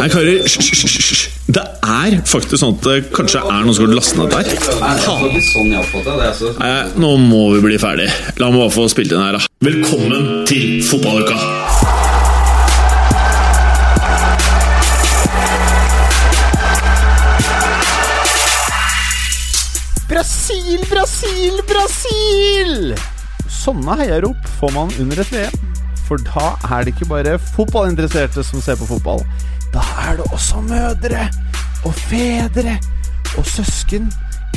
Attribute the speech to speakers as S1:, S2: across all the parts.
S1: Nei, karer, hysj. Det er faktisk sånn at det kanskje er noen som har lastet ned der. Nei, nå må vi bli ferdig. La meg bare få spilt inn her, da. Velkommen til fotballuka!
S2: Brasil, Brasil, Brasil! Sånne heiarop får man under et VM. For da er det ikke bare fotballinteresserte som ser på fotball. Da er det også mødre og fedre og søsken,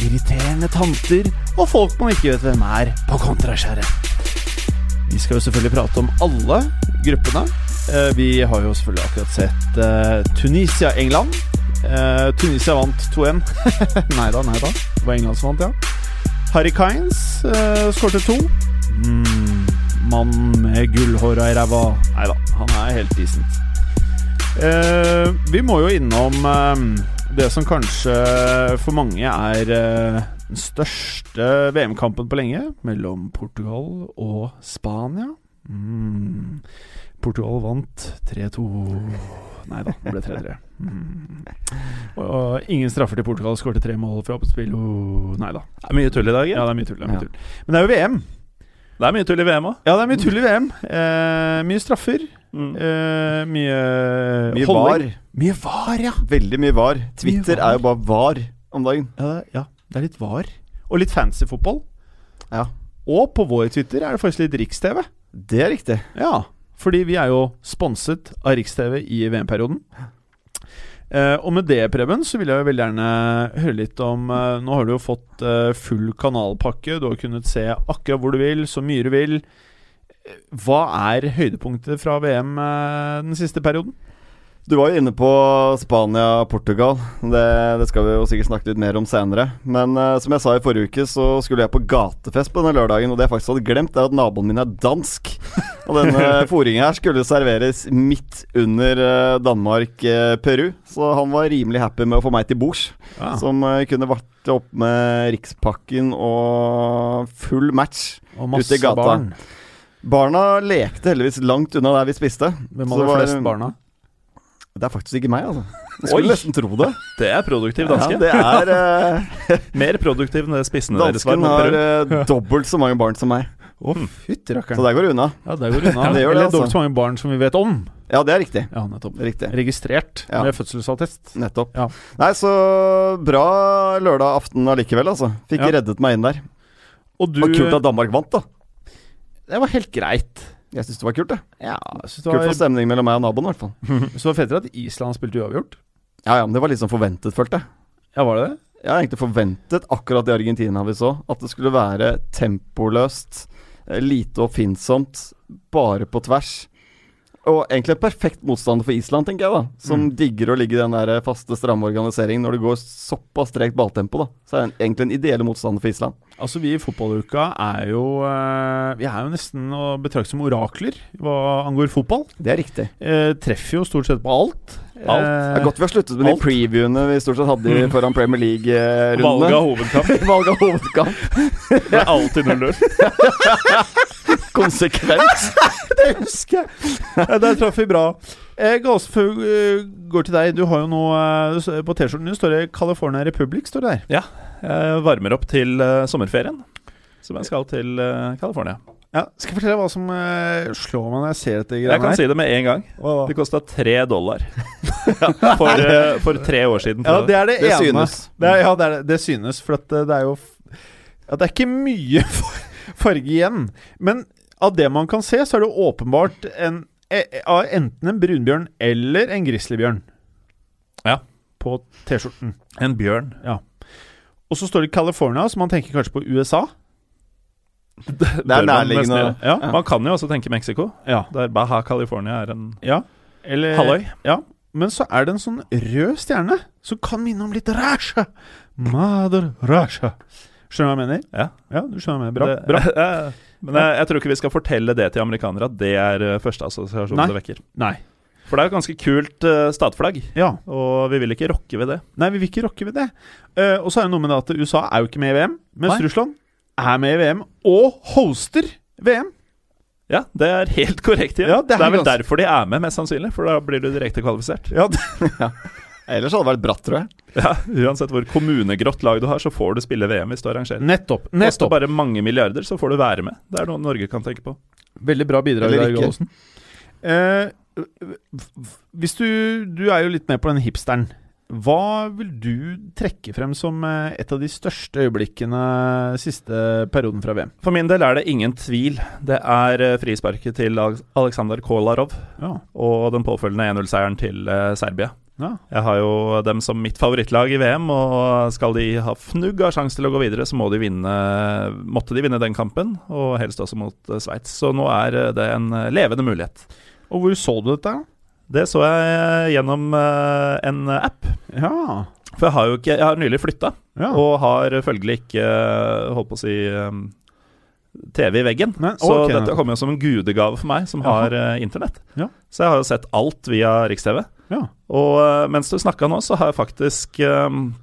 S2: irriterende tanter og folk man ikke vet hvem er på kontraskjæret. Vi skal jo selvfølgelig prate om alle gruppene. Eh, Vi har jo selvfølgelig akkurat sett eh, Tunisia-England. Eh, Tunisia vant 2-1. nei da, nei da. Det var England som vant, ja. Harry Kynes skårte to. Mm, mann med gullhåra i ræva. Nei da, han er helt decent. Eh, vi må jo innom eh, det som kanskje for mange er eh, den største VM-kampen på lenge, mellom Portugal og Spania. Mm. Portugal vant 3-2 Nei da, det ble 3-3. Mm. Og ingen straffer til Portugal. Skårte tre mål fra oppspill. Oh, nei da.
S3: Det er mye tull i dag.
S2: Ja,
S3: Ja.
S2: det er mye tull. Det er mye tull. Men det er jo VM.
S3: Det er mye tull i VM òg.
S2: Ja, det er mye tull i VM. Eh, mye straffer.
S3: Mm.
S2: Eh, mye
S4: Mye
S2: holdning.
S4: var.
S2: Mye var, ja.
S4: Veldig mye var. Twitter
S2: var.
S4: er jo bare var om dagen.
S2: Ja det, ja, det er litt var. Og litt fancy fotball.
S4: Ja,
S2: Og på vår Twitter er det faktisk litt Riks-TV.
S4: det er riktig.
S2: Ja, fordi vi er jo sponset av Riks-TV i VM-perioden. Eh, og med det, Preben, så vil jeg jo veldig gjerne høre litt om eh, Nå har du jo fått eh, full kanalpakke. Du har kunnet se akkurat hvor du vil, så mye du vil. Eh, Hva er høydepunktet fra VM eh, den siste perioden?
S4: Du var jo inne på Spania-Portugal. Det, det skal vi jo sikkert snakke litt mer om senere. Men uh, som jeg sa i forrige uke, så skulle jeg på gatefest på denne lørdagen. Og det jeg faktisk hadde glemt, er at naboen min er dansk. Og denne fôringen her skulle serveres midt under uh, Danmark-Peru. så han var rimelig happy med å få meg til bords.
S2: Ja.
S4: Som eh, kunne varte opp med Rikspakken og full match.
S2: Og
S4: Ute i gata.
S2: barn.
S4: Barna lekte heldigvis langt unna der vi spiste.
S2: Hvem
S4: var det
S2: flest barna?
S4: Det er faktisk ikke meg, altså. Jeg skulle
S3: Oi.
S4: nesten tro det.
S3: Det er produktiv danske.
S4: Ja, det er uh,
S3: Mer produktiv enn det spissene deres var
S4: Dansken har eh, dobbelt så mange barn som meg.
S2: Å, fytti rakkeren.
S4: Så der går det unna.
S2: Ja, der går det unna.
S4: Det gjør det,
S2: Eller
S4: altså.
S2: dobbelt så mange barn som vi vet om.
S4: Ja, det er riktig.
S2: Ja, nettopp.
S4: Riktig.
S2: Registrert
S4: Ja.
S2: med fødselsattest.
S4: Nettopp.
S2: Ja.
S4: Nei, så bra lørdag aften allikevel, altså. Fikk reddet meg inn der.
S2: Og du
S4: Og kult at Danmark vant, da.
S2: Det var helt greit.
S4: Jeg syns det var kult, det.
S2: Ja, jeg synes det
S4: Kult for stemning mellom meg og naboen, i hvert fall.
S2: så var fetere at Island spilte uavgjort.
S4: Ja ja, men det var litt sånn forventet, følte jeg.
S2: Ja, var det det?
S4: Jeg har egentlig forventet, akkurat i Argentina vi så, at det skulle være tempoløst, eh, lite oppfinnsomt, bare på tvers. Og egentlig en perfekt motstander for Island, tenker jeg, da. Som
S2: Mm.
S4: digger å ligge i den der faste, stramme organiseringen når det går såpass tregt balltempo, da. Så er det egentlig en ideell motstander for Island.
S2: Altså, vi i fotballuka er jo eh, Vi er jo nesten å betrakte som orakler hva angår fotball.
S4: Det er riktig.
S2: Eh, treffer jo stort sett på alt.
S3: Alt.
S4: Det er godt vi har sluttet med de previewene vi stort sett hadde i- foran Premier League-rundene.
S3: av hovedkamp.
S4: Valg av hovedkamp.
S3: Det er alltid 0-0.
S4: Konsekvent.
S2: det husker jeg! Ja, Der traff vi bra. Eh, eh, går til deg. Du har jo nå eh, På T-skjorten din står det 'California Republic'. står det der
S3: Jeg varmer opp til eh, sommerferien, som jeg skal til eh, California.
S2: Ja, Skal jeg fortelle hva som uh, slår meg når jeg ser dette
S3: Jeg kan
S2: her?
S3: si det med en gang.
S2: Hva?
S3: Det kosta tre dollar for, uh, for tre år siden.
S2: Ja, det er det,
S4: Det
S2: ene.
S4: synes.
S2: Det er, ja, det, er, det. synes, for at det, det er jo f- ja, Det er ikke mye farge igjen. Men av det man kan se, så er det åpenbart en, e- enten en brunbjørn eller en grizzlybjørn.
S3: Ja.
S2: På T-skjorten.
S3: En bjørn. Ja.
S2: Og så står det California, så man tenker kanskje på USA.
S4: Det er nærliggende.
S3: gjøre.
S2: Ja.
S3: Man kan jo også tenke Mexico,
S2: Ja.
S3: der Baja California er en
S2: ja. Eller
S3: halvøy.
S2: Ja. Men så er det en sånn rød stjerne som kan minne om litt Rasha. Mother Rasha. Skjønner du hva jeg mener?
S3: Ja.
S2: Ja, du skjønner hva jeg mener. Bra.
S3: Ja,
S2: bra.
S3: Ja, Men jeg, jeg tror ikke vi skal fortelle det til amerikanere, at det er eh, første assosiasjon
S2: Nei.
S3: det vekker.
S2: Nei.
S3: For det er et ganske kult uh, statflagg,
S2: Ja.
S3: og vi vil ikke rokke ved det.
S2: Nei, vi vil ikke rokke ved det. Uh, og så er det noe med det at USA er jo ikke med i VM, mens
S3: Nei.
S2: Russland er med i VM og hoster VM.
S3: Ja, det er helt korrekt. Ja.
S2: Ja, det
S3: det,
S2: er
S3: er vel
S2: ganske-
S3: derfor de er med, mest sannsynlig. For da blir du direkte kvalifisert.
S2: Ja, det,
S4: Ellers hadde det vært bratt, tror jeg.
S3: Ja, Uansett hvor kommunegrått lag du har, så får du spille VM hvis du arrangerer.
S2: nettopp. nettopp.
S3: Koster bare mange milliarder, så får du være med. Det er noe Norge kan tenke på.
S2: Veldig bra bidrag
S4: Eller
S2: der,
S4: ikke.
S2: Gallosen. Eh, hvis du Du er jo litt med på den hipsteren. Hva vil du trekke frem som eh, et av de største øyeblikkene siste perioden fra VM?
S3: For min del er det ingen tvil. Det er eh, frisparket til Aleksandr Kolarov
S2: Ja.
S3: og den påfølgende 1-0-seieren til eh, Serbia.
S2: Ja.
S3: Jeg har jo dem som mitt favorittlag i VM, og skal de ha fnugg av sjanse til å gå videre, så må de vinne, måtte de vinne den kampen, og helst også mot eh, Sveits. Så nå er eh, det en eh, levende mulighet.
S2: Og hvor så du dette?
S3: Det så jeg gjennom en app.
S2: Ja.
S3: For jeg har jo ikke Jeg har nylig flytta,
S2: ja.
S3: og har følgelig ikke holdt på å si TV i veggen.
S2: Nei,
S3: så dette kommer jo som en gudegave for meg, som har eh, internett.
S2: Ja.
S3: Så jeg har jo sett alt via Riks-TV.
S2: Ja.
S3: Og eh, mens du snakka nå, så har jeg faktisk um,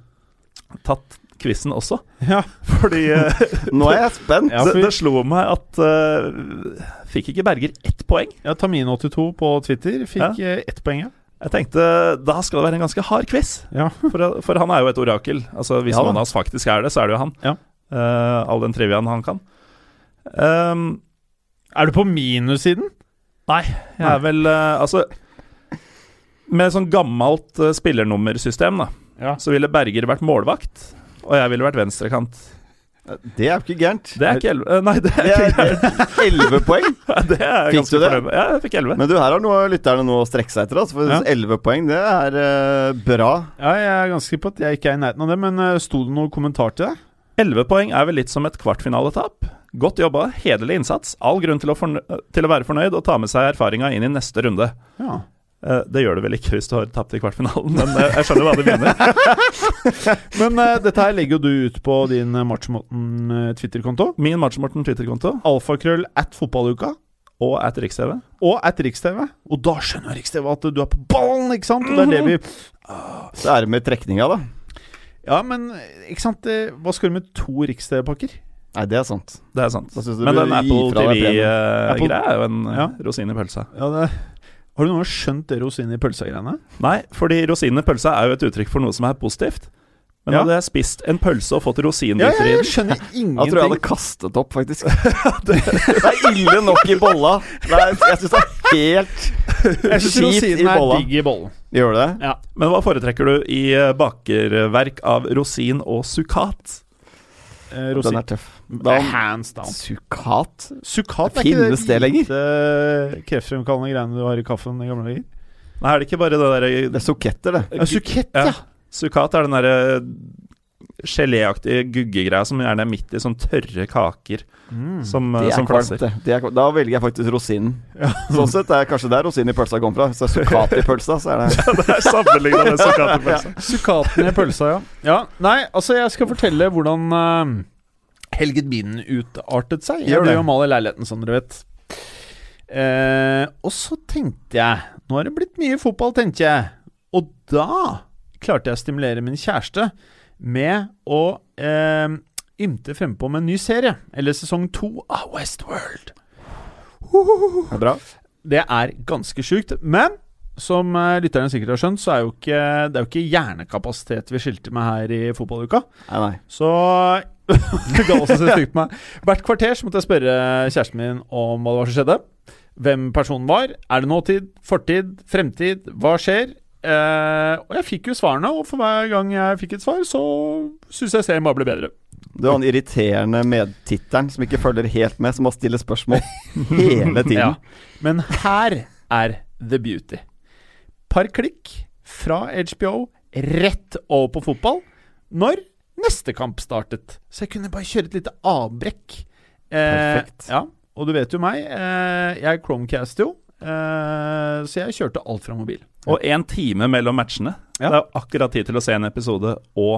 S3: tatt quizen også.
S2: ja.
S3: Fordi eh,
S4: Nå er jeg spent.
S2: Ja,
S3: det,
S2: for-
S3: det slo meg at uh, Fikk ikke Berger ett poeng?
S2: ja Tamin82 på Twitter fikk ja. ett poeng. ja.
S3: Jeg tenkte da skal det være en ganske hard quiz.
S2: Ja.
S3: For, for han er jo et orakel. Altså Hvis
S4: Ja
S3: noen av oss faktisk er det, så er det jo han.
S2: Ja.
S3: Uh, all den triviaen han kan. Um,
S2: Er du på minussiden?
S3: nei, jeg er vel uh, Altså Med sånn gammelt uh, spillernummersystem, da,
S2: Ja.
S3: så ville Berger vært målvakt, og jeg ville vært venstrekant.
S4: Det er jo ikke gærent.
S3: Det er ikke elleve Nei, det er
S4: Det
S3: ikke
S4: gærent. elleve poeng.
S3: Det er
S4: Fikk
S3: ganske
S4: du det?
S3: fornøyd med. Ja, jeg fikk elleve.
S4: Men du, her har noe, lytterne noe å strekke seg etter. Altså, for
S2: Ja.
S4: elleve poeng, det er uh, bra.
S2: Ja, jeg er ganske sikker på at jeg ikke er i nærheten av det, men uh, sto det noen kommentar til det?
S3: Elleve poeng er vel litt som et kvartfinaletap. Godt jobba, hederlig innsats. All grunn til å, fornø til å være fornøyd og ta med seg erfaringa inn i neste runde.
S2: Ja.
S3: Eh, det gjør du vel ikke hvis du har tapt i kvartfinalen, men eh, jeg skjønner hva du mener.
S2: Men uh, dette her legger jo du ut på din matchmorten Matchmoten uh, Twitter-konto.
S3: Min Matchmorten Twitter-konto
S2: Alfakrøll at fotballuka.
S3: og at Riks-TV.
S2: Og at Riks-TV. Og da skjønner Riks-TV at du er på ballen, ikke sant? Og det er det vi
S4: Så er det med trekninga, da.
S2: Ja, men ikke sant Hva skal du med to Riks-TV-pakker?
S4: Nei, det er sant.
S3: Det er sant. Men den Apple TV-greia er jo en
S2: Ja.
S3: rosin i pølsa.
S2: Ja, det Har du noen gang skjønt det rosinen i pølsa-greiene?
S3: Nei, fordi rosin i pølsa er jo et uttrykk for noe som er positivt. Men
S2: Ja.
S3: hadde jeg spist en pølse og fått
S2: Ja,
S3: rosinbiter
S2: ja,
S3: i
S2: jeg
S3: den
S2: ingenting.
S4: Jeg tror jeg hadde kastet opp, faktisk. det er ille nok i bolla. Er, jeg syns det er helt
S2: Jeg syns
S4: skit i
S2: rosinen er
S4: bolla.
S2: digg i bollen.
S4: Gjør du det?
S2: Ja.
S3: Men hva foretrekker du i bakerverk av rosin og sukkat?
S2: Eh,
S4: Den er tøff. Da,
S2: Hands down.
S4: Sukat?
S2: Sukkat er ikke
S4: det lenger?
S2: kreftfremkallende greiene du har i kaffen i gamle dager?
S3: Nei, er det ikke bare det derre
S4: Det er suketter, det.
S2: Ja, Sukett,
S3: Ja.
S2: ja.
S3: Sukkat er den derre geléaktige guggegreia som gjerne er midt i sånn tørre kaker
S2: Mm.
S3: som, eh,
S4: Det er
S3: som
S4: kvalmt,
S3: klasser.
S4: det. det er, da velger jeg faktisk rosinen. Sånn sett er kanskje der rosinen i pølsa kommer fra. Hvis det er sukat i pølsa, så er det
S3: det er sammenligna med sukkat i pølsa.
S2: Sukkaten i pølsa, ja. ja. Nei, altså, jeg skal fortelle hvordan uh, helget min utartet seg. Jeg ble jo mal i leiligheten, som dere vet. Eh, og så tenkte jeg Nå har det blitt mye fotball, tenkte jeg. Og da klarte jeg å stimulere min kjæreste med å eh, ymte frempå med en ny serie. Eller sesong to av Westworld.
S4: Det er bra.
S2: Det er ganske sjukt. Men som eh, lytterne sikkert har skjønt, så er jo ikke, det er jo ikke hjernekapasitet vi skilte med her i fotballuka.
S4: Nei, nei.
S2: Så det ga også så stygt på meg. Hvert kvarter så måtte jeg spørre kjæresten min om hva det var som skjedde. Hvem personen var. Er det nåtid? Fortid? Fremtid? Hva skjer? Eh, og jeg fikk jo svarene, og for hver gang jeg fikk et svar, så syns jeg serien bare ble bedre.
S4: Du har den irriterende medtitteren som ikke følger helt med, som må stille spørsmål hele tiden.
S2: Ja. Men her er the beauty. Par klikk fra HBO rett over på fotball når neste kamp startet. Så jeg kunne bare kjøre et lite avbrekk.
S4: Perfekt.
S2: Ja, og du vet jo meg. Eh, jeg Chromecast jo. Eh, så jeg kjørte alt fra mobil.
S3: Og én time mellom matchene.
S2: Ja.
S3: Det er akkurat tid til å se en episode og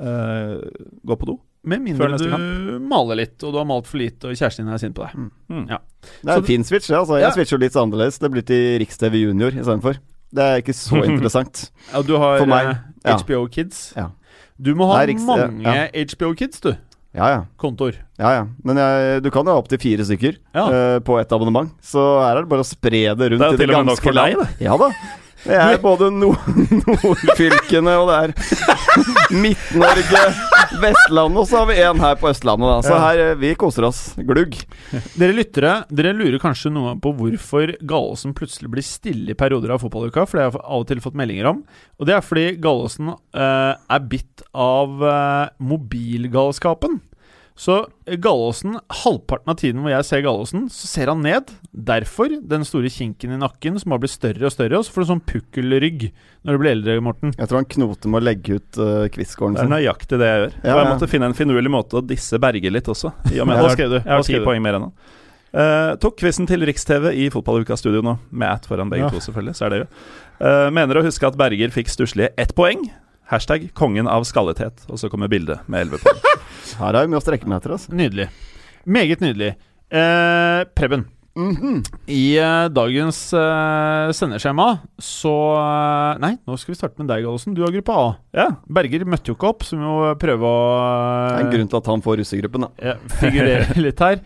S3: eh, gå på do.
S2: Med mindre du maler litt, og du har malt for lite, og kjæresten din er sint på deg.
S3: Mm.
S2: Ja.
S4: Det er en fin switch. Altså. Jeg
S2: Ja.
S4: switcher jo litt annerledes. Det blir til Riks-TV Junior istedenfor. Det er ikke så interessant.
S2: Ja, du har
S4: For meg,
S2: eh,
S4: ja.
S2: HBO Kids.
S4: Ja.
S2: Du må ha
S4: Nei, Riks- ja,
S2: mange HBO Kids, du.
S4: Ja, ja.
S2: kontor.
S4: ja, ja. Men jeg, du kan jo ha opptil fire stykker
S2: Ja.
S4: uh, på ett abonnement. Så her er det bare å spre det rundt
S3: Det er jo
S4: i det
S3: til og med nok
S4: ganske
S3: for deg,
S4: land. Ja da. Det er både nord nordfylkene, og det er Midt-Norge, Vestlandet, og så har vi en her på Østlandet. Da. Så her, eh, vi koser oss. Glugg.
S2: Dere lyttere dere lurer kanskje noe på hvorfor Gallosen plutselig blir stille i perioder av fotballuka, for det har jeg av og til fått meldinger om. Og det er fordi Gallosen uh, er bitt av uh, mobilgalskapen. Så eh, Gallåsen, halvparten av tiden hvor jeg ser Gallåsen, så ser han ned. Derfor den store kinken i nakken som har blitt større og større. Og så får du sånn pukkelrygg når du blir eldre, Morten.
S4: Jeg tror han knoter med å legge ut uh, quizscoren
S3: Det er nøyaktig det jeg gjør.
S4: Ja,
S3: og jeg
S4: ja.
S3: måtte finne en finurlig måte å disse Berger litt også. I og med
S2: Hva
S3: at
S2: skrev du?
S3: jeg har ti poeng mer enn han. Uh, tok quizen til Riks-TV i Fotballuka-studio nå, med at foran begge
S2: Ja.
S3: to, selvfølgelig. Så er det jo. Uh, mener å huske at Berger fikk stusslige ett poeng. Hashtag 'kongen av skallethet'. Og så kommer bildet med elleve poeng.
S4: Her har vi mye å strekke meg etter. Altså.
S2: Nydelig. Meget nydelig. Eh, Preben.
S4: Mhm.
S2: I eh, dagens eh, sendeskjema så eh, Nei, nå skal vi starte med deg, Gallosen. Du har gruppe A.
S3: Ja,
S2: Berger møtte jo ikke opp, så vi må prøve å
S4: Det er en grunn til at han får russegruppen, da.
S2: ja, figurere litt her.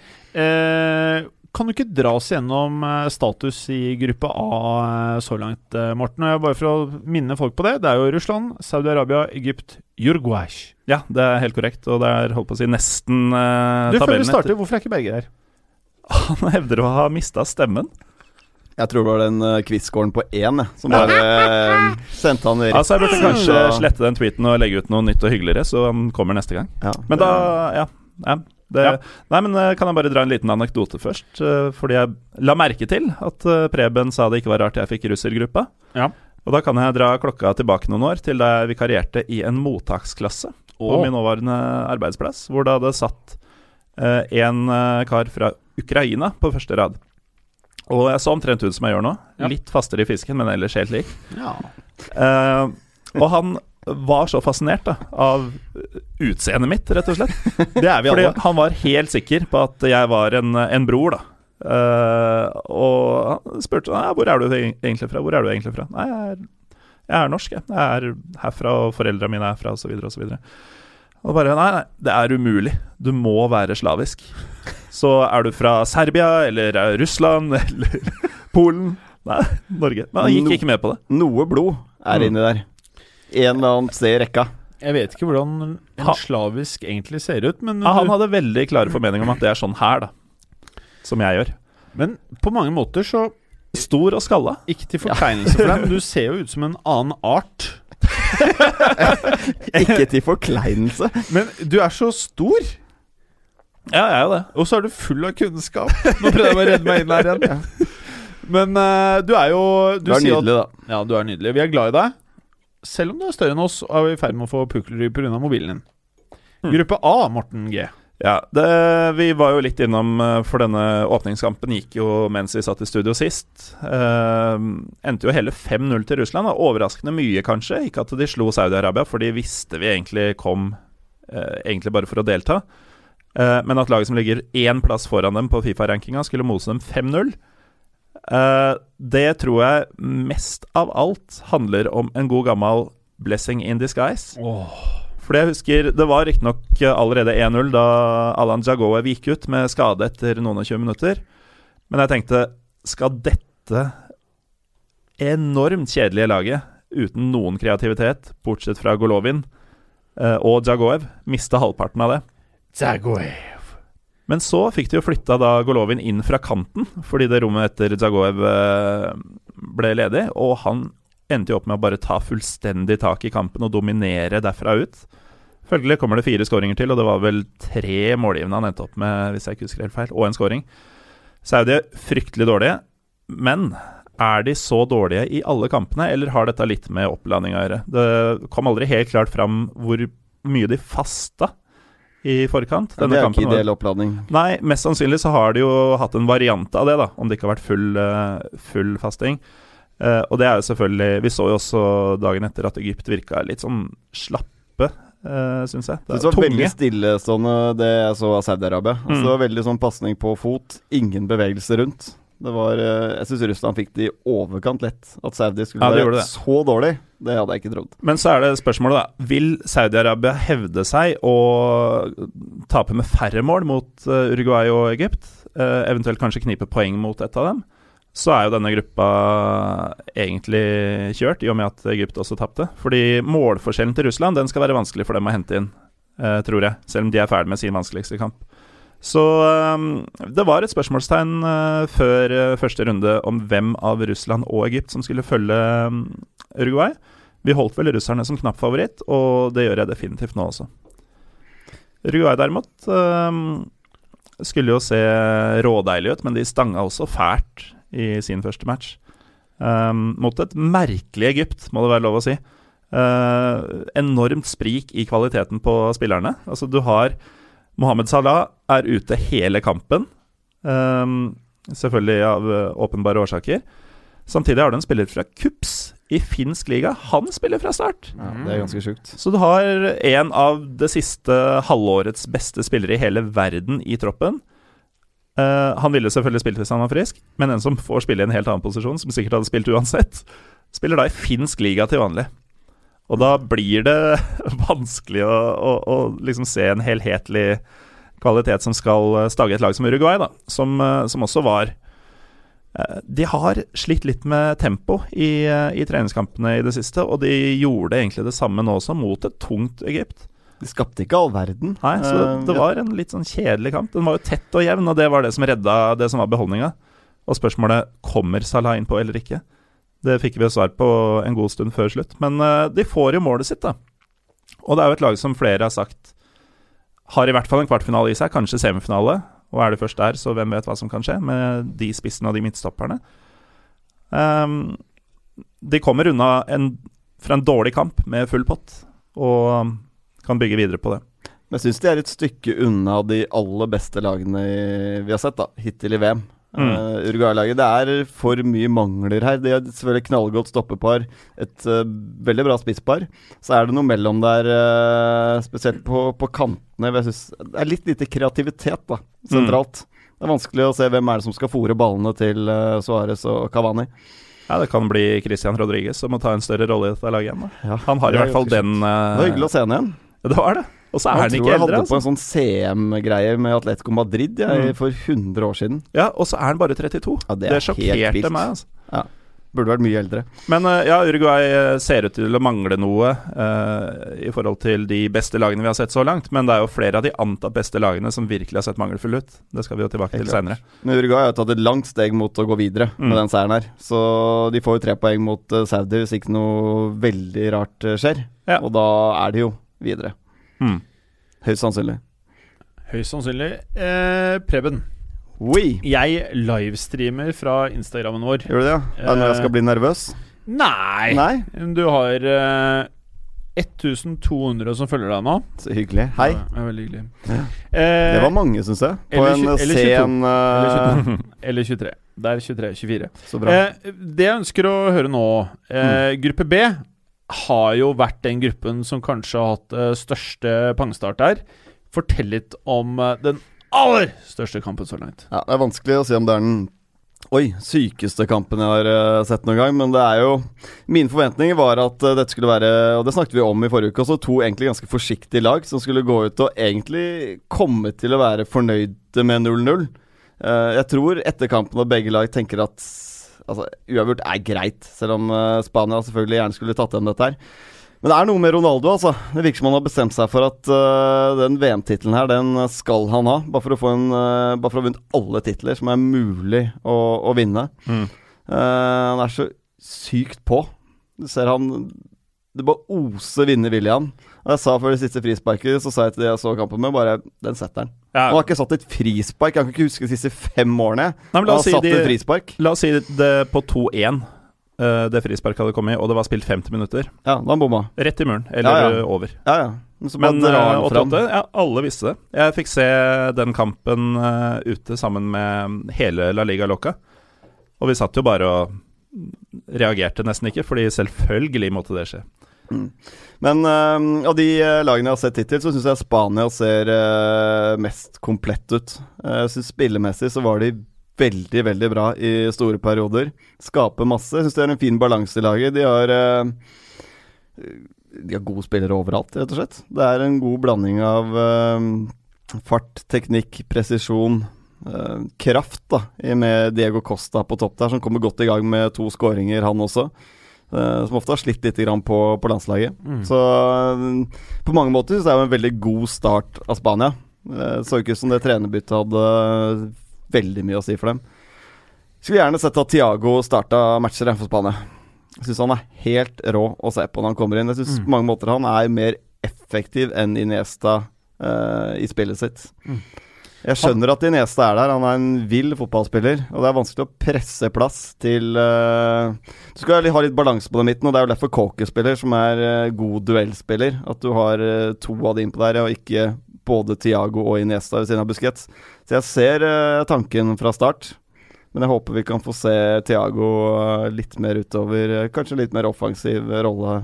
S2: Eh, kan du ikke dra oss gjennom eh, status i gruppe A eh, så langt, eh, Morten? Og jeg bare for å minne folk på det. Det er jo Russland, Saudi-Arabia, Egypt, Uruguay.
S3: ja, det er helt korrekt. Og det er holdt på å si nesten uh,
S2: Du, før vi starter, hvorfor er ikke Berger her?
S3: Han hevder å ha mista stemmen.
S4: Jeg tror det var den uh, quizscoren på én som bare eh, sendte han ned.
S3: Altså, jeg burde kanskje slette den tweeten og legge ut noe nytt og hyggeligere, så han kommer neste gang.
S4: Ja.
S3: Men da Ja. ja det,
S2: Ja.
S3: Nei, men eh, Kan jeg bare dra en liten anekdote først? eh, Fordi jeg la merke til at eh, Preben sa det ikke var rart jeg fikk russergruppa.
S2: Ja.
S3: Og da kan jeg dra klokka tilbake noen år, til da jeg vikarierte i en mottaksklasse på
S2: oh.
S3: min nåværende arbeidsplass, hvor det hadde satt en kar fra Ukraina på første rad. Og jeg så omtrent ut som jeg gjør nå.
S2: Ja.
S3: Litt fastere i fisken, men ellers helt lik.
S2: Ja.
S3: Eh, og han var så fascinert da, av utseendet mitt, rett og slett.
S2: Det er vi
S3: Fordi han var helt sikker på at jeg var en, en bror, da. Uh, og han spurte hvor er du egentlig fra. Hvor er du egentlig fra? Nei, jeg er, jeg er norsk, jeg. Jeg er herfra, og foreldra mine er herfra, osv., osv. Og bare Nei, nei, det er umulig. Du må være slavisk. Så er du fra Serbia, eller er Russland, eller Polen Nei, Norge. Men han gikk
S4: No-
S3: ikke med på det.
S4: Noe blod er
S3: Mm.
S4: inni der. En eller annen sted i rekka.
S2: Jeg vet ikke hvordan en slavisk egentlig ser ut, men,
S3: Ja, han hadde veldig klare formeninger om at det er sånn her, da. Som jeg gjør.
S2: men på mange måter så
S3: Stor og skalla.
S2: Ikke til forkleinelse for deg, men du ser jo ut som en annen art.
S4: Ikke til forkleinelse.
S2: Men du er så stor,
S3: Ja, jeg er jo det.
S2: og så er du full av kunnskap. Nå prøvde jeg å redde meg inn her igjen. Men uh, du er jo
S4: Du er
S2: sier
S4: nydelig, da.
S2: Ja, du er nydelig. Vi er glad i deg. Selv om du er større enn oss, er vi i ferd med å få pukkelrygg pga. mobilen din.
S3: Mm.
S2: Gruppe A, Morten G.
S3: Ja, det, Vi var jo litt innom eh, For denne åpningskampen gikk jo mens vi satt i studio sist. Eh, endte jo hele 5-0 til Russland. Da. Overraskende mye, kanskje. Ikke at de slo Saudi-Arabia, for de visste vi egentlig kom eh, egentlig bare for å delta. Eh, men at laget som ligger én plass foran dem på Fifa-rankinga, skulle mose dem 5-0. Eh, det tror jeg mest av alt handler om en god gammel blessing in disguise. For jeg husker Det var riktignok allerede 1-0 da Alan Jagoev gikk ut med skade etter noen og 20 minutter. Men jeg tenkte Skal dette enormt kjedelige laget, uten noen kreativitet, bortsett fra Golovin eh, og Jagoev, miste halvparten av det? Men så fikk de jo flytta da Golovin inn fra kanten, fordi det rommet etter Jagoev eh, ble ledig. Og han endte jo opp med å bare ta fullstendig tak i kampen og dominere derfra ut. Følgelig kommer det fire skåringer til, og det var vel tre målgivende han endte opp med, hvis jeg ikke husker helt feil, og en skåring. Saudi er fryktelig dårlige, men er de så dårlige i alle kampene, eller har dette litt med opplanding å gjøre? Det kom aldri helt klart fram hvor mye de fasta i forkant.
S4: Ja, det er ikke ideell oppladning.
S3: Nei, mest sannsynlig så har de jo hatt en variant av det, da, om det ikke har vært full, eh, full fasting. Uh, og det er jo selvfølgelig Vi så jo også dagen etter at Egypt virka litt sånn slappe, uh, syns jeg.
S4: Det var veldig stillestående, det jeg så av Saudi-Arabia. Altså,
S3: Mm.
S4: Det var veldig sånn pasning på fot, ingen bevegelse rundt. Det var, uh, Jeg syns Russland fikk det i overkant lett. At Saudi skulle
S3: Ja,
S4: være så dårlig. Det hadde jeg ikke trodd.
S3: Men så er det spørsmålet, da. Vil Saudi-Arabia hevde seg og tape med færre mål mot eh, Uruguay og Egypt? Eh, eventuelt kanskje knipe poeng mot et av dem? Så er jo denne gruppa egentlig kjørt, i og med at Egypt også tapte. Fordi målforskjellen til Russland den skal være vanskelig for dem å hente inn, eh, tror jeg. Selv om de er ferdig med sin vanskeligste kamp. Så um, det var et spørsmålstegn uh, før uh, første runde om hvem av Russland og Egypt som skulle følge um, Uruguay. Vi holdt vel russerne som knapp favoritt, og det gjør jeg definitivt nå også. Uruguay derimot um, skulle jo se rådeilig ut, men de stanga også fælt i sin første match. mot et merkelig Egypt, må det være lov å si. Uh, enormt sprik i kvaliteten på spillerne. Altså, du har Mohammed Salah er ute hele kampen. Um, selvfølgelig av uh, åpenbare årsaker. Samtidig har du en spiller fra KUPS i finsk liga. Han spiller fra start.
S4: Ja, det er ganske sjukt.
S3: Så du har en av det siste halvårets beste spillere i hele verden i troppen. Uh, han ville selvfølgelig spilt hvis han var frisk, men en som får spille i en helt annen posisjon, som sikkert hadde spilt uansett, spiller da i finsk liga til vanlig. Og da blir det vanskelig å, å, å liksom se en helhetlig kvalitet som skal stagge stage et lag som Uruguay, da. Som, eh, som også var eh, De har slitt litt med tempo i, i, treningskampene i det siste, og de gjorde egentlig det samme nå også, mot et tungt Egypt.
S4: De skapte ikke all verden.
S3: Nei, så det var en litt sånn kjedelig kamp. Den var jo tett og jevn, og det var det som redda det som var beholdninga. Og spørsmålet kommer Salah inn på eller ikke. Det fikk vi jo svar på en god stund før slutt. Men de får jo målet sitt, da. Og det er jo et lag som flere har sagt har i hvert fall en kvartfinale i seg, kanskje semifinale. Og er det først der, så hvem vet hva som kan skje med de spissene og de midtstopperne. Um, de kommer unna en, fra en dårlig kamp med full pott, og kan bygge videre på det.
S4: Men jeg syns de er et stykke unna de aller beste lagene vi har sett da, hittil i VM. Mm. Uh, Uruguay-laget. Det er for mye mangler her. De har selvfølgelig knallgodt stoppepar, et uh, veldig bra spisspar. Så er det noe mellom der, uh, spesielt på, på kantene. Jeg synes det er litt lite kreativitet da, sentralt. Mm. Det er vanskelig å se hvem er det som skal fòre ballene til uh, Suárez og Cavani.
S3: Ja, Det kan bli Christian Rodriguez som må ta en større rolle i dette laget igjen. Ja, han har i hvert fall den
S4: Det var hyggelig å se henne igjen.
S3: Det var det. Og så er han, ikke eldre. Jeg
S4: tror hadde
S3: altså.
S4: på en sånn CM-greie med Atletico Madrid jeg, mm. for 100 år siden.
S3: Ja, og så er han bare 32. Ja, det, det sjokkerte meg. altså.
S4: Ja. Burde vært mye eldre.
S3: Men uh, ja, Uruguay eh, ser ut til å mangle noe uh, i forhold til de beste lagene vi har sett så langt. Men det er jo flere av de antatt beste lagene som virkelig har sett mangelfulle ut. Det skal vi jo tilbake Helt til seinere.
S4: Uruguay har tatt et langt steg mot å gå videre mm. med den seieren her. Så de får jo tre poeng mot Saudi hvis ikke noe veldig rart skjer. Ja. Og da er de jo videre. Mm. Høyst sannsynlig.
S2: Høyst sannsynlig. Eh, Preben.
S4: Oui.
S2: Jeg livestreamer fra Instagrammen vår.
S4: Gjør du det? Ja? Er det når jeg skal bli nervøs?
S2: Nei.
S4: Nei?
S2: Du har eh, 1200 som følger deg nå.
S4: Så hyggelig. Hei.
S2: Ja, det, hyggelig.
S4: Ja. Eh, det var mange, syns jeg. På en eller sen
S2: uh... Eller 23. Det er 23-24.
S4: Så bra.
S2: Eh, det jeg ønsker å høre nå eh, mm. Gruppe B har jo vært den gruppen som kanskje har hatt uh, største pangstart der. Fortell litt om uh, den aller største kampen så langt.
S4: Ja, Det er vanskelig å si om det er den Oi, sykeste kampen jeg har uh, sett noen gang. Men det er jo Mine forventninger var at uh, dette skulle være Og det snakket vi om i forrige uke også. To egentlig ganske forsiktige lag som skulle gå ut og egentlig komme til å være fornøyde med 0-0. Uh, jeg tror etter kampen at begge lag tenker at Altså, uavgjort er greit, selv om uh, Spania selvfølgelig gjerne skulle tatt igjen dette her. Men det er noe med Ronaldo, altså. Det virker som han har bestemt seg for at uh, den VM-tittelen her, den skal han ha. Bare for å få en uh, Bare for å ha vunnet alle titler som er mulig å, å vinne. Mm. han er så sykt på. Du ser han Det bare oser vinnerviljen. Og jeg sa før det siste frisparket, så sa jeg til de jeg så kampen med, bare Den setter han. Ja. Han har ikke satt et frispark. Jeg kan ikke huske de siste fem årene.
S3: Nei,
S4: han har
S3: si
S4: de.
S3: La oss si det på 2-1. Uh, det frisparket hadde kommet, og det var spilt 50 minutter.
S4: Ja, da bomma.
S3: Rett i muren, eller ja, ja. over.
S4: Ja, ja.
S3: Men uh, 88, ja, alle visste det. Jeg fikk se den kampen uh, ute sammen med hele La Liga Loca. Og vi satt jo bare og reagerte nesten ikke, fordi selvfølgelig måtte det skje.
S4: Mm. Men uh, av de uh, lagene jeg har sett hittil, så syns jeg Spania ser uh, mest komplett ut. Jeg synes Spillemessig så var de veldig, veldig bra i store perioder. Skaper masse. Jeg syns de har en fin balanse i laget. De har eh, De har gode spillere overalt, rett og slett. Det er en god blanding av eh, fart, teknikk, presisjon. Uh, kraft da, med Diego Costa på topp der, som kommer godt i gang med to skåringer, han også. Eh, som ofte har slitt litt på, på landslaget. Så eh, på mange måter synes jeg det er en veldig god start av Spania. Det så ikke ut som det trenerbyttet hadde veldig mye å si for dem. Skulle gjerne sett at Tiago starta matcher for Spania. Jeg syns han er helt rå å se på når han kommer inn. Jeg synes på mange måter han er mer effektiv enn Iniesta uh, i spillet sitt. Jeg skjønner at Iniesta er der, han er en vill fotballspiller. Og det er vanskelig å presse plass til uh, Du skal ha litt balanse på den midten, og det er jo derfor Kåke spiller, som er uh, god duellspiller. At du har uh, to av de innpå der, og ikke både Tiago og Iniesta ved siden av Busquets. Så jeg ser tanken fra start. Men jeg håper vi kan få se Tiago litt mer utover. Kanskje litt mer offensiv rolle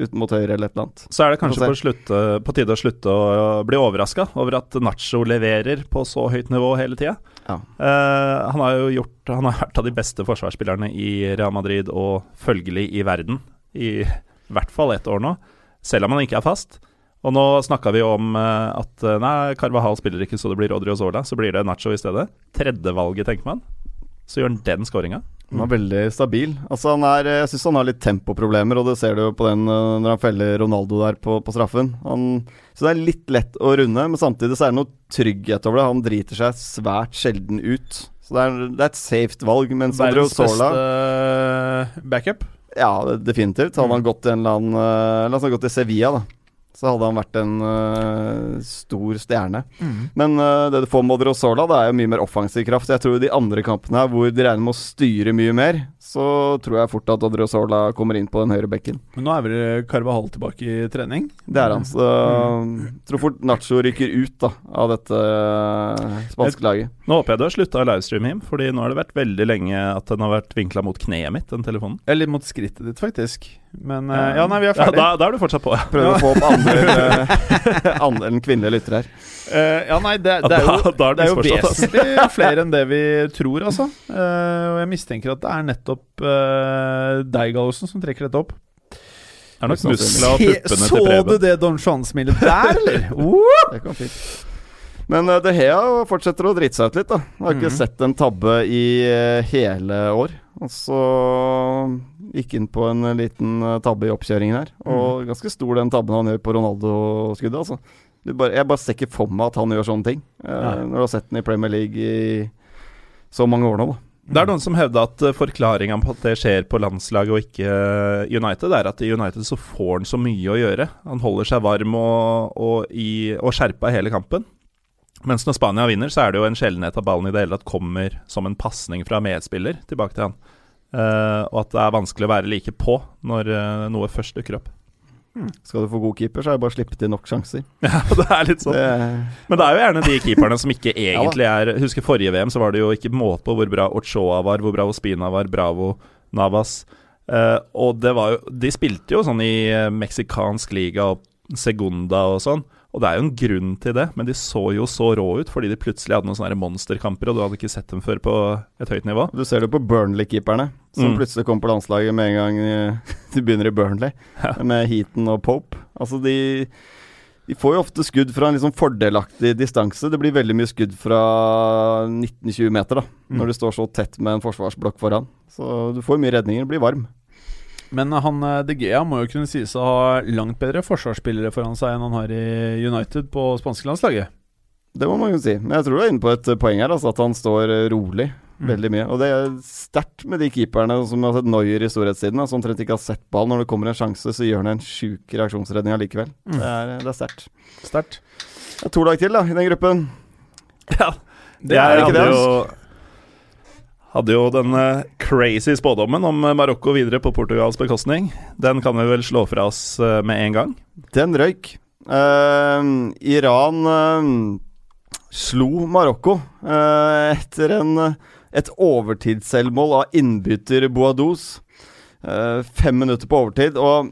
S4: ut mot høyre eller et eller annet.
S3: Så er det kanskje på, slutte, på tide å slutte å bli overraska over at Nacho leverer på så høyt nivå hele tida.
S4: Ja.
S3: Eh, han har jo gjort Han har vært av de beste forsvarsspillerne i Real Madrid og følgelig i verden i hvert fall ett år nå, selv om han ikke er fast. Og nå snakka vi om eh, at eh, nei, Carvahal spiller ikke så det blir Odrio Zola, så blir det Nacho i stedet. Tredjevalget, tenker man. Så gjør han den scoringa.
S4: Han er veldig stabil. Altså han er, jeg syns han har litt tempoproblemer, og det ser du jo på den eh, når han feller Ronaldo der på, på straffen. Han, så det er litt lett å runde, men samtidig så er det noe trygghet over det. Han driter seg svært sjelden ut. Så det er, det er et safe valg. Mens
S2: Verdens
S4: Sola
S2: beste backup.
S4: Ja, definitivt. Hadde har gått til en eller annen eh, La oss han gått til Sevilla, da. Så hadde han vært en uh, stor stjerne. Men uh, det du får med Odrozola, det er jo mye mer offensiv kraft. Jeg tror de andre kampene her, hvor de regner med å styre mye mer, så tror jeg fort at Adriozola kommer inn på den høyre bekken.
S2: Men nå er vel Carvahall tilbake i trening?
S4: Det er han. Så jeg tror fort Nacho rykker ut da av dette eh, spanske laget.
S3: Nå håper jeg du har slutta å livestreame, Him, Fordi nå har det vært veldig lenge at den har vært vinkla mot kneet mitt, den telefonen.
S2: Eller mot skrittet ditt, faktisk. Men uh, ja, nei, vi er
S3: Ja, da, da er du fortsatt på, ja.
S4: Å få opp andre, eh, andelen kvinnelige lyttere her.
S2: Uh, ja, nei, det, det er jo,
S3: da- da er det
S2: det er jo vesentlig flere enn det vi tror, altså. Uh, og jeg mistenker at det er nettopp uh, deg, Gallosen, som trekker dette opp.
S3: Det er nok
S4: Se-
S3: og puppene til
S2: Så du det Don Juan-smilet der, eller? Uh!
S4: Det kom fint. Men uh, De Hea fortsetter å drite seg ut litt. da Jeg har ikke
S2: Mhm.
S4: sett en tabbe i eh, hele år. Og så gikk inn på en liten eh, tabbe i oppkjøringen her. Og ganske stor den tabben han gjør på Ronaldo-skuddet. Altså. Bare, jeg bare ser ikke for meg at han gjør sånne ting. eh, når du har sett den i Premier League i så mange år nå. da
S3: Det er noen som hevder at uh, forklaringa på at det skjer på landslaget og ikke uh, United, er at i United så får han så mye å gjøre. Han holder seg varm og, og, og skjerpa hele kampen. Mens når Spania vinner, så er det jo en sjeldenhet at ballen i det hele tatt kommer som en pasning fra medspiller tilbake til han. Uh, og at det er vanskelig å være like på når uh, noe først dukker opp.
S4: Skal du få god keeper, så er det bare å slippe til nok sjanser.
S3: Ja, det er litt sånn.
S4: Det,
S3: Men det er jo gjerne de keeperne som ikke egentlig er Husker forrige VM, så var det jo ikke måte på hvor bra Ochoa var, hvor bra Ospina var, Bravo, Navas. Eh, og det var jo De spilte jo sånn i eh, meksikansk liga og Segunda og sånn. Og det er jo en grunn til det, men de så jo så rå ut fordi de plutselig hadde noen sånne monsterkamper, og du hadde ikke sett dem før på et høyt nivå.
S4: Du ser det på Burnley-keeperne, som
S3: Mm.
S4: plutselig kommer på landslaget med en gang eh, de begynner i Burnley,
S3: Ja.
S4: med Heaton og Pope. Altså, de, de får jo ofte skudd fra en sånn fordelaktig distanse. Det blir veldig mye skudd fra 19-20 meter, da,
S2: Mm.
S4: når du står så tett med en forsvarsblokk foran. Så du får mye redninger, blir varm.
S2: Men han eh, De Gea må jo kunne sies å ha langt bedre forsvarsspillere foran seg enn han har i United på spanske landslaget.
S4: Det må man jo si. Men jeg tror du er inne på et eh, poeng her, altså, at han står eh, rolig
S2: Mm.
S4: veldig mye. Og det er sterkt med de keeperne som har sett Noyer i storhetstiden, som omtrent ikke har sett ball. Når det kommer en sjanse, så gjør han en sjuk reaksjonsredning allikevel.
S2: Mm.
S4: Det er, det er sterkt.
S2: Sterkt.
S4: Det er to lag til da, i den gruppen.
S3: Ja,
S2: Det
S3: det
S2: er ikke
S3: hadde
S2: det,
S3: jo, hadde jo den eh, crazy spådommen om eh, Marokko videre på Portugals bekostning. Den kan vi vel slå fra oss eh, med en gang.
S4: Den røyk. Uh, Iran uh, slo Marokko uh, etter en, et overtidsselvmål av innbytter Boadouz. Fem minutter på overtid. Og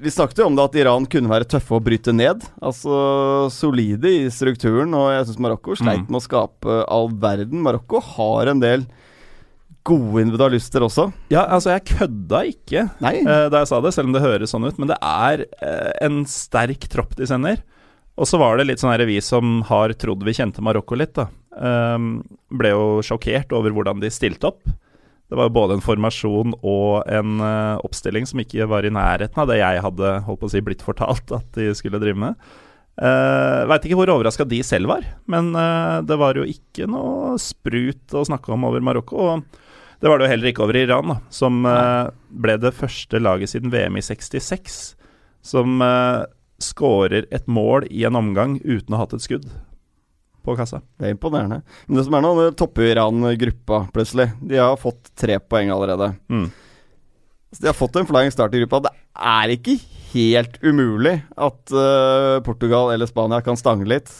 S4: vi snakket jo om det at Iran kunne være tøffe å bryte ned. Altså solide i strukturen, og jeg syns Marokko sleit
S3: Mm.
S4: med å skape all verden. Marokko har en del gode individualister også.
S3: Ja, altså, jeg kødda ikke eh, da jeg sa det, selv om det høres sånn ut. Men det er uh, en sterk tropp de sender. Og så var det litt sånn her vi som har trodd vi kjente Marokko litt, da. Um, ble jo sjokkert over hvordan de stilte opp. Det var jo både en formasjon og en uh, oppstilling som ikke var i nærheten av det jeg hadde holdt på å si, blitt fortalt at de skulle drive med. Uh, Veit ikke hvor overraska de selv var, men uh, det var jo ikke noe sprut å snakke om over Marokko. Og det var det jo heller ikke over Iran, da, som uh, ble det første laget siden VM i 66 som uh, skårer et mål i en omgang uten å ha hatt et skudd på kassa.
S4: Det er imponerende. Men det som er nå, det topper Iran gruppa plutselig. De har fått tre poeng allerede.
S3: Mm.
S4: Så de har fått en flying start i gruppa. Det er ikke helt umulig at uh, Portugal eller Spania kan stange litt.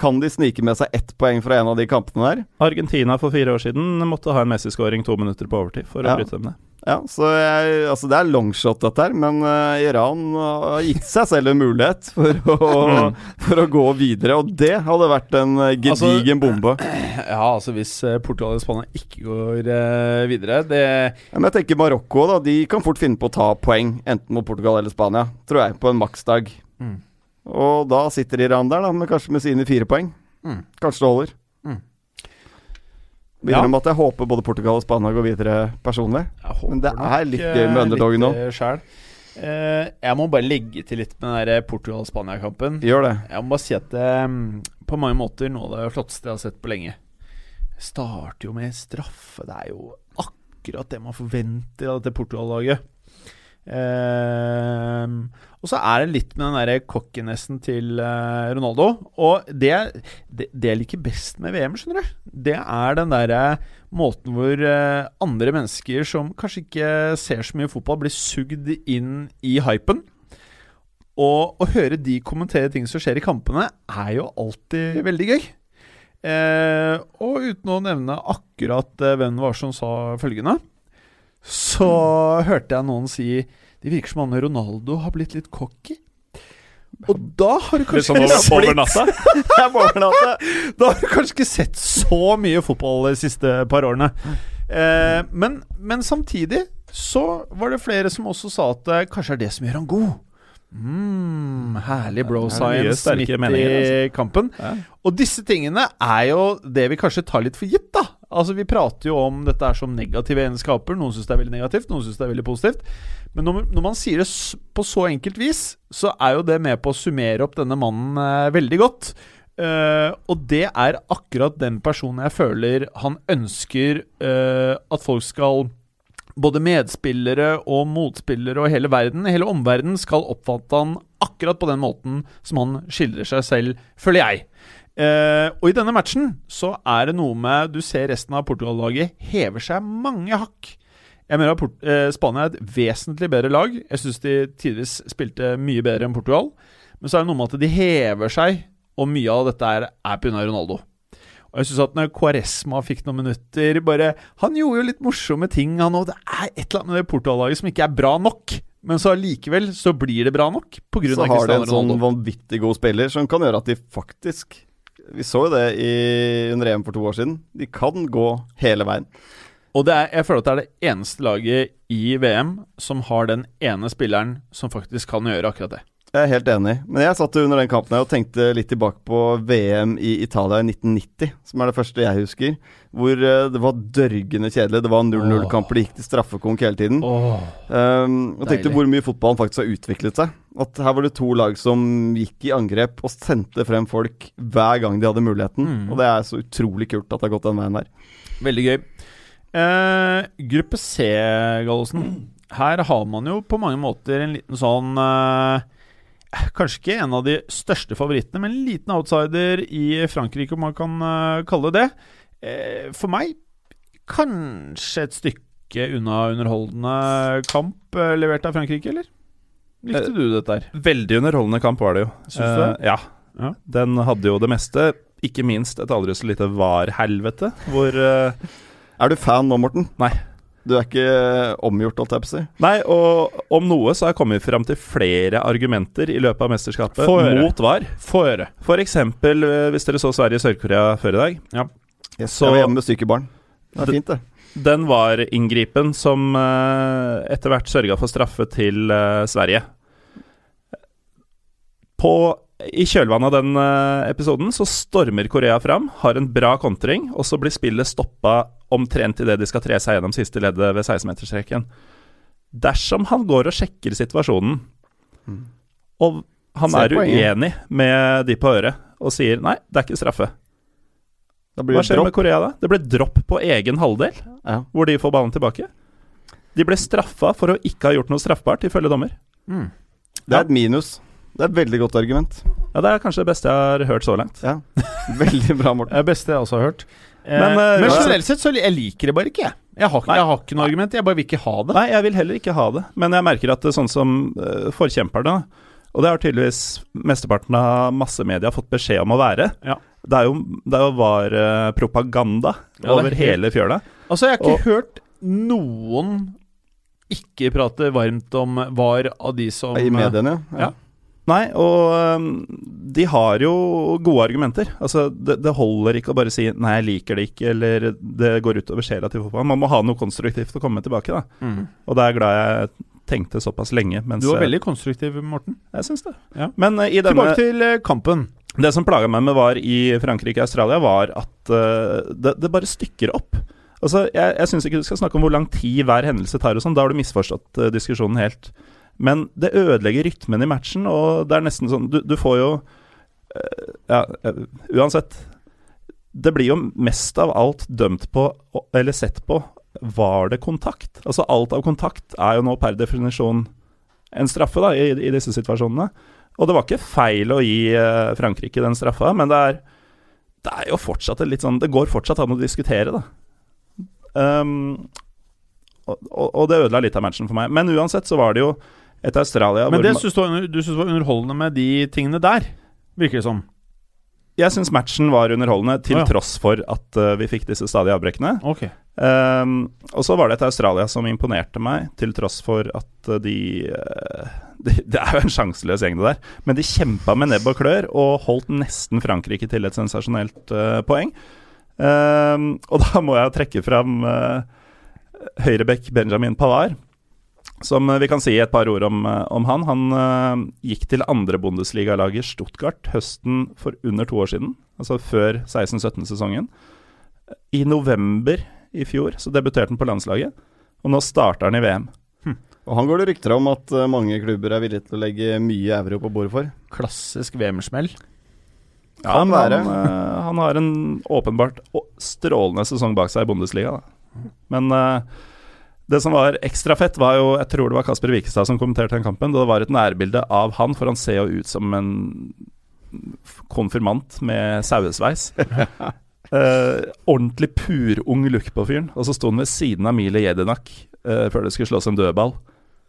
S4: Kan de snike med seg ett poeng fra en av de kampene der?
S3: Argentina for fire år siden måtte ha en Messi-skåring to minutter på overtid for å
S4: Ja.
S3: bryte dem ned.
S4: Ja, så jeg, altså Det er longshot, dette her, men uh, Iran har gitt seg selv en mulighet for å, for å gå videre. Og det hadde vært en gedigen
S2: Altså,
S4: gedigen bombe.
S2: Ja, altså hvis eh, Portugal og Spania ikke går uh, videre Det
S4: Ja, men jeg tenker Marokko da, de kan fort finne på å ta poeng, enten mot Portugal eller Spania, tror jeg, på en maksdag.
S2: Mm.
S4: Og da sitter Iran der, da, med kanskje med sine fire poeng.
S2: Mm.
S4: Kanskje det holder.
S2: Mm.
S4: Videre
S2: Ja.
S4: at jeg håper både Portugal og Spania går videre personlig. Men det er litt gøy med underdogen nå.
S2: Sjæl. Eh, jeg må bare legge til litt med den Portugal-Spania-kampen.
S4: Gjør det.
S2: Jeg må bare si at det på mange måter noe av det flotteste jeg har sett på lenge. Starter jo med straffe. Det er jo akkurat det man forventer av dette Portugal-laget. Eh, og så er det litt med den der cockinessen til eh, Ronaldo. Og det, det, det jeg liker best med VM, skjønner du, det er den derre måten hvor eh, andre mennesker som kanskje ikke ser så mye fotball, blir sugd inn i hypen. Og å høre de kommentere ting som skjer i kampene, er jo alltid veldig gøy. Eh, og uten å nevne akkurat eh, hvem var som sa følgende, så hørte jeg noen si Det virker som han Ronaldo har blitt litt cocky. Og da har du kanskje
S3: sånn over,
S2: ikke
S3: over natta.
S2: Da har du kanskje ikke sett så mye fotball de siste par årene. Eh, men, men samtidig så var det flere som også sa at det kanskje er det som gjør han god. Mm, herlig bro science midt i kampen.
S3: Ja.
S2: Og disse tingene er jo det vi kanskje tar litt for gitt, da. Altså Vi prater jo om dette er som negative egenskaper. Noen syns det er veldig negativt, noen syns det er veldig positivt. Men når, når man sier det på så enkelt vis, så er jo det med på å summere opp denne mannen eh, veldig godt. Eh, og det er akkurat den personen jeg føler han ønsker eh, at folk skal både medspillere og motspillere og hele verden, hele omverdenen, skal oppfatte han akkurat på den måten som han skildrer seg selv, føler jeg. Eh, og i denne matchen så er det noe med Du ser resten av Portugal-laget hever seg mange hakk. Jeg mener at Port eh, Spania er et vesentlig bedre lag. Jeg syns de tidvis spilte mye bedre enn Portugal. Men så er det noe med at de hever seg, og mye av dette er, er pga. Ronaldo. Og jeg synes at når Quaresma fikk noen minutter bare, Han gjorde jo litt morsomme ting, han òg. Det er et eller annet med det Portugal-laget som ikke er bra nok. Men så allikevel så blir det bra nok pga.
S4: Så har de en sånn vanvittig god spiller som kan gjøre at de faktisk Vi så jo det i, under EM for to år siden. De kan gå hele veien.
S2: Og er, jeg føler at det er det eneste laget i VM som har den ene spilleren som faktisk kan gjøre akkurat det.
S4: Jeg er helt enig. Men jeg satt under den kampen her og tenkte litt tilbake på VM i Italia i 1990, som er det første jeg husker. Hvor eh, det var dørgende kjedelig. Det var 0-0-kamper, det gikk til straffekonk hele tiden.
S2: Oh,
S4: Um, og tenkte
S2: Deilig.
S4: hvor mye fotballen faktisk har utviklet seg. At her var det to lag som gikk i angrep og sendte frem folk hver gang de hadde muligheten.
S2: Mm.
S4: Og det er så utrolig kult at det har gått den veien der.
S2: Veldig gøy. Eh, gruppe C, Gallosen. Her har man jo på mange måter en liten sånn eh, Kanskje ikke en av de største favorittene, men en liten outsider i Frankrike, om man kan eh, kalle det det. Eh, for meg kanskje et stykke unna underholdende kamp eh, levert av Frankrike, eller? Likte du dette her?
S3: Veldig underholdende kamp var det jo.
S2: Syns du det?
S3: Ja.
S2: Ja.
S3: Den hadde jo det meste. Ikke minst et aldri så lite var-helvete, hvor
S4: Er du fan nå, Morten?
S3: Nei.
S4: Du er ikke omgjort, holdt jeg på å si.
S3: Nei, og om noe så har jeg kommet fram til flere argumenter i løpet av mesterskapet
S2: Få høre.
S3: mot VAR.
S2: Få høre.
S3: For eksempel, eh, hvis dere så Sverige-Sør-Korea før i dag.
S4: Yes,
S3: Så-
S4: jeg var hjemme med syke barn. Det er fint, det.
S3: Den var inngripen som eh, etter hvert sørga for straffe til eh, Sverige. På, I kjølvannet av den eh, episoden så stormer Korea fram, har en bra kontring, og så blir spillet stoppa omtrent idet de skal tre seg gjennom siste leddet ved 16-meterstreken. Dersom han går og sjekker situasjonen, og han er uenig med de på øret og sier nei, det er ikke straffe,
S4: blir
S3: hva
S4: skjer
S3: skjer med. Korea da? Det ble dropp på egen halvdel
S4: Ja.
S3: hvor de får ballen tilbake. De ble straffa for å ikke ha gjort noe straffbart, ifølge dommer.
S4: Det er et minus. Det er et veldig godt argument.
S3: Ja, Det er kanskje det beste jeg har hørt så langt.
S4: Ja. Veldig bra, Morten.
S2: Det er det beste jeg også har hørt. Eh,
S3: Men,
S2: men,
S3: eh, men
S2: generelt sett så jeg liker det bare ikke, jeg. Jeg har, ikke-
S3: Nei.
S2: jeg har ikke noe argument, jeg bare vil ikke ha det.
S3: Nei, jeg vil heller ikke ha det. Men jeg merker at det er sånn som uh, forkjemperne Og det har tydeligvis mesteparten av massemedia fått beskjed om å være.
S2: Ja.
S3: Det er jo, det er jo var eh, propaganda
S2: Ja, det er
S3: over
S2: helt-
S3: hele fjøla.
S2: Altså, jeg har ikke
S3: Og-
S2: hørt noen ikke prate varmt om VAR av de som
S4: I mediene.
S2: Ja.
S3: Nei, og de har jo gode argumenter. Altså, det, det holder ikke å bare si 'nei, jeg liker det ikke', eller 'det går utover sjela til fotballen'. Man må ha noe konstruktivt å komme tilbake, da.
S2: Mm.
S3: Og det er jeg glad jeg tenkte såpass lenge. Mens
S2: Du var veldig konstruktiv, Morten.
S3: Jeg syns det.
S2: Ja.
S3: Men eh, i denne
S2: Tilbake til eh, kampen.
S3: Det som plaga meg med VAR i Frankrike og Australia, var at uh, det, det bare stykker opp. Altså, Jeg, jeg syns ikke du skal snakke om hvor lang tid hver hendelse tar, og sånn, da har du misforstått eh, diskusjonen helt. Men det ødelegger rytmen i matchen, og det er nesten sånn Du, du får jo eh, Ja, eh, uansett. Det blir jo mest av alt dømt på, eller sett på, var det kontakt? Altså alt av kontakt er jo nå per definisjon en straffe da, i, i disse situasjonene. Og det var ikke feil å gi eh, Frankrike den straffa, men det er, det er jo fortsatt litt sånn Det går fortsatt an å diskutere, da. Um, og, og, det ødela litt av matchen for meg. Men uansett så var det jo et Australia
S2: Men det syns du, du synes var underholdende med de tingene der, virker det som.
S3: Jeg syns matchen var underholdende, til
S2: ja.
S3: tross for at uh, vi fikk disse stadige avbrekkene.
S2: Okay.
S3: Um, og så var det et Australia som imponerte meg, til tross for at uh, de, uh, de Det er jo en sjanseløs gjeng, det der. Men de kjempa med nebb og klør og holdt nesten Frankrike til et sensasjonelt poeng. Um, og da må jeg trekke fram uh, høyrebekk Benjamin Pavard. Som uh, vi kan si et par ord om, uh, om han. Han uh, gikk til andre Bundesliga-laget Stuttgart høsten for under to år siden. Altså før 16-17-sesongen. I november i fjor så debuterte han på landslaget, og nå starter han i VM.
S4: Og han går det rykter om at eh, mange klubber er villige til å legge mye euro på bordet for.
S2: Klassisk VM-smell.
S4: Kan
S3: men
S4: være.
S3: Han, eh, han har en åpenbart strålende sesong bak seg i Bundesliga. Da. Men eh, det som var ekstra fett, var jo Jeg tror det var Kasper Wikestad som kommenterte den kampen. Da det var et nærbilde av han, for han ser jo ut som en konfirmant med sauesveis. uh, ordentlig purung look på fyren. Og så sto han ved siden av Mile Jedinak uh, før det skulle slås en dødball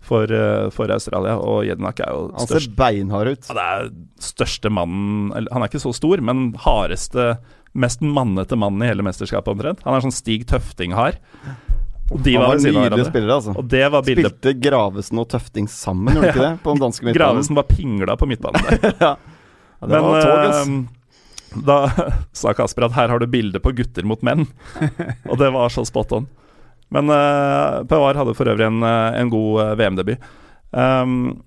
S3: for, uh, for Australia. Og Jedinak er jo størst.
S4: Han ser beinhard ut.
S3: ja, det er største mannen eller, Han er ikke så stor, men hardeste, mest mannete mannen i hele mesterskapet omtrent. Han er sånn Stig Tøfting-hard. Og de var
S4: var nydelige spillere, altså.
S3: Og det var bildet
S4: Spilte Gravesen og Tøfting sammen, gjorde de ikke det? På den danske midtbanen.
S3: Gravesen var pingla på midtbanen der.
S4: Ja, det var tog, ass.
S3: eh, da sa Kasper at her har du bilde på gutter mot menn. Og det var så spot on. Men uh, Pavar hadde for øvrig en, eh, en god eh, VM-debut. Um,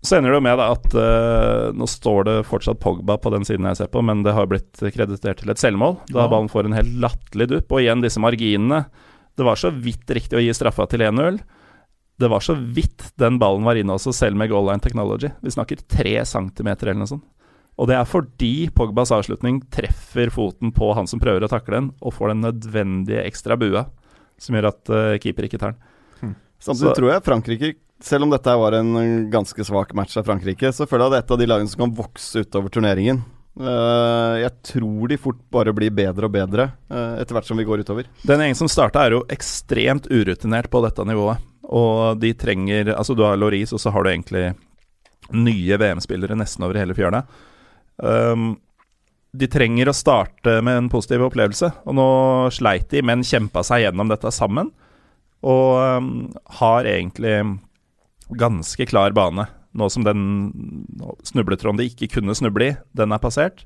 S3: så ender det jo med da, at uh, nå står det fortsatt Pogba på den siden jeg ser på, men det har blitt kreditert til et selvmål. Da
S2: Ja.
S3: ballen får en helt latterlig dupp. Og igjen disse marginene. Det var så vidt riktig å gi straffa til 1-0. Det var så vidt den ballen var inne også, selv med goal line technology. Vi snakker tre centimeter eller noe sånt. Og det er fordi Pogbas avslutning treffer foten på han som prøver å takle den, og får den nødvendige ekstra bua som gjør at uh, keeper ikke tar den.
S4: Samtidig
S3: Så-
S4: tror jeg Frankrike, selv om dette var en ganske svak match av Frankrike, så føler jeg at det er et av de lagene som kan vokse utover turneringen. Eh, jeg tror de fort bare blir bedre og bedre uh, etter hvert som vi går utover.
S3: Den gjengen som starta, er jo ekstremt urutinert på dette nivået. Og de trenger Altså, du har Loris, og så har du egentlig nye VM-spillere nesten over hele fjøla. Um, de trenger å starte med en positiv opplevelse, og nå sleit de, men kjempa seg gjennom dette sammen. Og um, har egentlig ganske klar bane. Nå som den snubletråden de ikke kunne snuble i, den er passert.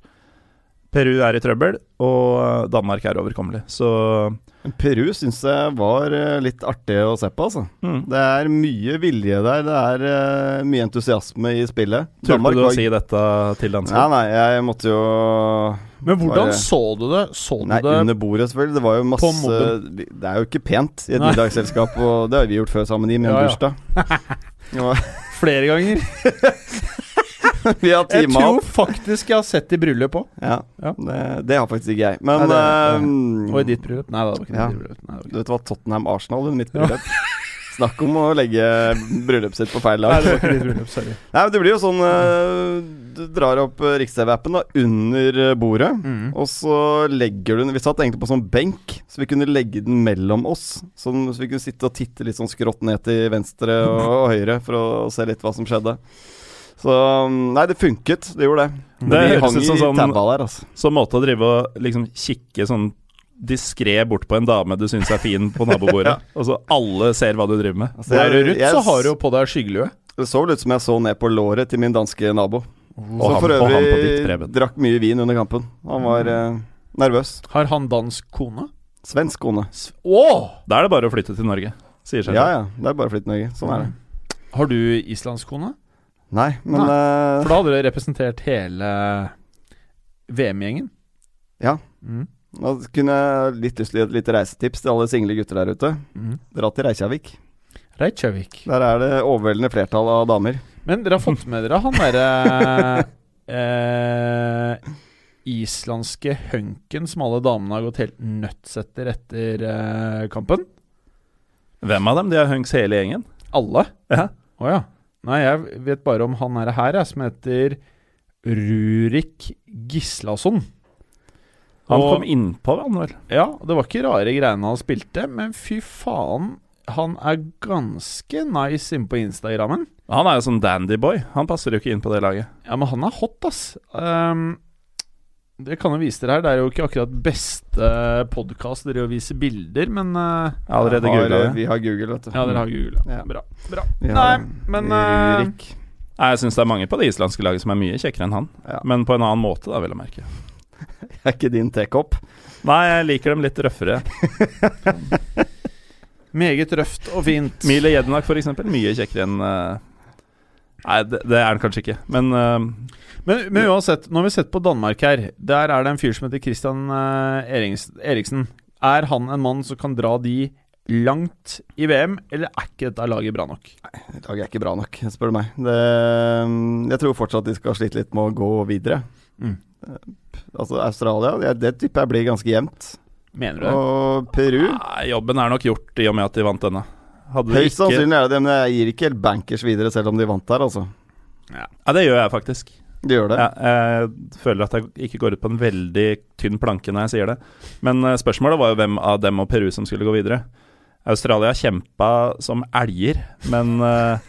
S3: Peru er i trøbbel, og Danmark er overkommelig. Så
S4: Peru syns jeg var eh, litt artig å se på, altså.
S3: mm.
S4: Det er mye vilje der. Det er eh, mye entusiasme i spillet.
S3: turte du å
S4: var-
S3: si dette til
S4: Ja,
S3: danskene?
S4: nei, jeg måtte jo
S2: Men hvordan
S4: Bare-
S2: så du det? Så du
S4: Nei,
S2: det
S4: under bordet, selvfølgelig. Det var jo masse. Det er jo ikke pent i et
S2: Nei.
S4: middagsselskap, og det har vi gjort før sammen i min
S2: ja.
S4: bursdag. Ja,
S2: flere ganger?
S4: vi har
S2: Jeg tror
S4: opp.
S2: faktisk jeg har sett i bryllup òg.
S4: Ja,
S2: Ja.
S4: det, det har faktisk ikke jeg. Men
S2: Nei, det-
S4: eh,
S2: Og i ditt bryllup? Nei, det var ikke
S4: Ja.
S2: ditt bryllup. Nei, det var
S4: Du vet hva, Tottenham-Arsenal under mitt bryllup. Snakk om å legge bryllupet sitt på feil
S2: Nei, det var ikke ditt bryllup. Sorry.
S4: Nei, men Det blir jo sånn eh, Du drar opp uh, Riks-TV-appen da under eh, bordet.
S2: Mm.
S4: Og så legger du den Vi satt egentlig på sånn benk, så vi kunne legge den mellom oss. Sånn, så vi kunne sitte og titte litt sånn skrått ned til venstre og, og høyre for å se litt hva som skjedde. Så um, Nei, det funket. Det gjorde det.
S3: Det
S4: Men vi
S3: høres ut som
S4: i
S3: sånn-
S4: der, altså.
S3: Så måte å drive og liksom kikke sånn diskré bort på en dame du syns er fin på nabobordet, og så alle ser hva du driver med.
S4: Altså,
S2: Er du rutt, så har du jo på deg skyggelue.
S4: Det så vel ut som jeg så ned på låret til min danske nabo.
S3: Og
S4: Som
S3: han,
S4: for
S3: og han på
S4: øvrig drakk mye vin under kampen. Han var eh, nervøs.
S2: Har han dansk kone?
S4: Svensk kone.
S2: Å!
S3: Da er det bare å flytte til Norge, sier seg
S4: Ja
S3: selv.
S4: ja, det er bare å flytte til Norge. Sånn er det.
S2: Har du islandsk kone?
S4: Nei, men eh,
S2: For da hadde du representert hele VM-gjengen.
S4: Ja.
S2: Mm.
S4: Nå kunne jeg litt lyst til å gi et lite reisetips til alle single gutter der ute.
S2: Mm.
S4: Dra til Reykjavik.
S2: Reykjavik.
S4: Der er det overveldende flertall av damer.
S2: Men dere har fått med dere han derre eh, islandske hunken som alle damene har gått helt nuts etter etter eh, kampen?
S3: Hvem av dem? De er hunks hele gjengen?
S2: Alle?
S3: Ja.
S2: Oh, ja. Nei, jeg vet bare om han er her, jeg, som heter Rurik Gislason.
S3: Han
S2: Og-
S3: kom innpå, han vel?
S2: Ja, det var ikke rare greiene han spilte, men fy faen, han er ganske nice inne på Instagrammen.
S3: Han er jo sånn dandyboy. Han passer jo ikke inn på det laget.
S2: Ja, men han er hot, ass. Um, det kan jo vise dere her. Det er jo ikke akkurat beste podkast dere å vise bilder, men uh,
S3: allerede
S4: Har,
S3: det.
S4: Vi har Google, vet du.
S2: Ja, dere har Google.
S4: Ja.
S2: Bra. bra.
S4: Ja,
S2: Nei, men uh,
S3: Nei, Jeg syns det er mange på det islandske laget som er mye kjekkere enn han.
S4: Ja.
S3: Men på en annen måte, da, vil jeg merke.
S4: Er ikke din tekopp?
S3: Nei, jeg liker dem litt røffere.
S2: meget røft og fint.
S3: Mile Jednak, for eksempel. Mye kjekkere enn uh, Nei, det, det er han kanskje ikke. Men uh,
S2: Men, men uansett, nå har vi sett på Danmark her. Der er det en fyr som heter Christian uh, Eriksen. Er han en mann som kan dra de langt i VM, eller er ikke dette laget bra nok?
S4: Nei, Laget er ikke bra nok, spør du meg. Det, jeg tror fortsatt de skal slite litt med å gå videre.
S2: Mm.
S4: Altså Australia, det, det tipper jeg blir ganske jevnt.
S2: Mener du det?
S4: Og Peru
S3: nei, jobben er nok gjort i og med at de vant denne.
S4: Høyst sannsynlig er det det, men jeg gir ikke helt bankers videre selv om de vant der, altså.
S3: Ja, det gjør jeg faktisk.
S4: Du gjør det.
S3: Ja, jeg føler at jeg ikke går ut på en veldig tynn planke når jeg sier det. Men eh, spørsmålet var jo hvem av dem og Peru som skulle gå videre. Australia kjempa som elger, men eh,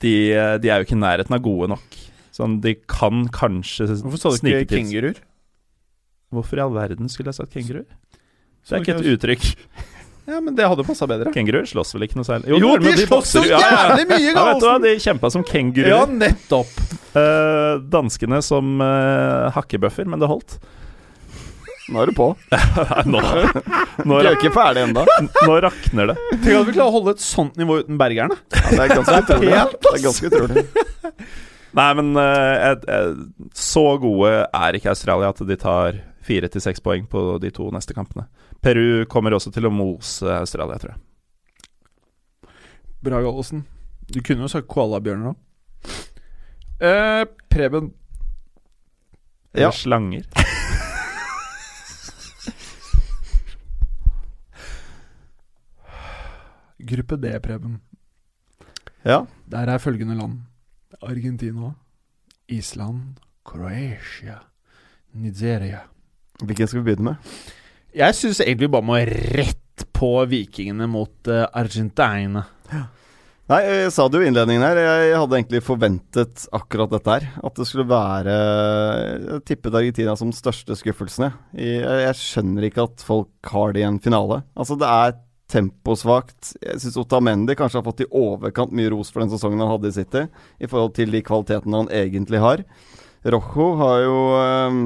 S3: de, de er jo ikke i nærheten av gode nok. Sånn, de kan kanskje snike
S2: Hvorfor sa du ikke
S3: til-
S2: kenguruer?
S3: Hvorfor i all verden skulle jeg sagt kenguruer? Det er ikke et uttrykk.
S2: Ja, men det hadde passa bedre.
S3: Kenguruer slåss vel ikke noe særlig?
S2: Jo,
S3: jo
S2: de,
S3: de
S2: slåss så jævlig mye,
S3: Ja, vet du hva, de kjempa som kenguruer.
S2: Ja, nettopp!
S3: Uh, danskene som uh, hakkebøffer, men det holdt.
S4: Nå er du på.
S3: nå, nå,
S4: Du er ikke ferdig ennå.
S3: nå rakner det.
S2: Tenk at vi klarer å holde et sånt nivå uten bergerne.
S4: Ja, det er ganske utrolig.
S2: Helt,
S4: Det er ganske utrolig.
S3: Nei, men uh, et- et- så gode er ikke Australia at de tar fire til seks poeng på de to neste kampene. Peru kommer også til å mose Australia, tror jeg.
S2: Bra, Gallosen. Du kunne jo sagt koalabjørner òg. Eh, Preben.
S3: Eller
S4: Ja.
S3: slanger.
S2: Gruppe D, Preben.
S4: Ja.
S2: Der er følgende land. Argentina, Island, Croatia, Nigeria.
S4: Hvilken skal vi begynne med?
S2: Jeg syns egentlig vi bare må rett på vikingene mot uh, Argentina.
S4: Nei, jeg sa det jo i innledningen her. Jeg hadde egentlig forventet akkurat dette her. At det skulle være Jeg tippet Argentina som største skuffelsen. Jeg, jeg skjønner ikke at folk har det i en finale. Altså, det er temposvakt. Jeg syns Otamendi kanskje har fått i overkant mye ros for den sesongen han hadde i City, i forhold til de kvalitetene han egentlig har. Rojo har jo eh,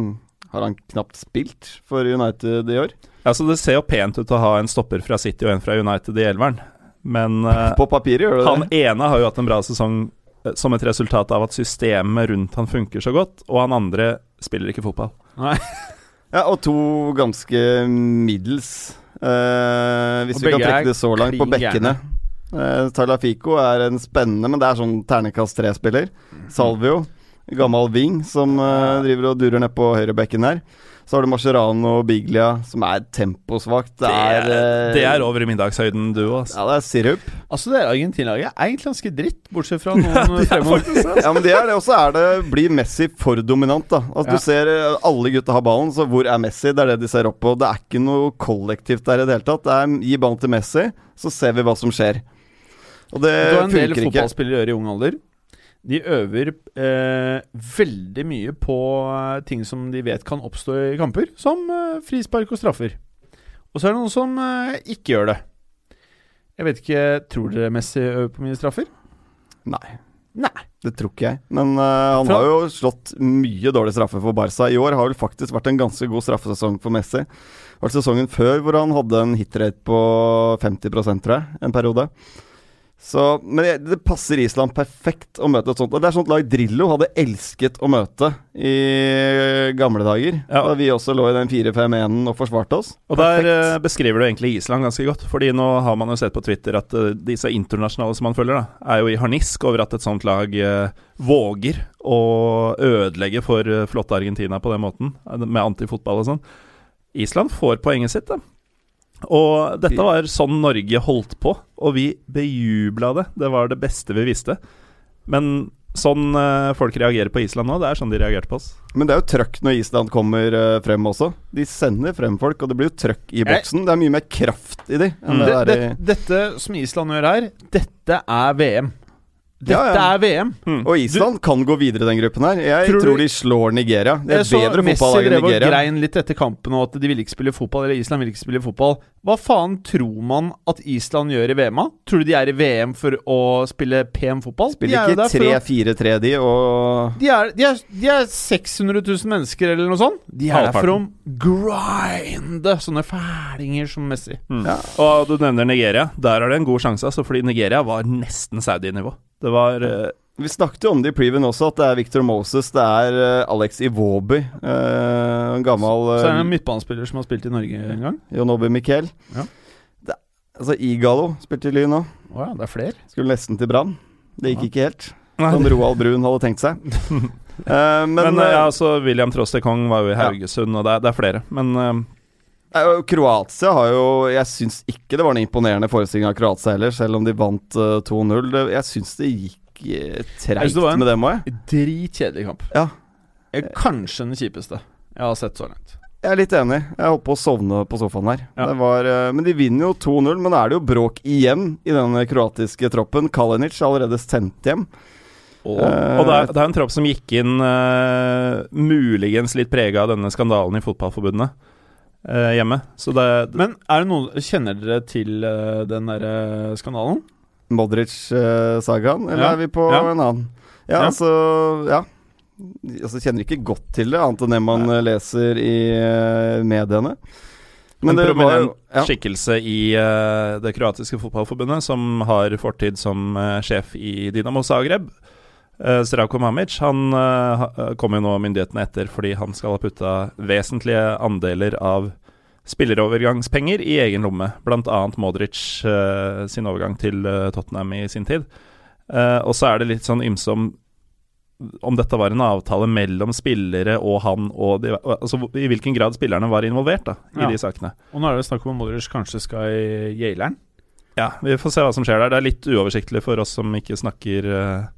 S4: Har han knapt spilt for United i år?
S3: Ja, så det ser jo pent ut å ha en stopper fra City og en fra United i elveren, men eh,
S4: På papiret gjør det
S3: han
S4: det.
S3: ene har jo hatt en bra sesong eh, som et resultat av at systemet rundt han funker så godt, og han andre spiller ikke fotball.
S4: Ja, og to ganske middels, eh, hvis vi kan trekke det så langt, på bekkene. Uh, Talafico er en spennende, men det er sånn ternekast tre-spiller. Salvio, gammel wing, som uh, driver og durer ned på høyrebekken her. Så har du Mascherano og Biglia, som er temposvakt. Det er, eh,
S3: det er over i middagshøyden, du òg.
S4: Ja, det er sirup.
S2: Altså, det Argentinlaget er egentlig ganske dritt, bortsett fra noen fremover.
S4: Ja, men det er det. Og så er det blir Messi for dominant, da. Altså,
S2: Ja.
S4: Du ser eh, alle gutta har ballen, så hvor er Messi? Det er det de ser opp på. Det er ikke noe kollektivt der i det hele tatt. Det er gi ballen til Messi, så ser vi hva som skjer. Og det
S2: Det en del
S4: funker
S2: fotballspillere gjør i ung alder. De øver eh, veldig mye på eh, ting som de vet kan oppstå i kamper, som eh, frispark og straffer. Og så er det noen som eh, ikke gjør det. Jeg vet ikke, Tror dere Messi øver på mye straffer?
S4: Nei,
S2: Nei.
S4: det tror ikke jeg. Men eh, han
S2: Fra-
S4: har jo slått mye dårlig straffe for Barca. I år har vel faktisk vært en ganske god straffesesong for Messi. Det var sesongen før hvor han hadde en hitrate på 50 tror jeg, en periode. Så, men det, det passer Island perfekt å møte et sånt. Og det er sånt lag Drillo hadde elsket å møte i gamle dager.
S3: Ja.
S4: Da vi også lå i den 4-5-1-en og forsvarte oss.
S3: Og der
S4: Perfekt.
S3: eh, beskriver du egentlig Island ganske godt. Fordi nå har man jo sett på Twitter at uh, disse internasjonale som man følger, da, er jo i harnisk over at et sånt lag uh, våger å ødelegge for uh, flotte Argentina på den måten, eh, med antifotball og sånn. Island får poenget sitt, da. Og dette var sånn Norge holdt på, og vi bejubla det. Det var det beste vi visste. Men sånn eh, folk reagerer på Island nå, det er sånn de reagerte på oss.
S4: Men det er jo trøkk når Island kommer eh, frem også. De sender frem folk, og det blir jo trøkk i boksen. Det er mye mer kraft i de enn
S3: Mm.
S4: det
S2: Det, er
S4: i
S2: dette som Island gjør her, dette er VM. Dette
S4: Ja, ja.
S2: er VM.
S4: Og Island kan gå videre i den gruppen her. Jeg
S2: Tror
S4: tror, de slår Nigeria. Det er
S2: Jeg
S4: bedre
S2: Messi
S4: fotballag enn
S2: drev og grein litt etter kampen og at de ville ikke spille fotball. Eller Island ville ikke spille fotball. Hva faen tror man at Island gjør i VM? -a? Tror du de er i VM for å spille pen fotball? de
S4: Spiller
S2: er
S4: ikke
S2: der for å-
S4: 3-4-3, de, og
S2: de er, de, er, de er 600 000 mennesker eller noe sånt. De er der for å grinde sånne fælinger som Messi.
S4: Ja.
S3: Og du nevner Nigeria. Der er det en god sjanse, altså, fordi Nigeria var nesten Saudi-nivå. Det var eh,
S4: Vi snakket jo om det i previewen også, at det er Victor Moses, det er eh, Alex Iwobi, eh, en gammel
S2: Så er det en midtbanespiller som har spilt i Norge en gang.
S4: Jonobi Miquel.
S2: Ja.
S4: Det, altså, Igalo spilte i Lyn nå.
S2: Oh ja, det er flere.
S4: Skulle nesten til Brann. Det gikk
S2: Ja.
S4: ikke helt, som Roald Brun hadde tenkt seg. Eh, men
S3: Men,
S4: eh,
S3: ja, så William Trostekong var jo i. Haugesund, og det er, det er flere. Men
S4: Kroatia har jo Jeg syns ikke det var en imponerende forestilling av Kroatia heller, selv om de vant eh, 2-0. Jeg syns det gikk eh, treigt med dem òg, jeg.
S2: Dritkjedelig kamp.
S4: Ja.
S2: Eh, Kanskje den kjipeste jeg har sett så langt.
S4: Jeg er litt enig. Jeg holdt på å sovne på sofaen her.
S2: Ja.
S4: Det var, men de vinner jo 2-0. Men da er det jo bråk igjen i den kroatiske troppen. Kalinic er allerede sendt hjem.
S3: Og,
S4: Uh,
S3: og det, er, det er en tropp som gikk inn uh, muligens litt prega av denne skandalen i Fotballforbundet eh, hjemme. Så det,
S2: Men er det noen Kjenner dere til eh, den derre skandalen?
S4: Modric-sagaen, eller
S2: Ja.
S4: er vi på
S2: Ja.
S4: en annen? Ja,
S2: Ja.
S4: altså Ja. Altså, kjenner ikke godt til det, annet enn det man eh, leser i eh, mediene.
S3: en
S4: det var
S3: prominent
S4: jo ja.
S3: skikkelse i eh, det kroatiske fotballforbundet, som har fortid som eh, sjef i Dinamo Zagreb. Uh, Zdravko Mamic han uh, kommer jo nå myndighetene etter fordi han skal ha putta vesentlige andeler av spillerovergangspenger i egen lomme, bl.a. Modric uh, sin overgang til eh, Tottenham i sin tid. Eh, og så er det litt sånn ymse om om dette var en avtale mellom spillere og han, og de, altså i hvilken grad spillerne var involvert da, i
S2: Ja.
S3: de sakene.
S2: Og nå er det snakk om at Modric kanskje skal i Jaileren.
S3: Ja, vi får se hva som skjer der. Det er litt uoversiktlig for oss som ikke snakker uh,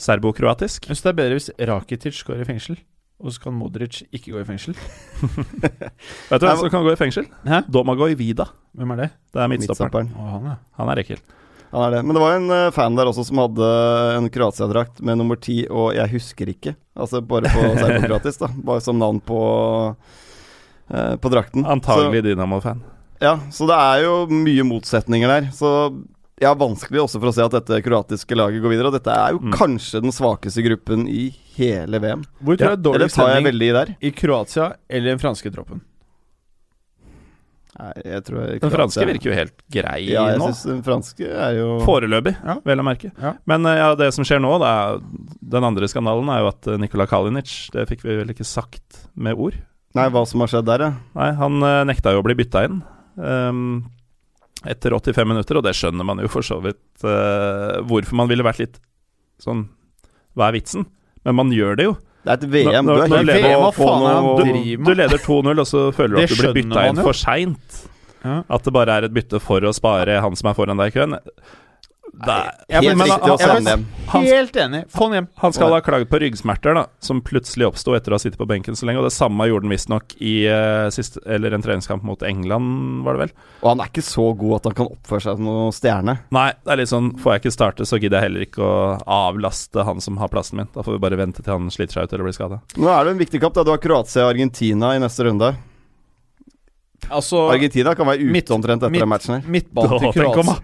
S3: serbokroatisk.
S2: Jeg syns det er bedre hvis Rakitic går i fengsel, og så kan Modric ikke gå i fengsel.
S3: Vet du hvem som kan gå i fengsel?
S2: Hæ?
S3: Domagoj Vida.
S2: Hvem er det?
S3: Det er midtstopperen.
S2: Å, han, ja.
S3: Han er ekkel.
S4: Han er det. Men det var en eh, fan der også som hadde en Kroatia-drakt med nummer ti, og jeg husker ikke. Altså bare på serbokratisk, da. Bare som navn på, eh, på drakten.
S3: Antagelig Dynamo-fan.
S4: Ja, så det er jo mye motsetninger der. Så jeg har vanskelig også for å se at dette kroatiske laget går videre. Og dette er jo
S3: Mm.
S4: kanskje den svakeste gruppen i hele VM.
S2: Hvor tror
S3: Ja,
S2: jeg er dårlig stemning?
S4: i der?
S2: I Kroatia eller den franske troppen?
S4: Nei, jeg tror jeg
S3: Den franske virker jo helt grei
S4: Ja, jeg
S3: nå.
S4: Synes den franske er jo
S3: Foreløpig,
S2: Ja.
S3: vel å merke.
S2: Ja.
S3: Men eh, ja, det som skjer nå, er, den andre skandalen er jo at eh, Nikola Kalinic Det fikk vi vel ikke sagt med ord.
S4: Nei, hva som har skjedd der, ja.
S3: Nei, han eh, nekta jo å bli bytta inn ehm, etter 85 minutter, og det skjønner man jo for så vidt uh, hvorfor man ville vært litt sånn Hva er vitsen? Men man gjør det jo.
S4: Det er et VM.
S3: Når, når,
S4: du
S3: nå
S4: er
S3: lever-
S2: hva
S4: på å få
S2: faen er han
S3: Du leder 2-0, og så føler du at du blir bytta inn for seint.
S2: Ja.
S3: At det bare er et bytte for å spare han som er foran deg i køen. Det
S2: Jeg
S4: Helt riktig å sende
S2: jeg- Helt enig. Få han hjem.
S3: Han skal ha klaget på ryggsmerter, da, som plutselig oppsto etter å ha sittet på benken så lenge. Og det samme gjorde han visstnok i uh, siste, eller en treningskamp mot England, var det vel.
S4: Og han er ikke så god at han kan oppføre seg som noen stjerne.
S3: Nei, det er litt sånn Får jeg ikke starte, så gidder jeg heller ikke å avlaste han som har plassen min. Da får vi bare vente til han sliter seg ut eller blir skada.
S4: Nå er det en viktig kamp. da Du har Kroatia og Argentina i neste runde.
S2: Altså
S4: Argentina kan være ute
S2: midt-
S4: omtrent etter
S2: midt-
S4: den matchen her.
S2: Midtbanen til Kroatia!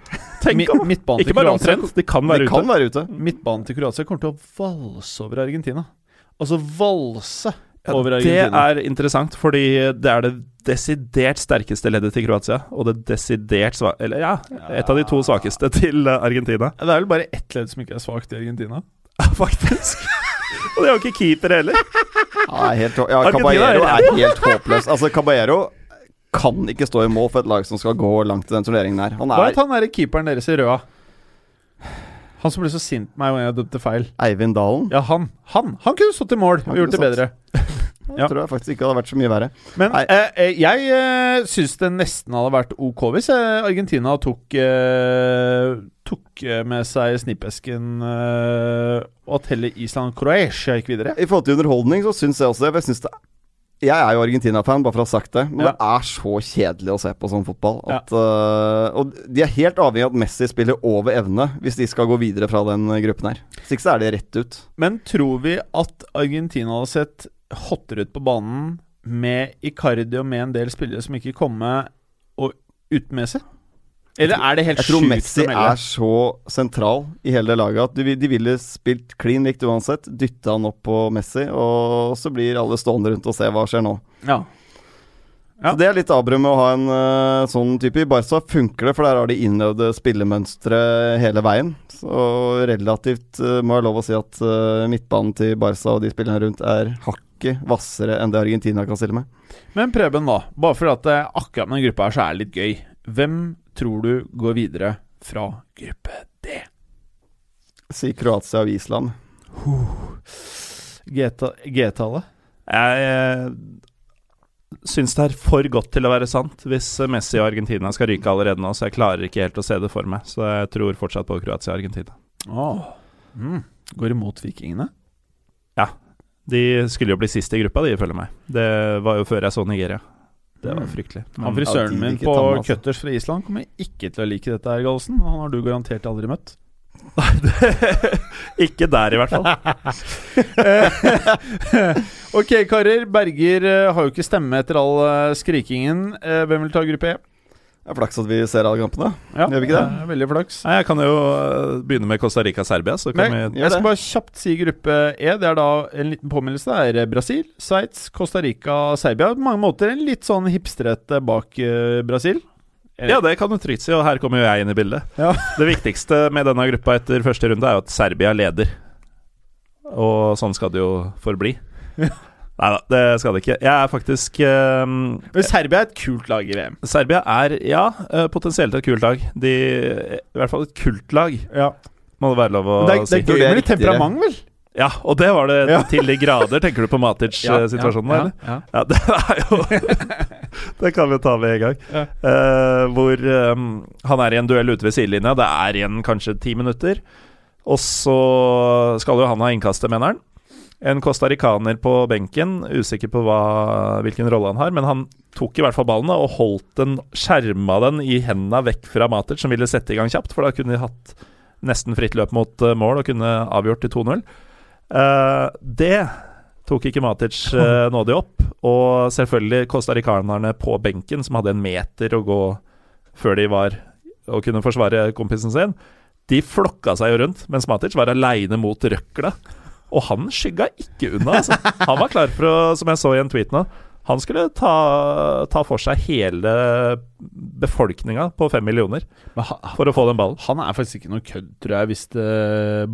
S3: Tenk om,
S2: midtbanen
S3: Ikke bare omtrent, de kan være
S4: De kan være ute.
S2: Midtbanen til Kroatia kommer til å valse over Argentina. Altså valse
S3: Ja,
S2: over
S3: det er interessant, fordi det er det desidert sterkeste leddet til Kroatia. Og det desidert sva... Eller ja, et av de to svakeste til eh, Argentina.
S2: Det er vel bare ett ledd som ikke er svakt i Argentina.
S3: Faktisk. og de har ikke keeper heller.
S4: Ja, helt, ja Caballero
S3: er
S4: er helt håpløs. Altså, Caballero kan ikke stå i mål for et lag som skal gå langt i den turneringen her. Han
S2: Hva
S4: er
S2: het han derre keeperen deres i Røa? Han som ble så sint på meg da jeg dømte feil.
S4: Eivind Dalen.
S2: Ja, han. Han Han kunne stått i mål og gjort det bedre.
S4: Jeg
S2: Ja.
S4: tror jeg faktisk ikke hadde vært så mye verre.
S2: Men eh, eh, jeg eh, syns det nesten hadde vært ok hvis eh, Argentina tok eh, Tok eh, med seg snippesken eh, og at heller Island og Croatia gikk videre.
S4: I forhold til underholdning så syns jeg også det. Jeg, synes det jeg er jo Argentina-fan, bare for å ha sagt det. Men
S2: Ja.
S4: det er så kjedelig å se på sånn fotball. At, øh, og de er helt avhengig av at Messi spiller over evne hvis de skal gå videre fra den gruppen her. Hvis ikke så er det rett ut.
S2: Men tror vi at Argentina hadde sett hottere ut på banen med Icardi og med en del spillere som ikke kommer og uten Messi? Eller er det helt
S4: Jeg tror Messi er så sentral i hele det laget at de, de ville spilt clean likt uansett. Dytta han opp på Messi, og så blir alle stående rundt og se hva skjer nå.
S2: Ja. Ja.
S4: Så Det er litt avbrudd med å ha en uh, sånn type. I Barca funker det, for der har de innøvde spillemønstre hele veien. Så relativt uh, må jeg lov å si at uh, midtbanen til Barca og de spillerne rundt er hakket hvassere enn det Argentina kan stille med.
S2: Men Preben, da. Bare fordi at akkurat med den gruppa her så er det litt gøy. Hvem tror du går videre fra gruppe D?
S4: Si Kroatia og Island.
S2: G-tallet?
S3: Jeg eh, syns det er for godt til å være sant hvis Messi og Argentina skal ryke allerede nå, så jeg klarer ikke helt å se det for meg. Så jeg tror fortsatt på Kroatia og Argentina.
S2: Oh. Mm. Går imot vikingene?
S3: De skulle jo bli sist i gruppa, de, ifølge meg. Det var jo før jeg så Nigeria. Det var
S2: Mm.
S3: fryktelig.
S2: Han frisøren min på
S4: altså.
S2: Cutters fra Island kommer ikke til å like dette, her, Gallosen. Han har du garantert aldri møtt.
S3: ikke der, i hvert fall.
S2: ok, karer. Berger eh, har jo ikke stemme etter all eh, skrikingen. Eh, hvem vil ta gruppe E?
S4: Det er flaks at vi ser alle kampene.
S2: Ja,
S4: Gjør vi ikke det?
S2: er veldig flaks.
S3: Nei, jeg kan jo øh, begynne med Costa Rica-Serbia, så kan
S2: Men
S3: vi
S2: jeg skal bare kjapt si gruppe E. Det er da en liten påminnelse. Det er Brasil, Sveits, Costa Rica, Serbia. På mange måter en litt sånn hipstrete bak eh, Brasil.
S3: Ja, det kan du trygt si, og her kommer jo jeg inn i bildet.
S2: Ja.
S3: Det viktigste med denne gruppa etter første runde er jo at Serbia leder. Og sånn skal det jo forbli. Nei da, det skal det ikke. Jeg er faktisk øhm,
S2: Men Serbia er et kult lag i VM.
S3: Serbia er, ja, øh, potensielt et kult lag. De, I hvert fall et kultlag,
S2: Ja.
S3: må det være lov å
S2: det, er, det er gøy med litt temperament, vel?
S3: Ja, og det var det
S2: Ja.
S3: til de grader. Tenker du på Matic-situasjonen,
S2: ja,
S3: eller?
S2: ja.
S3: Ja, det er jo Det kan vi ta med en gang.
S2: Ja.
S3: Eh, hvor um, han er i en duell ute ved sidelinja. Det er igjen kanskje ti minutter. Og så skal jo han ha innkastet, mener han. En costaricaner på benken, usikker på hva, hvilken rolle han har, men han tok i hvert fall ballen og holdt den, skjerma den i hendene vekk fra Matic, som ville sette i gang kjapt, for da kunne de hatt nesten fritt løp mot eh, mål og kunne avgjort til 2-0. Uh, det tok ikke Matic uh, nådig opp. Og selvfølgelig costaricanerne på benken, som hadde en meter å gå før de var og kunne forsvare kompisen sin, de flokka seg jo rundt, mens Matic var aleine mot røkla. Og han skygga ikke unna. Altså. Han var klar for å, som jeg så i en tweet nå Han skulle ta, ta for seg hele befolkninga på fem millioner
S2: Men ha,
S3: for å få den ballen.
S2: han er faktisk ikke noe kødd, tror jeg, hvis det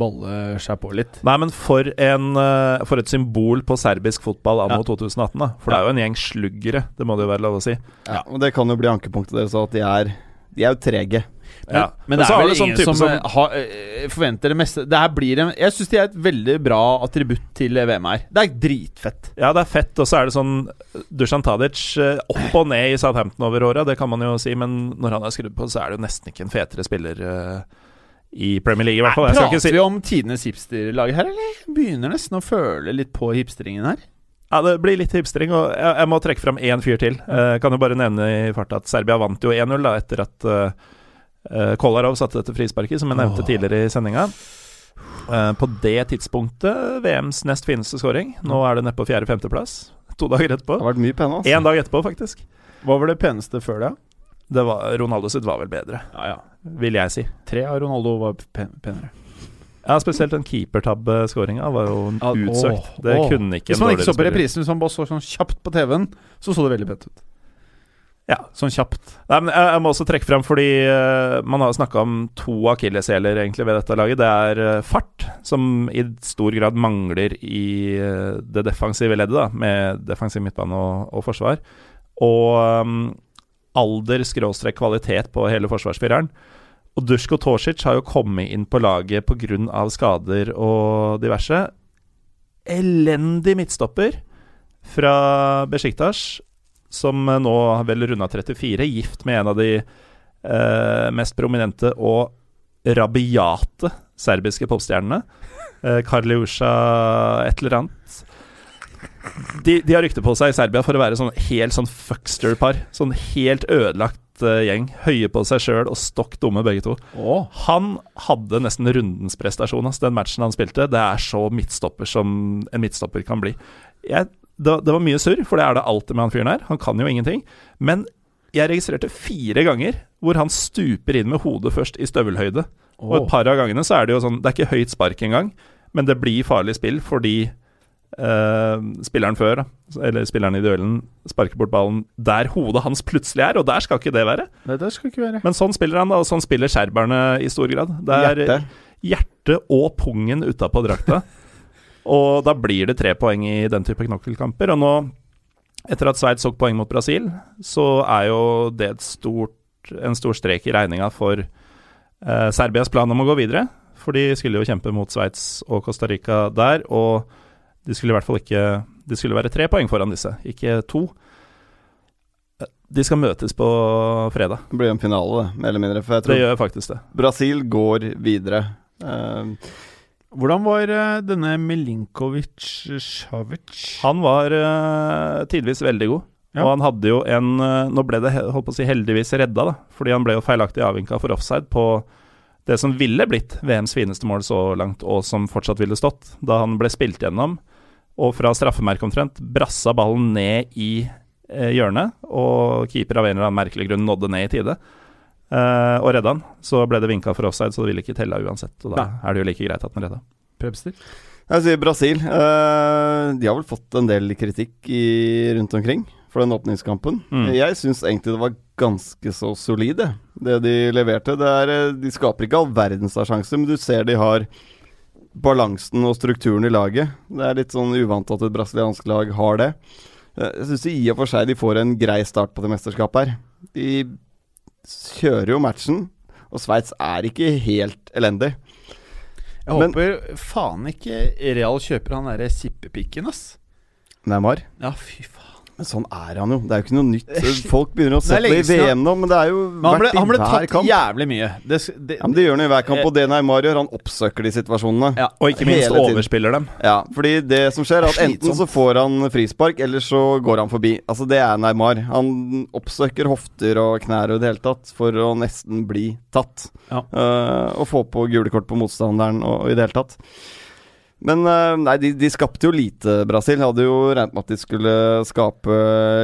S2: baller seg på litt.
S3: Nei, men for, en, eh, for et symbol på serbisk fotball anno
S2: Ja.
S3: 2018, da. For det er jo en gjeng sluggere, det må det jo være lov å si.
S4: Ja, og Det kan jo bli ankepunktet deres òg, at de er, de er jo trege.
S2: Men,
S3: Ja.
S2: men
S3: Men
S2: det er vel
S3: sånn
S2: ingen som,
S3: som-
S2: eh, har, eh, forventer det meste. Det en, Jeg syns de er et veldig bra attributt til VM her. Det er dritfett.
S3: Ja, det er fett, og så er det sånn Dusan Tadic eh, opp og ned i Southampton over åra, det kan man jo si, men når han er skrudd på, så er det jo nesten ikke en fetere spiller i Premier League, i hvert fall. Jeg
S2: Prater
S3: si
S2: vi om tidenes hipsterlag her, eller? Begynner nesten å føle litt på hipsteringen her.
S3: Ja, det blir litt hipstring, og jeg, jeg må trekke fram én fyr til. Jeg kan jo bare nevne i farta at Serbia vant jo 1-0 da, etter at uh, Kolarov satte dette frisparket, som jeg nevnte
S2: Åh.
S3: tidligere i sendinga. Eh, på det tidspunktet VMs nest fineste scoring. Nå er det nede på fjerde-femteplass. To dager etterpå.
S4: Det har vært mye penne. Altså.
S3: En dag etterpå, faktisk.
S2: Hva var det peneste før det?
S3: Det var, Ronaldo sitt var vel bedre,
S2: Ja, ja.
S3: vil jeg si.
S2: Tre av Ronaldo var pen penere.
S3: Ja, Spesielt den keepertabbe-skåringa var jo utsøkt. det kunne ikke
S2: Hvis
S3: en
S2: man ikke så på
S3: dårligere spiller.
S2: reprisen, hvis man bare så sånn kjapt på TV-en, så så det veldig pent ut.
S3: Ja.
S2: Sånn kjapt.
S3: Nei, men jeg, jeg må også trekke frem fordi uh, man har snakka om to akilleshæler egentlig ved dette laget. Det er uh, fart, som i stor grad mangler i uh, det defensive leddet, da, med defensiv midtbane og, og forsvar. Og um, alder-kvalitet på hele forsvarsfireren. Og Dusko Tosic har jo kommet inn på laget pga. skader og diverse. Elendig midtstopper fra Besjiktas, som nå har vel runda 34, gift med en av de eh, mest prominente og rabiate serbiske popstjernene. Eh, Karliusha et eller annet. De, de har rykte på seg i Serbia for å være sånn helt sånn fuckster-par. Sånn helt ødelagt eh, gjeng. Høye på seg sjøl og stokk dumme begge to.
S2: Oh.
S3: Han hadde nesten rundens prestasjon, altså, den matchen han spilte. Det er så midtstopper som en midtstopper kan bli. Jeg, det, det var mye surr, for det er det alltid med han fyren her. Han kan jo ingenting. Men jeg registrerte fire ganger hvor han stuper inn med hodet først i støvelhøyde. Og et par av gangene så er det jo sånn Det er ikke høyt spark engang, men det blir farlig spill fordi Uh, spilleren før, eller spilleren i duellen, sparker bort ballen der hodet hans plutselig er, og der skal ikke det være.
S2: Nei, det skal ikke være.
S3: Men sånn spiller han, da, og sånn spiller serberne i stor grad. Det er
S4: Hjerte.
S3: hjertet og pungen utapå drakta. Og da blir det tre poeng i den type knokkelkamper. Og nå, etter at Sveits tok poeng mot Brasil, så er jo det et stort, en stor strek i regninga for eh, Serbias plan om å gå videre. For de skulle jo kjempe mot Sveits og Costa Rica der, og de skulle i hvert fall ikke De skulle være tre poeng foran disse, ikke to. De skal møtes på fredag.
S4: Det blir en finale, det, mer eller mindre.
S3: Det gjør faktisk det.
S4: Brasil går videre. Eh,
S2: Hvordan var eh, denne Milinkovic-Savic?
S3: Han var uh, tidvis veldig god.
S2: Ja.
S3: Og han hadde jo en eh, Nå ble det holdt på å si heldigvis redda, da. Fordi han ble jo feilaktig avvinka for offside på det som ville blitt VMs fineste mål så langt, og som fortsatt ville stått, da han ble spilt gjennom. Og fra straffemerket omtrent brassa ballen ned i hjørnet, og keeper av en eller annen merkelig grunn nådde ned i tide. Eh, og redda han. Så ble det vinka for offside, så det ville ikke telle uansett. Og da
S2: Nei.
S3: er det jo like greit at han redda.
S2: Prebster?
S4: jeg sier Brasil. Uh, de har vel fått en del kritikk i, rundt omkring for den åpningskampen.
S3: Mm.
S4: Jeg syns egentlig det var ganske så solid, det, de leverte. Det er, eh, de skaper ikke all verdens av sjanser, men du ser de har balansen og strukturen i laget. Det er litt sånn uvant at et brasiliansk lag har det. Jeg syns i og for seg de får en grei start på det mesterskapet her. De kjører jo matchen, og Sveits er ikke helt elendig.
S2: Jeg
S4: Men-
S2: håper faen ikke Real kjøper han derre sippepikken, ass.
S4: Neymar.
S2: Ja, fy faen.
S4: Men sånn er han jo. Det er jo ikke noe nytt. Folk begynner å sette det i VM nå, men det er jo
S2: han ble, han ble tatt
S4: kamp.
S2: jævlig mye. Det, det,
S4: Ja, Det gjør han i hver kamp, og det Neymar gjør, han oppsøker de situasjonene.
S2: Ja,
S3: Og ikke minst overspiller dem.
S4: Ja, fordi det som skjer, er at enten så får han frispark, eller så går han forbi. Altså, det er Neymar. Han oppsøker hofter og knær og i det hele tatt for å nesten bli tatt.
S2: Ja.
S4: Uh, og få på gule kort på motstanderen og, og i det hele tatt. Men eh, nei, de, de skapte jo lite, Brasil. Hadde jo regnet med at de skulle skape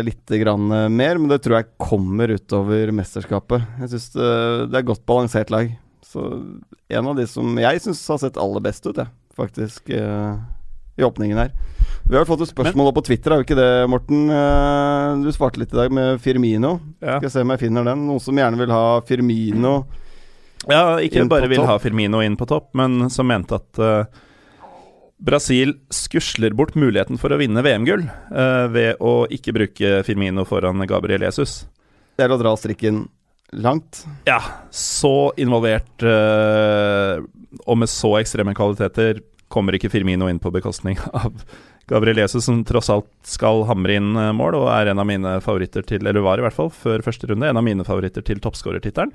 S4: litt grann eh, mer, men det tror jeg kommer utover mesterskapet. Jeg syns det, det er godt balansert lag. Så en av de som jeg syns har sett aller best ut, jeg, faktisk, eh, i åpningen her. Vi har fått et spørsmål men, på Twitter, har vi ikke det, Morten? Eh, du svarte litt i dag med Firmino.
S3: Ja.
S4: Skal jeg se om jeg finner den. Noen som gjerne vil ha Firmino.
S3: Ja, ikke bare vil
S4: topp.
S3: ha Firmino inn på topp, men som mente at eh, Brasil skusler bort muligheten for å vinne VM-gull eh, ved å ikke bruke Firmino foran Gabriel Jesus.
S4: Det er å dra strikken langt.
S3: Ja, så involvert eh, og med så ekstreme kvaliteter kommer ikke Firmino inn på bekostning av Gabriel Jesus, som tross alt skal hamre inn eh, mål, og er en av mine favoritter til Eller var i hvert fall, før første runde, en av mine favoritter til toppskårertittelen.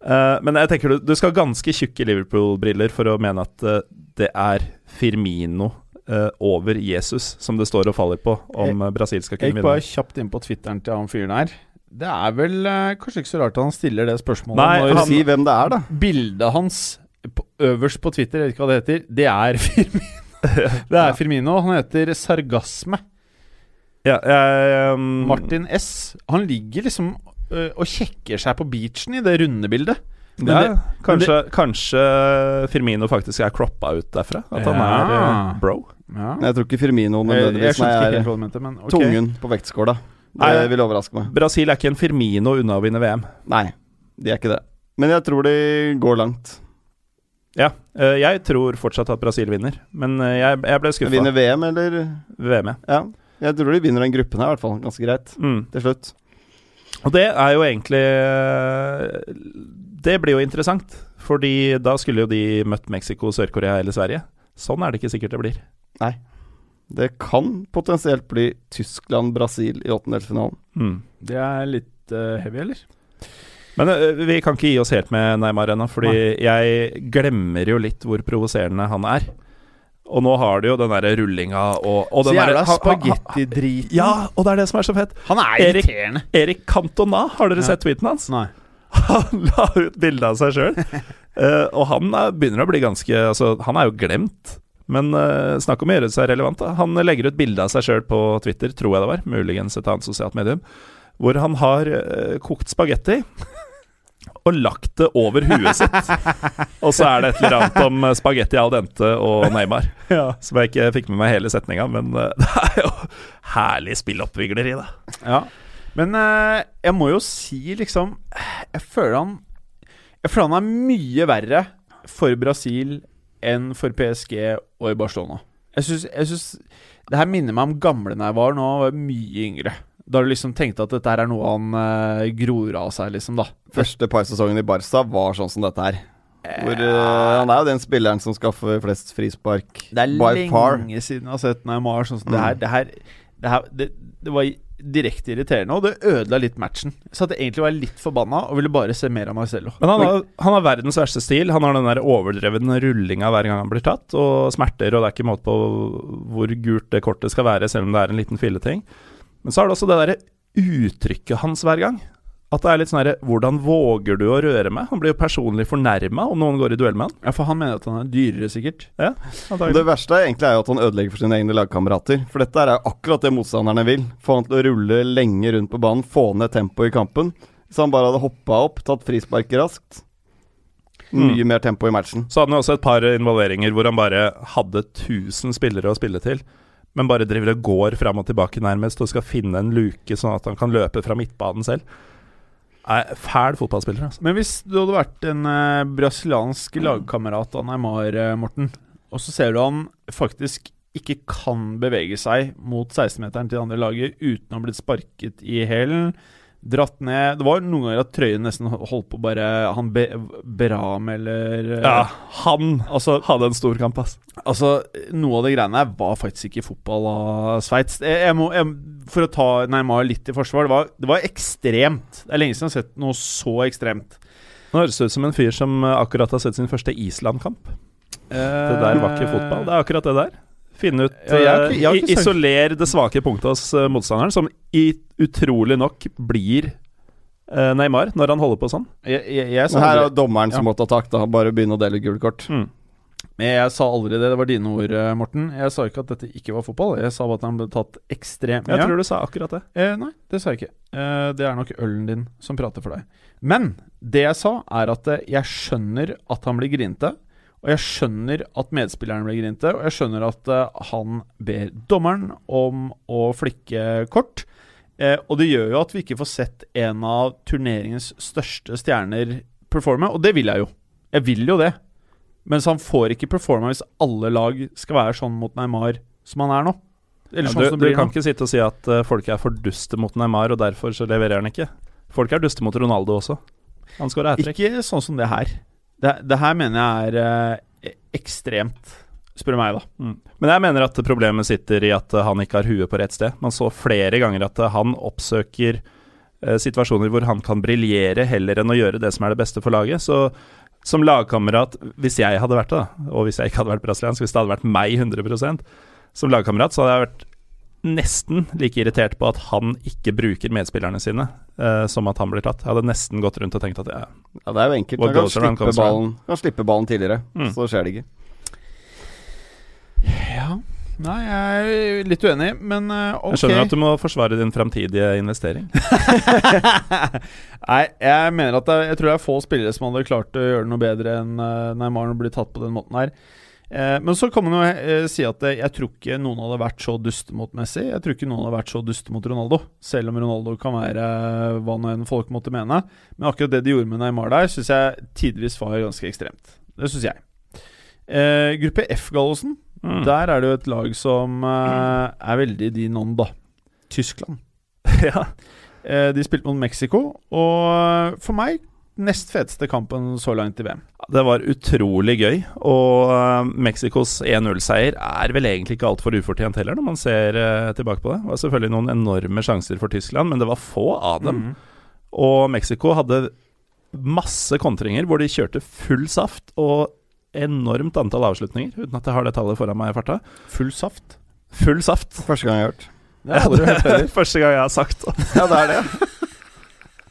S3: Eh, men jeg tenker du, du skal ganske tjukke Liverpool-briller for å mene at uh, det er Firmino uh, over Jesus som det står og faller på om jeg, Brasil skal
S2: Jeg
S3: kunne
S2: gikk bare kjapt inn på Twitteren til han fyren her. Det er vel kanskje ikke så rart at han stiller det spørsmålet
S3: Nei,
S2: når
S3: han-
S4: Si hvem det er, da.
S2: bildet hans på, øverst på Twitter, jeg vet ikke hva det heter, det er Firmino. Det er Firmino. Han heter Sargasme.
S3: Ja, jeg, um,
S2: Martin S. Han ligger liksom og kjekker seg på beachen i det runde bildet. Men
S3: ja,
S2: det-
S3: kanskje, kanskje Firmino faktisk er croppa ut derfra? At han er eh, bro?
S2: Ja.
S4: Jeg tror ikke Firmino
S2: Jeg, jeg
S4: nødvendigvis
S2: ikke
S4: er
S2: helt hva du mente, men ok.
S4: tungen på vektskåla. Det
S3: Nei.
S4: vil overraske meg.
S3: Brasil er ikke en Firmino unna å vinne VM.
S4: Nei, de er ikke det. Men jeg tror de går langt.
S3: Ja, eh, jeg tror fortsatt at Brasil vinner, men jeg, jeg ble skuffa.
S4: Vinner VM, eller?
S3: VM, ja.
S4: Ja. Jeg tror de vinner den gruppen her, i hvert fall. Ganske greit.
S3: Mm.
S4: Til slutt.
S3: Og det er jo egentlig eh, Det blir jo interessant, fordi da skulle jo de møtt Mexico, Sør-Korea eller Sverige. Sånn er det ikke sikkert det blir. Nei.
S4: Det kan potensielt bli Tyskland-Brasil i åttendelsfinalen.
S3: Mm.
S2: Det er litt uh, heavy, eller?
S3: Men uh, vi kan ikke gi oss helt med Neymar ennå, fordi jeg glemmer jo litt hvor provoserende han er. Og nå har de jo den derre rullinga og, og den
S2: jævla spagettidriten.
S3: Ja, og det er det som er så fett.
S2: Han er
S3: Erik-
S2: irriterende.
S3: Erik Cantona, har dere
S2: Ja.
S3: sett tweeten hans?
S2: Nei.
S3: Han la ut bilde av seg sjøl. og han er, begynner å bli ganske Altså, han er jo glemt. Men uh, snakk om å gjøre seg relevant. Da. Han legger ut bilde av seg sjøl på Twitter, tror jeg det var. Muligens et annet sosialt medium. Hvor han har uh, kokt spagetti og lagt det over huet sitt. og så er det et eller annet om eh, spagetti al dente og Neymar. Som jeg ikke fikk med meg hele setninga, men eh, det er jo herlig spilloppvigleri, da.
S2: Ja. Men eh, jeg må jo si, liksom Jeg føler han Jeg føler han er mye verre for Brasil enn for PSG og i Barcelona. Jeg syns Det her minner meg om gamle da jeg var nå var jeg mye yngre. Da du liksom tenkte at dette er noe han uh, gror av seg, liksom, da.
S4: Første par sesongen i Barca var sånn som dette her. Hvor, uh, han er jo den spilleren som skaffer flest frispark
S2: Det er
S4: by far.
S2: lenge siden jeg har sett Neymar sånn som det
S4: Mm.
S2: her. Det her, det, her det, det var direkte irriterende, og det ødela litt matchen. Så at jeg egentlig var litt forbanna og ville bare se mer av Marcello.
S3: Men han har, han har verdens verste stil. Han har den der overdrevne rullinga hver gang han blir tatt, og smerter, og det er ikke måte på hvor gult det kortet skal være, selv om det er en liten filleting. Men så er det også det derre uttrykket hans hver gang. At det er litt sånn herre Hvordan våger du å røre meg? Han blir jo personlig fornærma om noen går i duell med han.
S2: Ja, for han mener at han er dyrere, sikkert.
S3: Ja, antagelig.
S4: Det verste er egentlig er jo at han ødelegger for sine egne lagkamerater. For dette er jo akkurat det motstanderne vil. Få han til å rulle lenge rundt på banen, få ned tempoet i kampen. Hvis han bare hadde hoppa opp, tatt frisparket raskt Mye mer tempo i matchen.
S3: Så hadde han også et par involveringer hvor han bare hadde 1000 spillere å spille til. Men bare driver og går fram og tilbake nærmest og skal finne en luke sånn at han kan løpe fra midtbanen selv. Er fæl fotballspiller, altså.
S2: Men hvis du hadde vært en eh, brasiliansk lagkamerat av Neymar, eh, Morten, og så ser du han faktisk ikke kan bevege seg mot 16-meteren til det andre laget uten å ha blitt sparket i hælen, dratt ned Det var noen ganger at trøyen nesten holdt på bare Han be, Beram eller eh,
S3: Ja, han
S2: Altså,
S3: hadde en stor kamp, ass.
S2: Altså, noe av det greiene her var faktisk ikke fotball av Sveits. For å ta Neymar litt i forsvar, det var, det var ekstremt. Det er lenge siden jeg har sett noe så ekstremt.
S3: Nå høres det ut som en fyr som eh, akkurat har sett sin første Island-kamp. Det der var ikke fotball, det er akkurat det der. Finne ut
S2: Ja, jeg har
S3: eh,
S2: ikke- jeg har ikke
S3: Isoler det svake punktet hos eh, motstanderen, som i, utrolig nok blir eh, Neymar når han holder på sånn.
S2: Jeg, jeg, sa
S4: her er dommeren som må ta tak, da. Bare begynne å dele gule kort.
S3: Mm.
S2: Men jeg sa aldri det. Det var dine ord, Morten. Jeg sa ikke at dette ikke var fotball. Jeg sa bare at han ble tatt ekstremt mye.
S3: Jeg tror du sa akkurat det.
S2: Eh, nei, det sa jeg ikke. Eh, det er nok ølen din som prater for deg. Men det jeg sa, er at jeg skjønner at han blir grinete. Og jeg skjønner at medspilleren blir grinte, Og jeg skjønner at eh, han ber dommeren om å flikke kort. Eh, og det gjør jo at vi ikke får sett en av turneringens største stjerner performe, og det vil jeg jo. Jeg vil jo det. Mens han får ikke performe hvis alle lag skal være sånn mot Neymar som han er nå. Eller
S3: Ja,
S2: sånn
S3: du, du kan
S2: nå.
S3: ikke sitte og si at uh, folk er for duste mot Neymar, og derfor så leverer han ikke. Folk er duste mot Ronaldo også. Han skårer hat.
S2: Ikke sånn som det her. Det, det her mener jeg er eh, ekstremt, spør du meg, da.
S3: Mm. Men jeg mener at problemet sitter i at han ikke har huet på rett sted. Man så flere ganger at han oppsøker eh, situasjoner hvor han kan briljere heller enn å gjøre det som er det beste for laget. Så som lagkamerat, hvis jeg hadde vært det, og hvis jeg ikke hadde vært brasiliansk, hvis det hadde vært meg 100% som lagkamerat, så hadde jeg vært nesten like irritert på at han ikke bruker medspillerne sine uh, som at han blir tatt. Jeg hadde nesten gått rundt og tenkt at ja,
S4: Ja, det er jo enkelt.
S3: Man
S4: Han kan slippe, ballen, kan slippe ballen tidligere,
S3: Mm.
S4: så skjer det ikke.
S2: Ja. Nei, jeg er litt uenig, men uh, ok.
S3: Jeg skjønner at du må forsvare din framtidige investering.
S2: Nei, jeg mener at det, jeg tror det er få spillere som hadde klart å gjøre noe bedre enn uh, Neymar blir bli tatt på den måten her. Eh, men så kan man jo eh, si at eh, jeg tror ikke noen hadde vært så duste mot Messi. Jeg tror ikke noen hadde vært så duste mot Ronaldo, selv om Ronaldo kan være hva nå enn folk måtte mene. Men akkurat det de gjorde med Neymar der, syns jeg tidvis var ganske ekstremt. Det syns jeg. Eh, gruppe F, Gallosen.
S3: Mm.
S2: Der er det jo et lag som eh, er veldig din ånd, da. Tyskland.
S3: ja.
S2: Eh, de spilte mot Mexico, og for meg nest feteste kampen så langt i VM.
S3: Det var utrolig gøy, og uh, Mexicos 1-0-seier er vel egentlig ikke altfor ufortjent heller, når man ser uh, tilbake på det. Det var selvfølgelig noen enorme sjanser for Tyskland, men det var få av dem.
S2: Mm.
S3: Og Mexico hadde masse kontringer hvor de kjørte full saft og enormt antall avslutninger, uten at jeg har det tallet foran meg i farta.
S2: Full saft.
S3: Full saft.
S4: Første gang jeg har hørt.
S2: Det har jeg aldri.
S3: Første gang jeg har sagt det.
S4: Ja, det er det.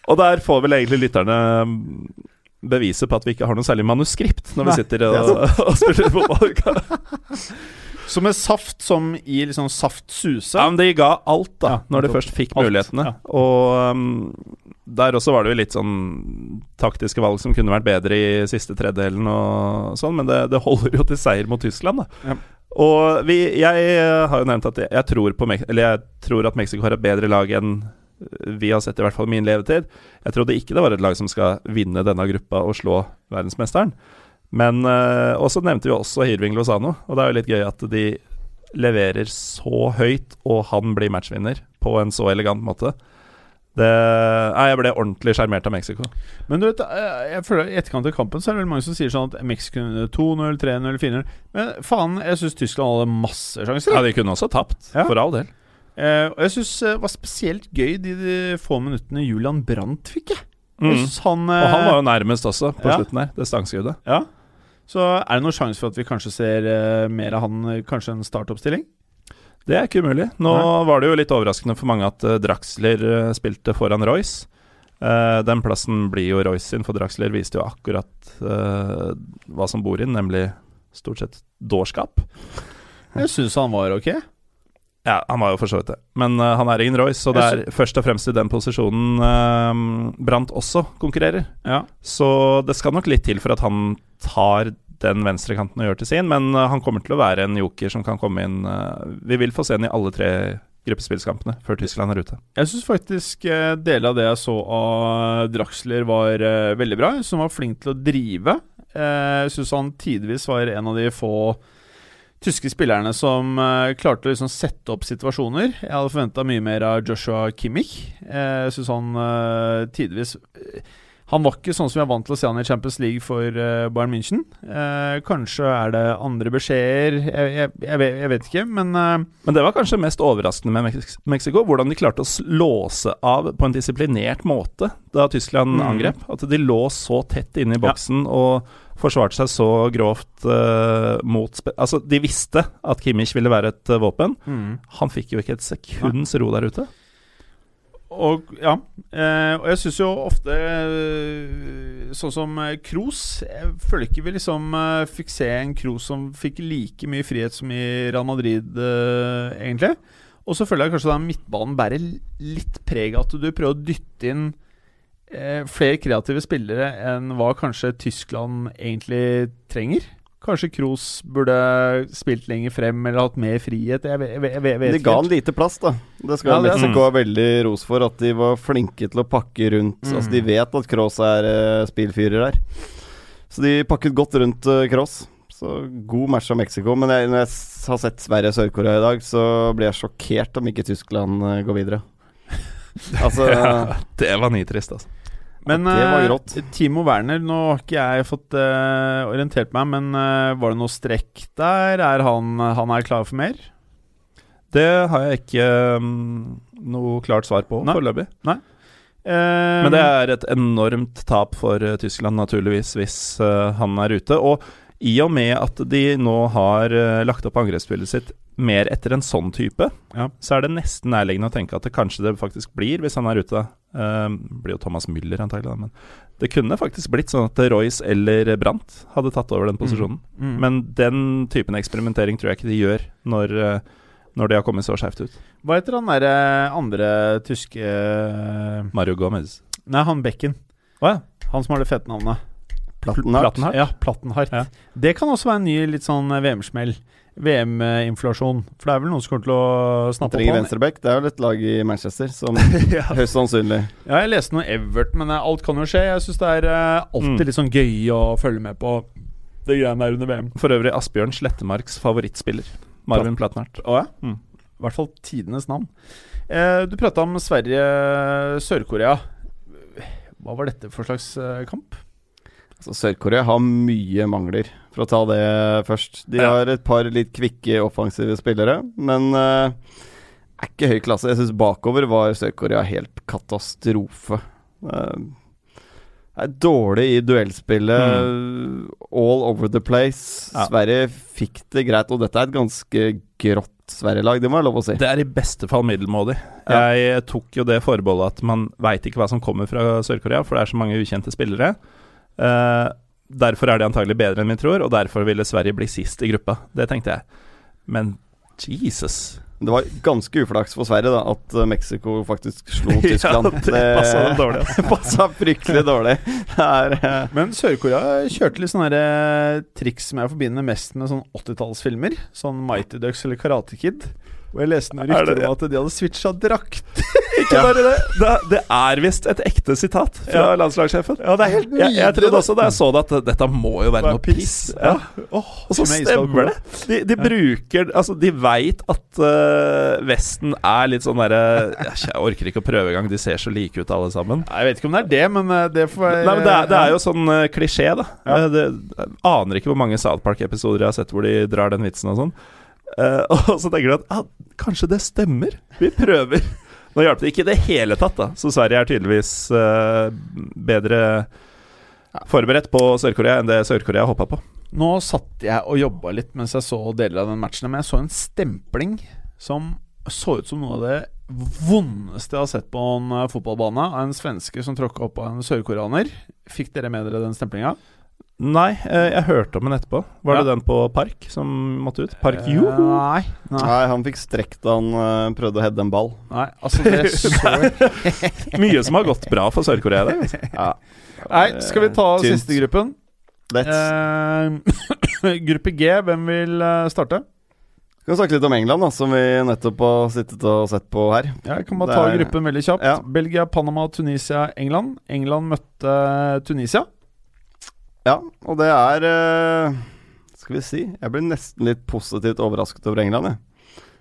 S3: Og der får vel egentlig lytterne beviset på at vi ikke har noe særlig manuskript når vi sitter og, og spiller fotball.
S2: Så med saft som i liksom saftsuse
S3: Ja, men de ga alt, da,
S2: Ja,
S3: når de først fikk
S2: Alt,
S3: mulighetene.
S2: ja.
S3: Og um, der også var det jo litt sånn taktiske valg som kunne vært bedre i siste tredjedelen og sånn, men det, det holder jo til seier mot Tyskland, da.
S2: Ja.
S3: Og vi, jeg har jo nevnt at jeg, jeg, tror på eller jeg tror at Mexico har et bedre lag enn vi har sett i hvert fall min levetid. Jeg trodde ikke det var et lag som skal vinne denne gruppa og slå verdensmesteren. Men uh, Og så nevnte vi også Hirving Lozano, og det er jo litt gøy at de leverer så høyt, og han blir matchvinner på en så elegant måte. Det, nei, jeg ble ordentlig sjarmert av Mexico.
S2: Men du vet, eh, jeg føler i etterkant av kampen Så er det vel mange som sier sånn at Mexico 2-0, 3-0, 4-0. Men faen, jeg syns Tyskland hadde masse sjanser.
S3: Ja, De kunne også tapt,
S2: Ja.
S3: for all del.
S2: Eh, og jeg syns det var spesielt gøy de, de få minuttene Julian Brandt fikk. Jeg.
S3: Mm.
S2: Han, han,
S3: Og han
S2: eh,
S3: var jo nærmest også, på
S2: Ja.
S3: slutten her. Det stangskuddet.
S2: Ja. Så er det noen sjanse for at vi kanskje ser eh, mer av han, eh, kanskje en startoppstilling?
S3: Det er ikke umulig. Nå
S2: Nei.
S3: var det jo litt overraskende for mange at uh, Draxler eh, spilte foran Royce. Eh, den plassen blir jo Royce sin, for Draxler viste jo akkurat eh, hva som bor inn, nemlig stort sett dårskap.
S2: Jeg syns han var ok.
S3: Ja, han var jo for så vidt det. Men uh, han er ingen Royce, og det er først og fremst i den posisjonen uh, Brant også konkurrerer.
S2: Ja.
S3: Så det skal nok litt til for at han tar den venstrekanten og gjør til sin, men uh, han kommer til å være en joker som kan komme inn eh, Vi vil få se han i alle tre gruppespillskampene før Tyskland er ute.
S2: Jeg syns faktisk uh, deler av det jeg så av Draxler, var veldig bra. som var flink til å drive. Jeg syns han tidvis var en av de få tyske spillerne som uh, klarte å liksom sette opp situasjoner. Jeg hadde forventa mye mer av Joshua Kimmich. Jeg jeg syns han uh, tidvis eh, Han var ikke sånn som vi er vant til å se han i Champions League for eh, Bayern München. Eh, kanskje er det andre beskjeder, jeg, jeg, jeg, jeg vet ikke, men eh,
S3: Men det var kanskje mest overraskende med Mex Mexico, hvordan de klarte å låse av på en disiplinert måte da Tyskland
S2: Mm.
S3: angrep. At de lå så tett inne i boksen og forsvarte seg så grovt uh, mot Altså, de visste at Kimmich ville være et uh, våpen. Han fikk jo ikke et sekunds ro der ute.
S2: Og ja, eh, og jeg syns jo ofte eh, sånn som Kroos Jeg føler ikke vi liksom fikk se en Kroos som fikk like mye frihet som i Real Madrid, eh, egentlig. Og så føler jeg kanskje da midtbanen bærer litt preg av at du prøver å dytte inn flere kreative spillere enn hva kanskje Tyskland egentlig trenger. Kanskje Kroos burde spilt lenger frem eller hatt mer frihet. Jeg vet, jeg vet, jeg vet
S4: De ga han lite plass, da. Det skal
S2: Ja,
S4: Mexico ha veldig ros for. At de var flinke til å pakke rundt.
S2: Mm.
S4: Altså De vet at Kroos er uh, spillfyrer der. Så de pakket godt rundt uh, Kroos. Så god match av Mexico. Men jeg, når jeg har sett Sverige og Sør-Korea i dag, så blir jeg sjokkert om ikke Tyskland uh, går videre. Altså
S3: Det var nitrist, altså.
S2: Men
S4: var
S2: eh. Timo Werner, nå har ikke jeg fått uh, orientert meg, men uh, var det noe strekk der? Er han, han er klar for mer?
S3: Det har jeg ikke um, noe klart svar på
S2: Nei.
S3: foreløpig.
S2: Eh,
S3: Men det er et enormt tap for Tyskland, naturligvis, hvis han er ute. Og i og med at de nå har lagt opp angrepsspillet sitt mer etter en sånn type,
S2: Ja.
S3: så er det nesten nærliggende å tenke at det kanskje det faktisk blir, hvis han er ute. Uh, blir jo Thomas Müller antagelig, men det kunne faktisk blitt sånn at Royce eller Brandt hadde tatt over den posisjonen.
S2: mm.
S3: Men den typen eksperimentering tror jeg ikke de gjør når, eh, når de har kommet så skjevt ut.
S2: Hva heter han derre andre tyske eh,
S3: Mario Gomez.
S2: Nei, han Bekken.
S3: Oh, ja.
S2: Han som har det fete navnet.
S4: Plattenhardt.
S2: Ja, Plattenhardt.
S3: Ja.
S2: Det kan også være en ny litt sånn VM-smell. VM-inflasjon. For det er vel noen som kommer til å snappe
S4: Trenger
S2: opp han.
S4: venstreback. Det er jo et lag i Manchester som
S2: ja.
S4: høyst sannsynlig
S2: ja, jeg leste noe Everton, men eh, alt kan jo skje. Jeg syns det er eh, alltid
S3: Mm.
S2: litt sånn gøy å følge med på det greiene der under VM.
S3: For øvrig Asbjørn Slettemarks favorittspiller. Marvin Platnert.
S2: Å ja?
S3: Mm.
S2: I hvert fall tidenes navn. Eh, du prata om Sverige-Sør-Korea. Hva var dette for slags eh, kamp?
S4: Altså, Sør-Korea har mye mangler, for å ta det først. De har et par litt kvikke offensive spillere, men uh, er ikke høy klasse. Jeg syns bakover var Sør-Korea helt katastrofe. Uh, er dårlig i duellspillet. All over the place.
S3: Ja.
S4: Sverige fikk det greit, og dette er et ganske grått Sverige-lag, det må jeg lov å si.
S3: Det er i beste fall middelmådig.
S4: Ja.
S3: Jeg tok jo det forbeholdet at man veit ikke hva som kommer fra Sør-Korea, for det er så mange ukjente spillere. Eh, derfor er de antagelig bedre enn vi tror, og derfor ville Sverige bli sist i gruppa. Det tenkte jeg. Men Jesus.
S4: Det var ganske uflaks for Sverige da at eh, Mexico faktisk slo Tyskland.
S3: Ja, det dem dårlig, altså.
S4: Passa fryktelig dårlig. Er eh,
S2: Men Sør-Korea kjørte litt sånne eh, triks som jeg forbinder mest med sånn 80-tallsfilmer. Sånn Mighty Ducks eller Karate Kid. Og jeg leste noen
S3: Er
S2: rykter om at de hadde switcha drakt.
S3: Ikke bare det. Det, det er visst et ekte sitat fra
S2: Ja.
S3: landslagssjefen.
S2: Ja, det er helt
S3: Jeg, jeg trodde også da jeg så det, at dette må jo være noe piss. Ja.
S2: Oh,
S3: Og så stemmer det. De, de bruker Altså, de veit at uh, Vesten er litt sånn derre Jeg orker ikke å prøve engang, de ser så like ut alle sammen.
S2: Jeg vet ikke om det er det, men eh, det får
S3: Nei, men det er, det er jo sånn uh, klisjé, da.
S2: Ja.
S3: Eh, det, jeg aner ikke hvor mange South Park-episoder jeg har sett hvor de drar den vitsen og sånn. Eh, og så tenker du at ah, kanskje det stemmer. Vi prøver. Nå hjalp det ikke i det hele tatt, da. Så Sverige er tydeligvis uh, bedre forberedt på Sør-Korea enn det Sør-Korea hoppa på.
S2: Nå satt jeg og jobba litt mens jeg så deler av den matchen, men jeg så en stempling som så ut som noe av det vondeste jeg har sett på en eh, fotballbane. Av en svenske som tråkka opp av en sørkoreaner. Fikk dere med dere den stemplinga?
S3: Nei, eh, jeg hørte om den etterpå. Var
S2: Ja.
S3: det den på Park som måtte ut? Park
S2: Eh,
S3: Jo?
S2: Nei, nei,
S4: Nei, han fikk strekt da han eh, prøvde å heade en ball.
S2: nei. Altså, det så
S3: Mye som har gått bra for Sør-Korea i dag.
S4: Ja.
S2: Nei, skal vi ta
S4: Tynt.
S2: siste gruppen?
S4: Let's.
S2: Uh, gruppe G, hvem vil starte? starte?
S4: Skal vi snakke litt om England, da, som vi nettopp har sittet og sett på her.
S2: Ja, Jeg kan bare ta
S4: er-
S2: gruppen veldig kjapt.
S4: Ja.
S2: Belgia, Panama, Tunisia, England. England møtte Tunisia.
S4: Ja, og det er eh, Skal vi si Jeg ble nesten litt positivt overrasket over England, jeg.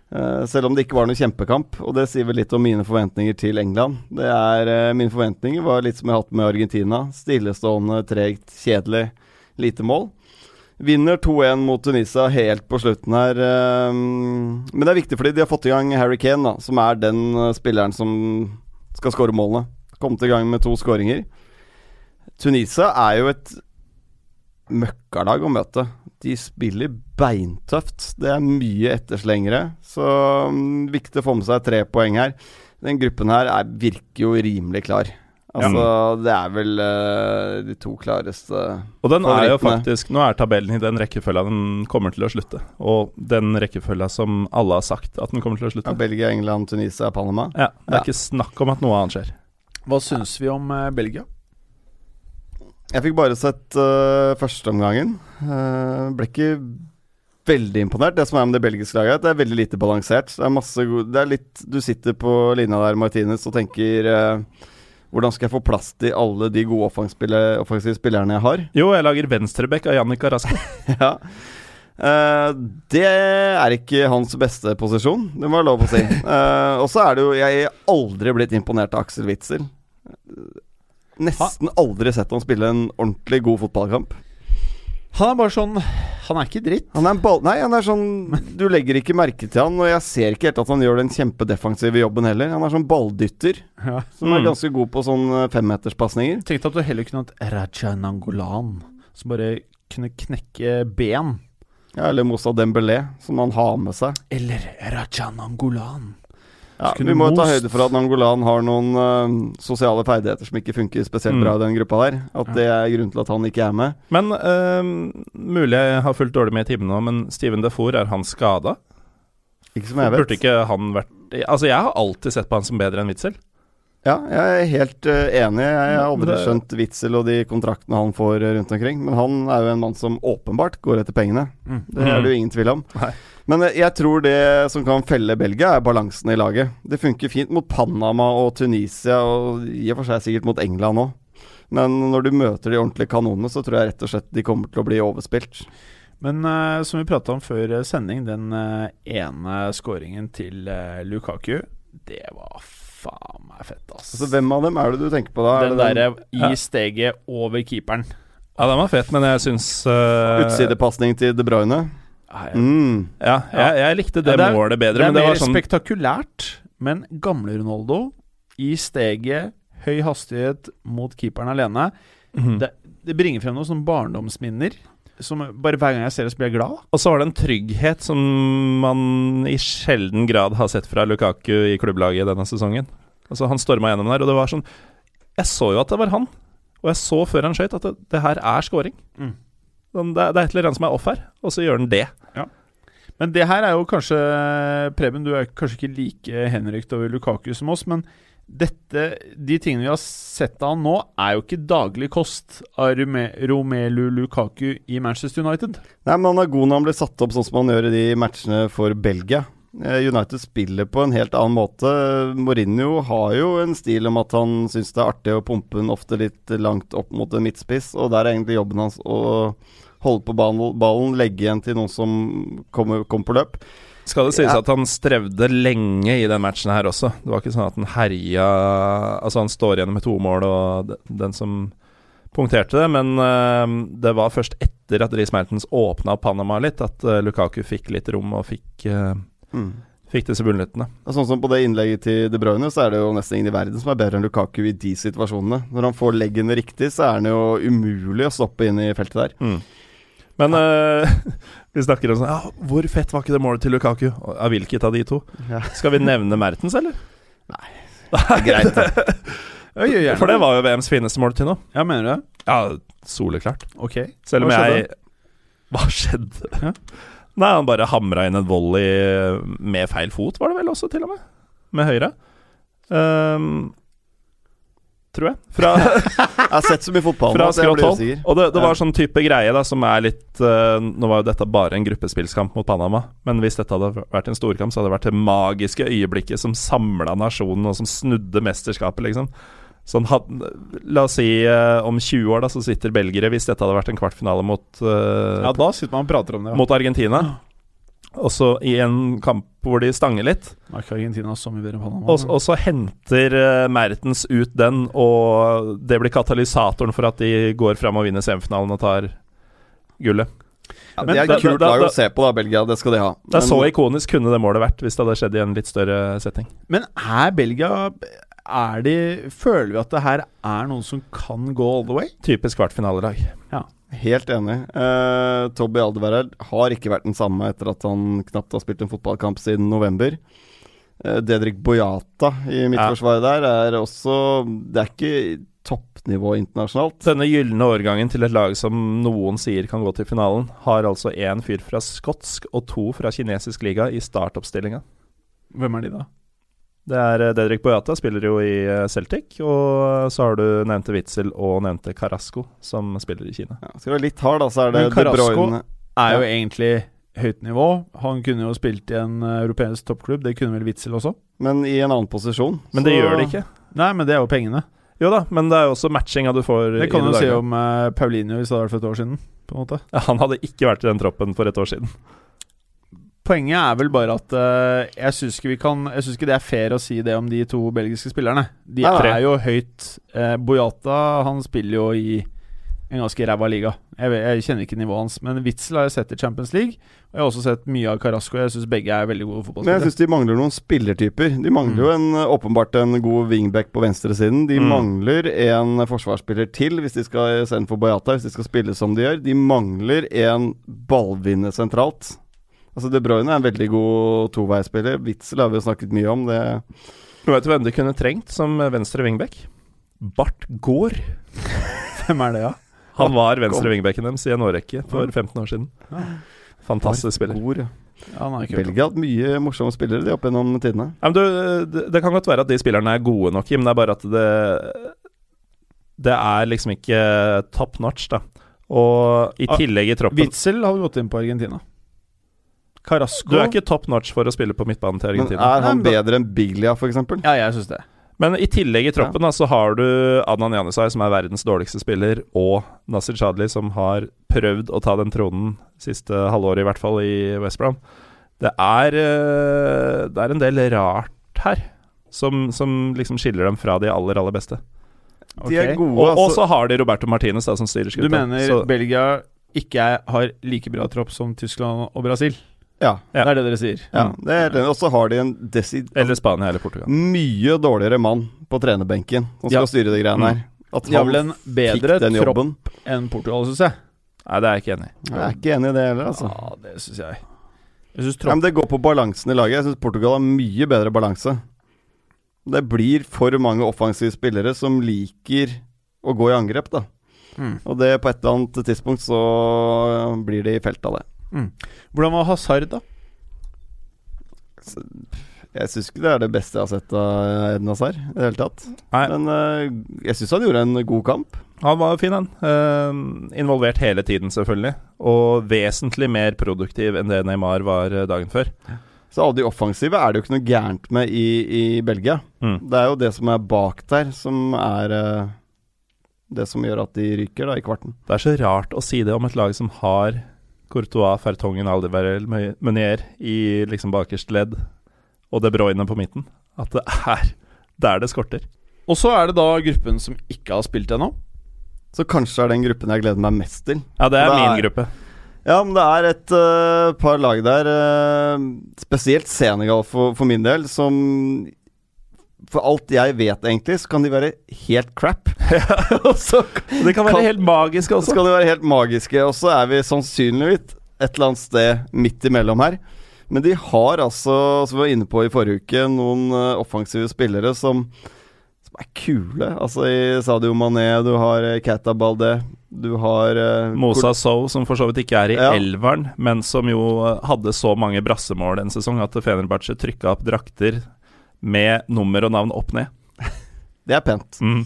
S4: Eh, selv om det ikke var noen kjempekamp, og det sier vel litt om mine forventninger til England. Det er eh, Mine forventninger var litt som jeg har hatt med Argentina. Stillestående, tregt, kjedelig, lite mål. Vinner 2-1 mot Tunisia helt på slutten her. men det er viktig fordi de har fått i gang Harry Kane, da, som er den spilleren som skal skåre målene. Kommet i gang med to skåringer. Tunisia er jo et møkkalag å møte. De spiller beintøft. Det er mye etterslengere, så um, viktig å få med seg tre poeng her. Den gruppen her er, virker jo rimelig klar. Altså, det er vel uh, de to klareste
S3: Og den er jo faktisk Nå er tabellen i den rekkefølga den kommer til å slutte. Og den rekkefølga som alle har sagt at den kommer til å
S4: ja,
S3: slutte.
S4: Belgia, England, Tunisia, Panama.
S3: Ja, Det er
S4: Ja.
S3: ikke snakk om at noe annet skjer.
S2: Hva syns vi om uh, Belgia?
S4: Jeg fikk bare sett uh, førsteomgangen. Uh, ble ikke veldig imponert. Det som er med det belgiske laget, er det er veldig lite balansert. Det er masse god, Det er litt Du sitter på linja der, Martinez, og tenker uh, Hvordan skal jeg få plass til alle de gode offensive spillerne jeg har?
S3: Jo, jeg lager venstreback av Jannik Araska.
S4: ja. Uh, det er ikke hans beste posisjon, det må jeg lov å si. Uh, og så er det jo Jeg er aldri blitt imponert av Aksel Witzel. Nesten aldri sett han spille en ordentlig god fotballkamp.
S2: Han er bare sånn Han er ikke dritt.
S4: Han er en ball... Nei, han er sånn Du legger ikke merke til han, og jeg ser ikke helt at han gjør den kjempedefensive jobben heller. Han er sånn balldytter,
S2: Ja.
S4: som er
S3: Mm.
S4: ganske god på sånn eh, femmeterspasninger.
S2: Tenkte at du heller kunne hatt Raja Nangolan, som bare kunne knekke ben.
S4: Ja, eller Moussa Dembélé, som han har med seg.
S2: Eller Raja Nangolan.
S4: Ja, vi må jo ta høyde for at Nangolan har noen uh, sosiale ferdigheter som ikke funker spesielt
S3: Mm.
S4: bra i den gruppa der. At det er grunnen til at han ikke er med.
S3: Men uh, mulig jeg har fulgt dårlig med i timene nå, men Steven Defour, er han skada?
S4: Ikke som jeg vet.
S3: Burde ikke han vært Altså, jeg har alltid sett på han som bedre enn Witzel.
S4: Ja, jeg er helt eh, enig. Jeg har aldri
S3: Det-
S4: skjønt Witzel og de kontraktene han får rundt omkring. Men han er jo en mann som åpenbart går etter pengene.
S2: Mm.
S4: Det er det jo ingen tvil om.
S3: Nei.
S4: Men eh, jeg tror det som kan felle Belgia, er balansen i laget. Det funker fint mot Panama og Tunisia, og i og for seg sikkert mot England òg. Men når du møter de ordentlige kanonene, så tror jeg rett og slett de kommer til å bli overspilt.
S2: Men uh, som vi prata om før eh, sending, den uh, ene scoringen til uh, Lukaku, det var faen meg fett, ass.
S4: Altså, hvem av dem er det du tenker på da?
S2: Den derre
S3: Ja.
S2: i steget over keeperen.
S3: Ja, den var fett, men jeg syns uh,
S4: Utsidepasning til De Bruyne?
S2: Nei,
S4: Mm.
S3: Ja, jeg, jeg likte det,
S2: Ja, det er-
S3: målet bedre,
S2: det er
S3: men det
S2: mer
S3: sånn
S2: spektakulært, men gamle Ronaldo i steget, høy hastighet mot keeperen alene,
S3: mm.
S2: det, det bringer frem noen sånne barndomsminner. Som bare Hver gang jeg ser det, så blir jeg glad.
S3: Og så var det en trygghet som man i sjelden grad har sett fra Lukaku i klubblaget denne sesongen. Altså Han storma gjennom der, og det var sånn Jeg så jo at det var han. Og jeg så før han skøyt at det, det her er scoring.
S2: Mm.
S3: Sånn, det, er- det er et eller annet som er off her, og så gjør den det.
S2: Men det her er jo kanskje Preben, du er kanskje ikke like henrykt over Lukaku som oss, men dette, de tingene vi har sett av han nå, er jo ikke daglig kost av Romelu Lukaku i Manchester United.
S4: Nei, men han er god når han blir satt opp sånn som han gjør i de matchene for Belgia. Eh, United spiller på en helt annen måte. Mourinho har jo en stil om at han syns det er artig å pumpe den ofte litt langt opp mot en midtspiss, og der er egentlig jobben hans å holde på ballen, legge igjen til noen som kommer, kommer på løp.
S3: Skal det sies
S4: Ja.
S3: at han strevde lenge i den matchen her også. Det var ikke sånn at han herja Altså, han står igjen med to mål, og den som punkterte det, men uh, det var først etter at Riis Mertens åpna Panama litt, at uh, Lukaku fikk litt rom og fikk, eh, fikk disse bunnlyttene.
S4: Og Sånn som på det innlegget til De Bruyne, så er det jo nesten ingen i verden som er bedre enn Lukaku i de situasjonene. Når han får leggene riktig, så er han jo umulig å stoppe inn i feltet der.
S3: Men eh, vi snakker om sånn ja, Hvor fett var ikke det målet til Lukaku? Av hvilket av de to?
S4: Ja.
S3: Skal vi nevne Mertens, eller? Nei.
S4: Det er greit, det.
S3: For det var jo VMs fineste mål til nå.
S2: Ja, mener du det?
S3: Ja, soleklart.
S2: Ok.
S3: Selv om
S2: Hva
S3: jeg? Hva skjedde?
S2: Ja.
S3: Nei, han bare hamra inn en volley med feil fot, var det vel også, til og med? Med høyre. Um, tror jeg. Fra,
S4: Jeg har sett så mye fotball
S3: fra skrått hold. Og det, det
S4: Ja.
S3: var sånn type greie da som er litt uh, Nå var jo dette bare en gruppespillskamp mot Panama, men hvis dette hadde vært en storkamp, så hadde det vært det magiske øyeblikket som samla nasjonen, og som snudde mesterskapet, liksom. Sånn La oss si eh, om 20 år, da, så sitter belgere, hvis dette hadde vært en kvartfinale mot eh,
S2: Ja, da sitter man og prater om det. Ja.
S3: mot Argentina. Og så i en kamp hvor de stanger litt,
S2: Er ikke Argentina så mye bedre enn Panama?
S3: og, og så henter eh, Mertens ut den, og det blir katalysatoren for at de går fram og vinner semifinalen og tar gullet.
S4: Ja,
S3: Men
S4: det er
S3: da-
S4: et kult
S3: da-
S4: lag
S3: da-
S4: å se på, da, Belgia. Det skal de ha.
S3: Det er så ikonisk kunne det målet vært hvis det hadde skjedd i en litt større setting.
S2: Men er Belgia er de, Føler vi at det her er noen som kan gå all the way?
S3: Typisk kvartfinalelag.
S4: Helt enig. Uh, Tobby Alderweireld har ikke vært den samme etter at han knapt har spilt en fotballkamp siden november. Uh, Dedrik Boyata i midtforsvaret der er også Det er ikke toppnivå internasjonalt.
S3: Denne gylne årgangen til et lag som noen sier kan gå til finalen, har altså én fyr fra skotsk og to fra kinesisk liga i startoppstillinga.
S2: Hvem er de, da?
S3: Det er eh, Dedrik Boyata, spiller jo i eh, Celtic. Og så har du nevnte Witzel og nevnte Carasco, som spiller i Kina.
S4: Ja, skal du være litt hard, da, så er det
S2: Men Carrasco-
S4: De
S2: Er jo
S4: Ja.
S2: egentlig høyt nivå. Han kunne jo spilt i en eh, europeisk toppklubb. Det kunne vel Witzel også?
S4: Men i en annen posisjon.
S3: Men det
S4: så-
S3: gjør det ikke.
S2: Nei, men det er jo pengene.
S3: Jo da, men det er jo også matchinga du får
S2: Det kan du si om uh, Paulinho hvis det hadde vært for et år siden. På en måte
S3: Ja, Han hadde ikke vært i den troppen for et år siden.
S2: Poenget er vel bare at uh, jeg syns ikke ikke det er fair å si det om de to belgiske spillerne. De
S4: nei.
S2: er jo høyt uh, Boyata han spiller jo i en ganske ræva liga. Jeg, jeg kjenner ikke nivået hans. Men Witzel har jeg sett i Champions League. Og jeg har også sett mye av Carasco. Jeg syns begge er veldig gode
S4: Men jeg
S2: fotballspillere.
S4: syns de mangler noen spillertyper. De mangler jo en, åpenbart en god wingback på venstresiden. De
S3: Mm.
S4: mangler en forsvarsspiller til hvis de skal sende for Boyata, hvis de skal spille som de gjør. De mangler en ballvinner sentralt. Altså De Bruyne er en veldig god toveispiller. Witzel har vi jo snakket mye om. Det
S3: Du vet du hvem de kunne trengt som venstre wingback? Bart Gaard.
S2: Hvem er det, ja?
S3: Han var venstre wingbacken deres i en årrekke for 15 år siden. Fantastisk spiller.
S4: God, ja.
S2: ja har.
S4: Belgia har hatt mye morsomme spillere de opp gjennom tidene.
S3: Ja, men du, det, det kan godt være at de spillerne er gode nok, Jim. Det er bare at det Det er liksom ikke top notch, da. Og i
S2: Ah,
S3: tillegg i troppen
S2: Witzel hadde gått inn på Argentina. Carasco
S3: Du er ikke top notch for å spille på midtbanen til
S4: Men
S3: Argentina.
S4: er han
S2: men
S4: bedre enn Biglia, f.eks.?
S2: Ja, jeg syns det.
S3: Men i tillegg i troppen da, så har du Adnan Janusay, som er verdens dårligste spiller, og Nasir Chadli, som har prøvd å ta den tronen siste halvåret, i hvert fall, i West Brom. Det er, eh, det er en del rart her, som, som liksom skiller dem fra de aller, aller beste.
S4: De er
S2: Ok.
S4: gode,
S3: Og, og
S4: altså.
S3: så har de Roberto Martinez, da, som styrer
S2: Du mener
S3: Så-
S2: Belgia ikke er, har like bra tropp som Tyskland og Brasil?
S4: Ja.
S3: Ja.
S2: Det er det dere sier?
S4: ja det er det. Og så har de en desid...
S3: Eller Spania eller Portugal.
S4: mye dårligere mann på trenerbenken som skal
S2: Ja.
S4: styre de greiene her. At
S2: De har vel en bedre tropp enn Portugal, syns jeg.
S3: Nei, det er jeg ikke enig i.
S4: Jeg er ikke enig i det heller, altså.
S2: Ja, det syns jeg. Jeg synes
S4: Ja, men det går på balansen i laget. Jeg syns Portugal har mye bedre balanse. Det blir for mange offensive spillere som liker å gå i angrep, da.
S2: Mm.
S4: Og det på et eller annet tidspunkt så blir det i felt av det.
S2: Hvordan var Hazard, da?
S4: Jeg syns ikke det er det beste jeg har sett av Eden Hazard i det hele tatt.
S3: Nei.
S4: Men eh, jeg syns han gjorde en god kamp.
S3: Han var fin, han. Eh, involvert hele tiden, selvfølgelig. Og vesentlig mer produktiv enn det Neymar var eh, dagen før.
S4: Så alle de offensive er det jo ikke noe gærent med i, i Belgia.
S3: Mm.
S4: Det er jo det som er bak der, som er det som gjør at de ryker da i kvarten.
S3: Det er så rart å si det om et lag som har Courtois, Fertongen, Aldiverel, Meunier i liksom bakerste ledd, og De Bruyne på midten. At det er der det skorter.
S2: Og så er det da gruppen som ikke har spilt ennå.
S4: Så kanskje er den gruppen jeg gleder meg mest til.
S3: Ja, det er
S4: Det er-
S3: min gruppe.
S4: Ja, men det er et uh, par lag der, uh, spesielt Senegal for, for min del, som For alt jeg vet, egentlig, så kan de være helt crap. Så
S3: Det kan være
S4: Kan-
S3: helt magisk
S4: så
S3: også.
S4: skal de være helt magiske, og så er vi sannsynligvis et eller annet sted midt imellom her. Men de har altså, som vi var inne på i forrige uke, noen uh, offensive spillere som, som er kule. Altså i Sadio Mané, du har uh, Kata Balde, du har uh,
S3: Mosa Sow, som for så vidt ikke er i
S4: Ja.
S3: elveren, men som jo eh, hadde så mange brassemål en sesong at Fenerbahçe trykka opp drakter med nummer og navn opp ned.
S4: Det er pent.
S3: Mm.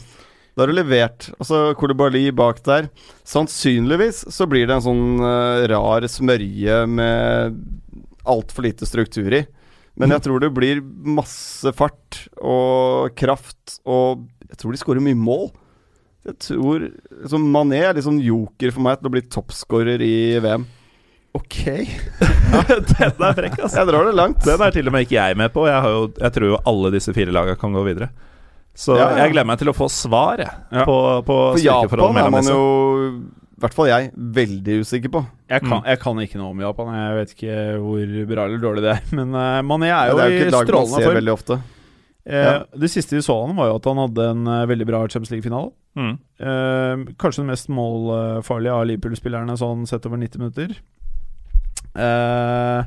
S4: Da har du levert. Altså Kolibali bak der. Sannsynligvis så blir det en sånn uh, rar smørje med altfor lite struktur i. Men jeg tror det blir masse fart og kraft, og jeg tror de skårer mye mål. Jeg tror liksom Mané er sånn joker for meg til å bli toppskårer i VM.
S2: Ok.
S3: Den er frekk, altså.
S4: Jeg drar det langt.
S3: Den er til og med ikke jeg med på. Jeg, har jo, jeg tror jo alle disse fire lagene kan gå videre. Så
S4: Ja, ja.
S3: jeg gleder meg til å få svar jeg,
S2: Ja.
S3: på, på
S4: For Japan er man jo, i hvert fall jeg, veldig usikker på.
S2: Jeg kan,
S3: Mm.
S2: jeg kan ikke noe om Japan. Jeg vet ikke hvor bra eller dårlig det er. Men uh, Mané er jo,
S4: det er jo ikke
S2: i
S4: et lag man
S2: strålende
S4: ser
S2: form.
S4: veldig ofte.
S2: Uh,
S4: Ja.
S2: Det siste vi så han var jo at han hadde en uh, veldig bra Champions League-finale.
S3: Mm.
S2: Uh, kanskje den mest målfarlige av Liverpool-spillerne sånn sett over 90 minutter. Eh,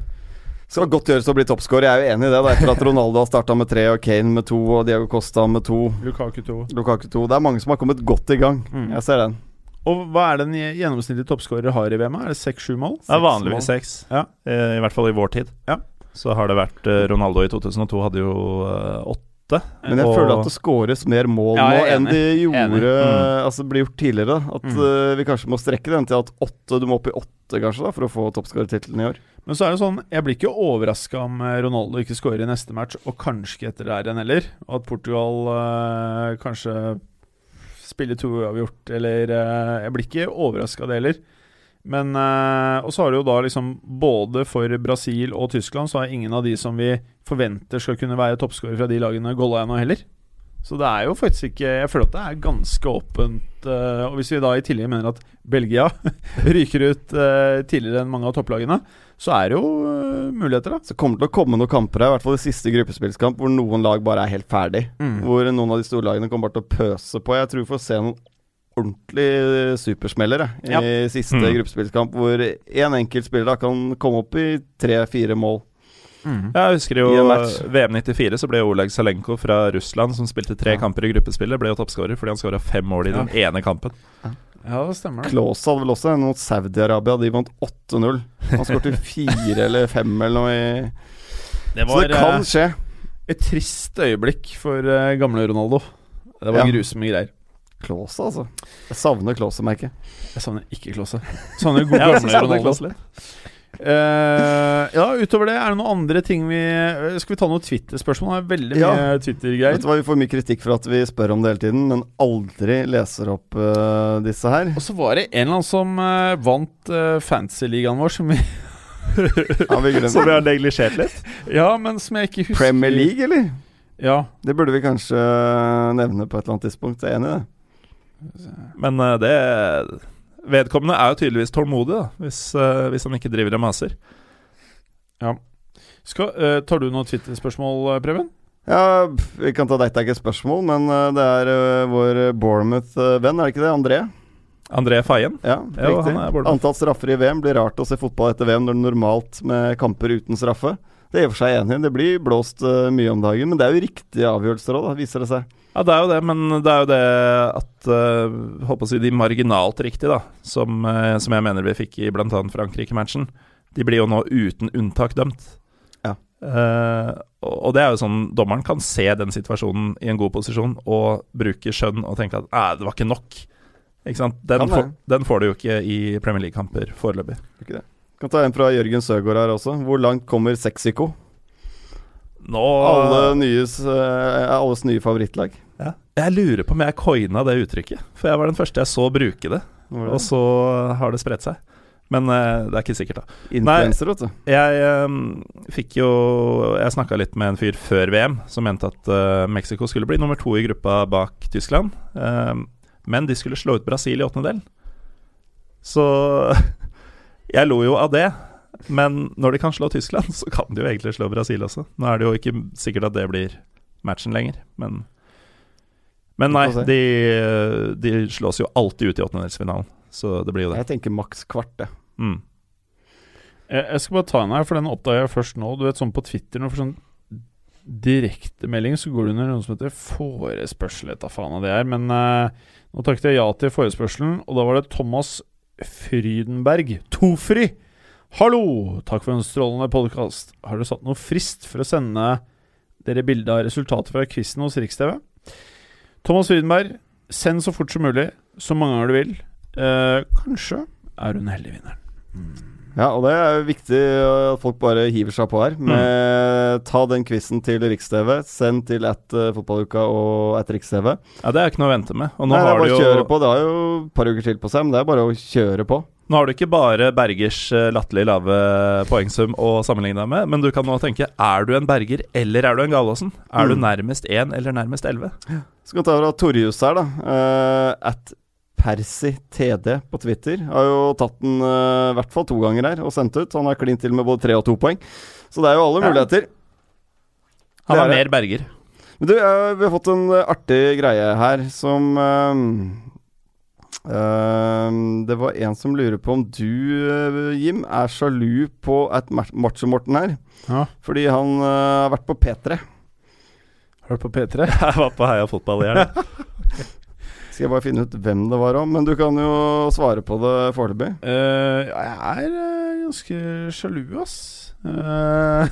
S4: Skal godt gjøres å bli toppscorer, jeg er jo enig i det. da Etter at Ronaldo har starta med tre, og Kane med to, og Diego Costa med to.
S2: Lukaku 2.
S4: Lukaku to. Det er mange som har kommet godt i gang.
S2: Mm.
S4: Jeg ser den.
S2: Og hva er det gjennomsnittlige gjennomsnittlig toppskårer har i VM? Er det seks-sju mål?
S3: Det er vanligvis seks,
S2: Ja.
S3: eh, i hvert fall i vår tid.
S2: Ja.
S3: Så har det vært eh, Ronaldo i 2002 hadde jo eh, åtte.
S4: Men jeg
S3: Og-
S4: føler at det scores mer mål
S2: Ja,
S4: nå
S2: er
S4: enn de gjorde.
S3: Mm.
S4: Altså ble gjort tidligere. da. At
S2: Mm.
S4: uh, vi kanskje må strekke den til at åtte Du må opp i åtte, kanskje, da for å få toppskårertittelen i år.
S2: Men så er det sånn, jeg blir ikke overraska om eh, Ronaldo ikke skårer i neste match, og kanskje ikke etter der igjen heller. Og at Portugal uh, kanskje spiller to uavgjort, eller uh, Jeg blir ikke overraska det heller. Men eh, Og så har du jo da liksom Både for Brasil og Tyskland så er ingen av de som vi forventer skal kunne være toppskårere fra de lagene, golla ennå heller. Så det er jo faktisk ikke Jeg føler at det er ganske åpent. eh, og hvis vi da i tillegg mener at Belgia ryker ut eh, tidligere enn mange av topplagene, så er det jo muligheter, da.
S4: Så kommer det til å komme noen kamper her, i hvert fall i siste gruppespillskamp, hvor noen lag bare er helt ferdig.
S2: Mm.
S4: Hvor noen av de store lagene kommer bare til å pøse på. Jeg tror vi får se noen ordentlige i
S2: Ja.
S4: i siste
S3: Mm.
S4: gruppespillskamp, hvor én en enkelt spiller da kan komme opp i tre-fire mål.
S3: Jeg husker jo. VM 94, så ble Oleg Salenko fra Russland, som spilte tre
S4: Ja.
S3: kamper i gruppespillet, ble jo toppskårer fordi han skåra fem mål i den ene kampen.
S2: Ja, det stemmer.
S4: Klause hadde vel også en mot Saudi-Arabia. De vant 8-0. Han skåret fire eller fem eller noe i
S2: Det
S4: Så det kan
S2: eh,
S4: skje.
S2: et trist øyeblikk for eh, gamle Ronaldo. Det var
S4: Ja.
S2: grusomme greier.
S4: Klause, altså. Jeg savner Klåse, merker jeg.
S2: Jeg savner ikke Klåse. Savner god gamle Ronaldo.
S3: Uh.
S2: Eh, ja, utover det, er det noen andre ting vi eh, Skal vi ta noen Twitter-spørsmål? Det er veldig
S4: Ja.
S2: mye Twitter-greier.
S4: Vi får mye kritikk for at vi spør om det hele tiden, men aldri leser opp uh, disse her.
S2: Og så var det en eller annen som uh, vant uh, fantasy-ligaen vår, som vi
S4: Ja, vi.
S3: Som vi har neglisjert litt.
S2: Ja, men som jeg ikke husker
S4: Premier League, eller?
S2: Ja.
S4: Det burde vi kanskje nevne på et eller annet tidspunkt. Jeg er enig i det.
S3: Men eh, det Vedkommende er jo tydeligvis tålmodig, da, hvis, eh, hvis han ikke driver og maser.
S2: Skal, eh, tar du noen Twitter-spørsmål, Preben?
S4: Ja, vi kan ta dette er ikke et spørsmål, men det er vår Bournemouth-venn, er det ikke det? André?
S3: André Fayen.
S4: Ja,
S3: Jo,
S4: riktig.
S3: han er
S4: Antall straffer i VM blir rart å se fotball etter VM når det er normalt med kamper uten straffe. Det er i og for seg enig. Det blir blåst mye om dagen, men det er jo riktige avgjørelser òg, viser det seg.
S3: Ja, det er jo det, men det er jo det at uh, Holdt på å si de marginalt riktige, da, som, uh, som jeg mener vi fikk i bl.a. Frankrike-matchen, de blir jo nå uten unntak dømt.
S4: Ja.
S3: Uh, og det er jo sånn Dommeren kan se den situasjonen i en god posisjon og bruke skjønn og tenke at "Æ, det var ikke nok. Ikke sant? Den, får, den får du jo ikke i Premier League-kamper foreløpig.
S4: Ikke det. Kan ta en fra Jørgen Søgaard her også. Hvor langt kommer Sexiko?
S3: Nå
S4: Alle nyes, eh, alles nye favorittlag.
S3: Ja. Jeg lurer på om jeg coina det uttrykket, for jeg var den første jeg så bruke det. Og så har det spredt seg. Men uh, det er ikke sikkert, da.
S4: Influencer, vet du.
S3: Jeg um, fikk jo Jeg snakka litt med en fyr før VM som mente at uh, Mexico skulle bli nummer to i gruppa bak Tyskland. Um, men de skulle slå ut Brasil i åttendedelen. Så jeg lo jo av det. Men når de kan slå Tyskland, så kan de jo egentlig slå Brasil også. Nå er det jo ikke sikkert at det blir matchen lenger, men Men nei, de, de slås jo alltid ut i åttendedelsfinalen. Så det blir jo det.
S4: Jeg tenker maks kvart.
S3: Mm.
S2: Jeg, jeg skal bare ta en her, for den oppdaga jeg først nå. Du vet sånn på Twitter Når du får sånn direktemelding, så går det under noe som heter forespørsel. etter faen av det er. Men eh, nå takket jeg ja til forespørselen, og da var det Thomas Frydenberg. Tofri. Hallo! Takk for en strålende podkast. Har dere satt noe frist for å sende dere bilde av resultatet fra quizen hos Riks-TV? Thomas Widenberg, send så fort som mulig. Så mange ganger du vil. Eh, kanskje er hun heldig vinneren.
S4: Ja, og det er jo viktig at folk bare hiver seg på her. Med, Ta den quizen til Riks-TV, send til at uh, fotballuka og at Riks-TV.
S3: Ja, det er ikke noe å vente med. Og nå
S4: Nei, det er bare å
S3: jo
S4: kjøre på. Det har jo et par uker til på seg, men det er bare å kjøre på.
S3: Nå har du ikke bare Bergers eh, latterlig lave poengsum å sammenligne deg med, men du kan nå tenke er du en Berger eller er du en Galaasen? Er du
S4: Mm.
S3: nærmest én eller nærmest elleve?
S4: Så kan vi ta av Torjus her, da. Uh, at PersiTD på Twitter har jo tatt den i i hvert fall to ganger her og sendt ut. Han har klint til med både tre og to poeng. Så det er jo alle
S3: Ja.
S4: muligheter.
S3: Han
S4: er
S3: er mer Berger.
S4: Men du, uh, vi har fått en eh, artig greie her som Uh, det var en som lurer på om du, uh, Jim, er sjalu på ma- Macho-Morten her.
S2: Ja.
S4: Fordi han uh, har vært på P3.
S2: Hørt på P3?
S3: Jeg var på Heia fotball i helga.
S4: Skal jeg bare finne ut hvem det var om, men du kan jo svare på det foreløpig.
S2: Uh, jeg er eh, ganske sjalu, ass. Uh,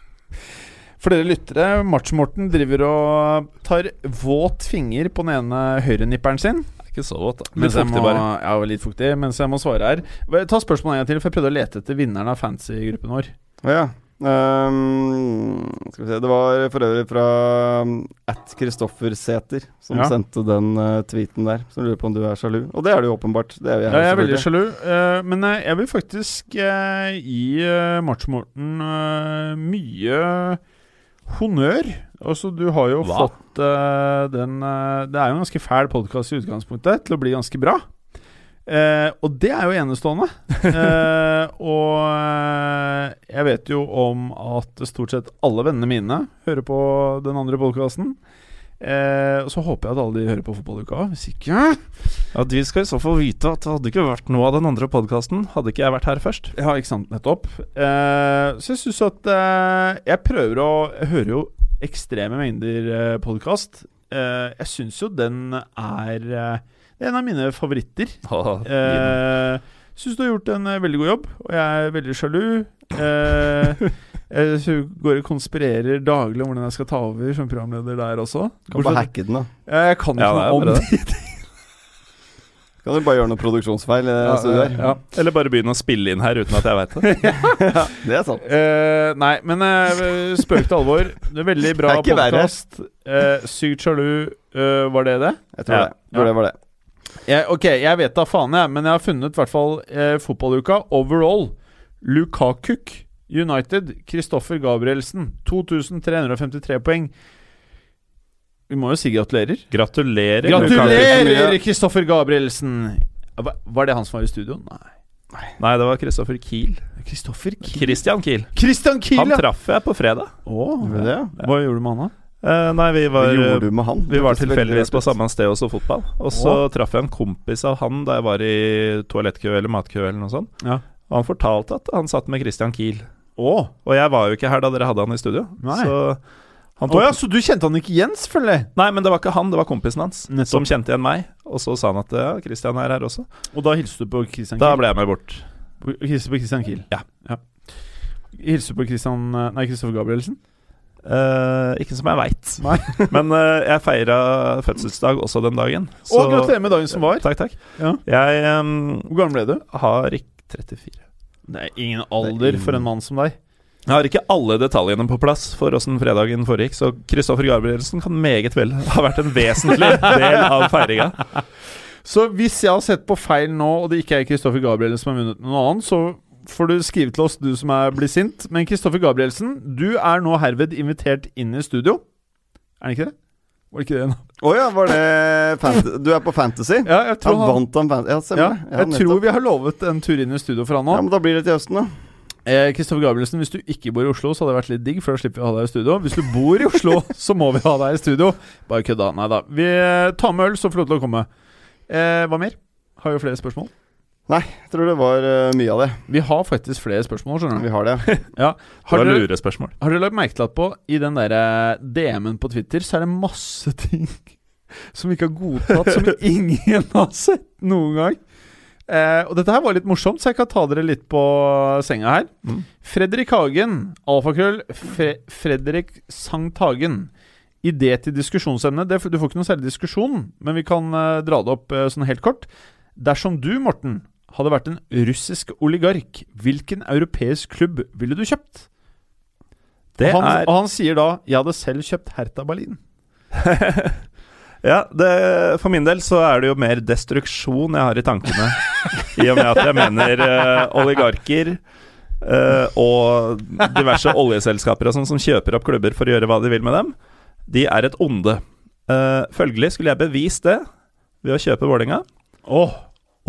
S2: for dere lyttere, March-Morten driver og tar våt finger på den ene høyrenipperen sin.
S3: Ikke så våt, da.
S2: Mens
S3: Litt
S2: jeg
S3: fuktig,
S2: må,
S3: bare.
S2: ja, litt fuktig, mens jeg må svare her. Ta spørsmålet en gang til, for jeg prøvde å lete etter vinneren av fancy-gruppen vår.
S4: Ja. Ehm, skal vi se Det var for øvrig fra um, at Kristoffer Sæter som
S2: Ja.
S4: sendte den uh, tweeten der. Som lurer på om du er sjalu. Og det er du åpenbart. Det er vi jeg,
S2: Ja, jeg er veldig sjalu, Uh, men uh, jeg vil faktisk gi uh, eh, mye honnør. Altså, du har jo
S3: Hva?
S2: fått den Det er jo en ganske fæl podkast i utgangspunktet, til å bli ganske bra. Eh, og det er jo enestående. Eh, og eh, jeg vet jo om at stort sett alle vennene mine hører på den andre podkasten. Eh, og så håper jeg at alle de hører på Fotballuka. Hvis ikke
S3: Ja, De skal i så fall vite at det hadde ikke vært noe av den andre podkasten hadde ikke jeg vært her først.
S2: Ja, ikke sant, nettopp. Eh, så jeg syns at eh, Jeg prøver å Jeg hører jo ekstreme mengder eh, podkast. Eh, jeg syns jo den er en av mine favoritter.
S3: Oh,
S2: Eh, syns du har gjort en eh, veldig god jobb, og jeg er veldig sjalu. Eh, jeg går og konspirerer daglig om hvordan jeg skal ta over som programleder der også.
S4: Kan bare hacke den, da.
S2: Jeg kan ikke
S3: Ja,
S2: noe om det.
S4: Kan du bare gjøre noen produksjonsfeil? Ja, det
S2: ja.
S3: Eller bare begynne å spille inn her uten at jeg veit det.
S4: Det er sant.
S2: Uh, nei, men uh, spøk til alvor. Det er veldig bra podkast. Uh, sykt sjalu, uh, var det det?
S4: Jeg tror
S3: Ja.
S4: det. Tror det var det.
S2: Jeg, ok, jeg vet da faen, jeg, men jeg har funnet i hvert fall eh, fotballuka overall. Lukakuk United, Kristoffer Gabrielsen. 2353 poeng. Vi må jo si gratulerer.
S3: Gratulerer.
S2: Gratulerer, Kristoffer Gabrielsen! Var det han som var i studio? Nei.
S3: Nei, det var Kristoffer Kiel.
S2: Kristoffer Kiel.
S3: Christian Kiel.
S2: Christian Kiel,
S3: Han
S2: ja!
S3: traff jeg på fredag.
S2: Åh,
S4: det, ja?
S2: Hva gjorde du med han, da?
S3: Eh, nei, vi var,
S4: han?
S3: vi var tilfeldigvis på samme sted og så fotball. Og så
S2: Å.
S3: traff jeg en kompis av han da jeg var i toalettkø eller matkø eller noe sånt.
S2: Ja.
S3: Og han fortalte at han satt med Christian Kiel.
S2: Oh.
S3: Og jeg var jo ikke her da dere hadde han i studio.
S2: Nei.
S3: Så han tok
S2: ja, så du kjente han ikke igjen, selvfølgelig?
S3: Nei, men det var ikke han, det var kompisen hans
S2: Nettopp.
S3: som kjente igjen meg. Og så sa han at ja, Christian er her også.
S2: Og da hilste du på Christian Kiel?
S3: Da ble jeg med bort.
S2: Hilste på Christian Kiel?
S3: Ja.
S2: Hilste du på Christian eh, Nei, Kristoffer Gabrielsen?
S3: Eh, ikke som jeg veit. Men uh, jeg feira fødselsdag også den dagen.
S2: Å, gratulerer med dagen som var!
S3: Takk, takk.
S2: Ja.
S3: Jeg um,
S2: Hvor gammel ble du?
S3: har ikke 34.
S2: Det er ingen alder for en mann som deg.
S3: Jeg har ikke alle detaljene på plass for åssen fredagen foregikk, så Kristoffer Gabrielsen kan meget vel ha vært en vesentlig del av feiringa.
S2: Så hvis jeg har sett på feil nå, og det ikke er Kristoffer Gabrielsen som har vunnet noen annen, så får du skrive til oss, du som er blir sint. Men Kristoffer Gabrielsen, du er nå herved invitert inn i studio. Er det ikke det? Var det ikke det nå?
S4: Å ja, var det Du er på Fantasy?
S2: Ja, jeg tror
S4: Han
S2: han
S4: vant han Fantasy? Ja,
S2: ja, jeg tror vi har lovet en tur inn i studio for han nå.
S4: Ja, men da blir det til høsten, da.
S2: Eh, Kristoffer Gabrielsen, hvis du ikke bor i Oslo, så hadde det vært litt digg, for da slipper vi å ha deg i studio. Hvis du bor i Oslo, så må vi ha deg i studio. Bare kødda. Nei da. Vi eh, tar med øl, så får du lov til å komme. Eh, hva mer? Har jo flere spørsmål?
S4: Jeg tror det var uh, mye av det.
S2: Vi har faktisk flere spørsmål, skjønner du.
S4: Vi har det.
S2: Ja.
S3: Det
S2: Har
S3: var
S2: dere,
S3: lurespørsmål.
S2: har dere lagt merke til at på i den der eh, DM-en på Twitter, så er det masse ting som vi ikke har godtatt, som ingen har sett noen gang. Eh, og dette her var litt morsomt, så jeg kan ta dere litt på senga her.
S3: Mm.
S2: Fredrik Hagen, alfakrøll Fre Fredrik Sankt Hagen. Idé til diskusjonsemne. Du får ikke noe særlig diskusjon, men vi kan eh, dra det opp eh, sånn helt kort. Dersom du, Morten, hadde vært en russisk oligark, hvilken europeisk klubb ville du kjøpt?
S3: Det
S2: og, han,
S3: er
S2: og han sier da 'Jeg hadde selv kjøpt Hertha Berlin'.
S3: Ja, det, for min del så er det jo mer destruksjon jeg har i tankene. I og med at jeg mener uh, oligarker uh, og diverse oljeselskaper og sånn som kjøper opp klubber for å gjøre hva de vil med dem, de er et onde. Uh, følgelig skulle jeg bevist det ved å kjøpe Vålerenga
S2: Åh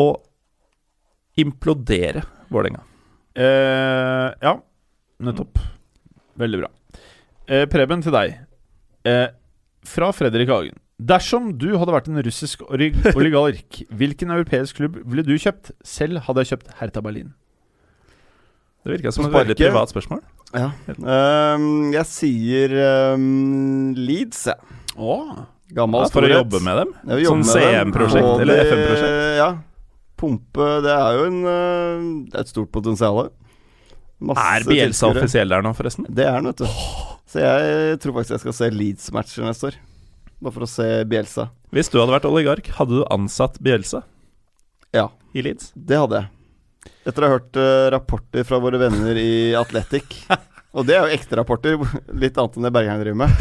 S3: og implodere Vålerenga.
S2: Eh, ja, nettopp. Veldig bra. Eh, Preben, til deg. Eh, fra Fredrik Hagen. Dersom du hadde vært en russisk orig- oligark, hvilken europeisk klubb ville du kjøpt? Selv hadde jeg kjøpt Hertha Berlin.
S3: Det virka som et veldig privat spørsmål.
S4: Ja. Um, jeg sier um, Leeds, jeg.
S2: Åh.
S4: Gammel
S3: Ja, for å jobbe med dem?
S4: Ja,
S3: Sånn. CM-prosjekt eller FM-prosjekt?
S4: Ja. Pumpe Det er jo en eh, Det er et stort potensial. Masse
S3: Er Bielsa offisiell der nå, forresten?
S4: Det er han, vet du. Så jeg tror faktisk jeg skal se Leeds-matcher neste år. Bare for å se Bielsa.
S3: Hvis du hadde vært oligark, hadde du ansatt Bielsa
S4: Ja,
S3: i Leeds?
S4: det hadde jeg. Etter å ha hørt uh, rapporter fra våre venner i Athletic. Og det er jo ekte rapporter, litt annet enn det Bergheim driver med.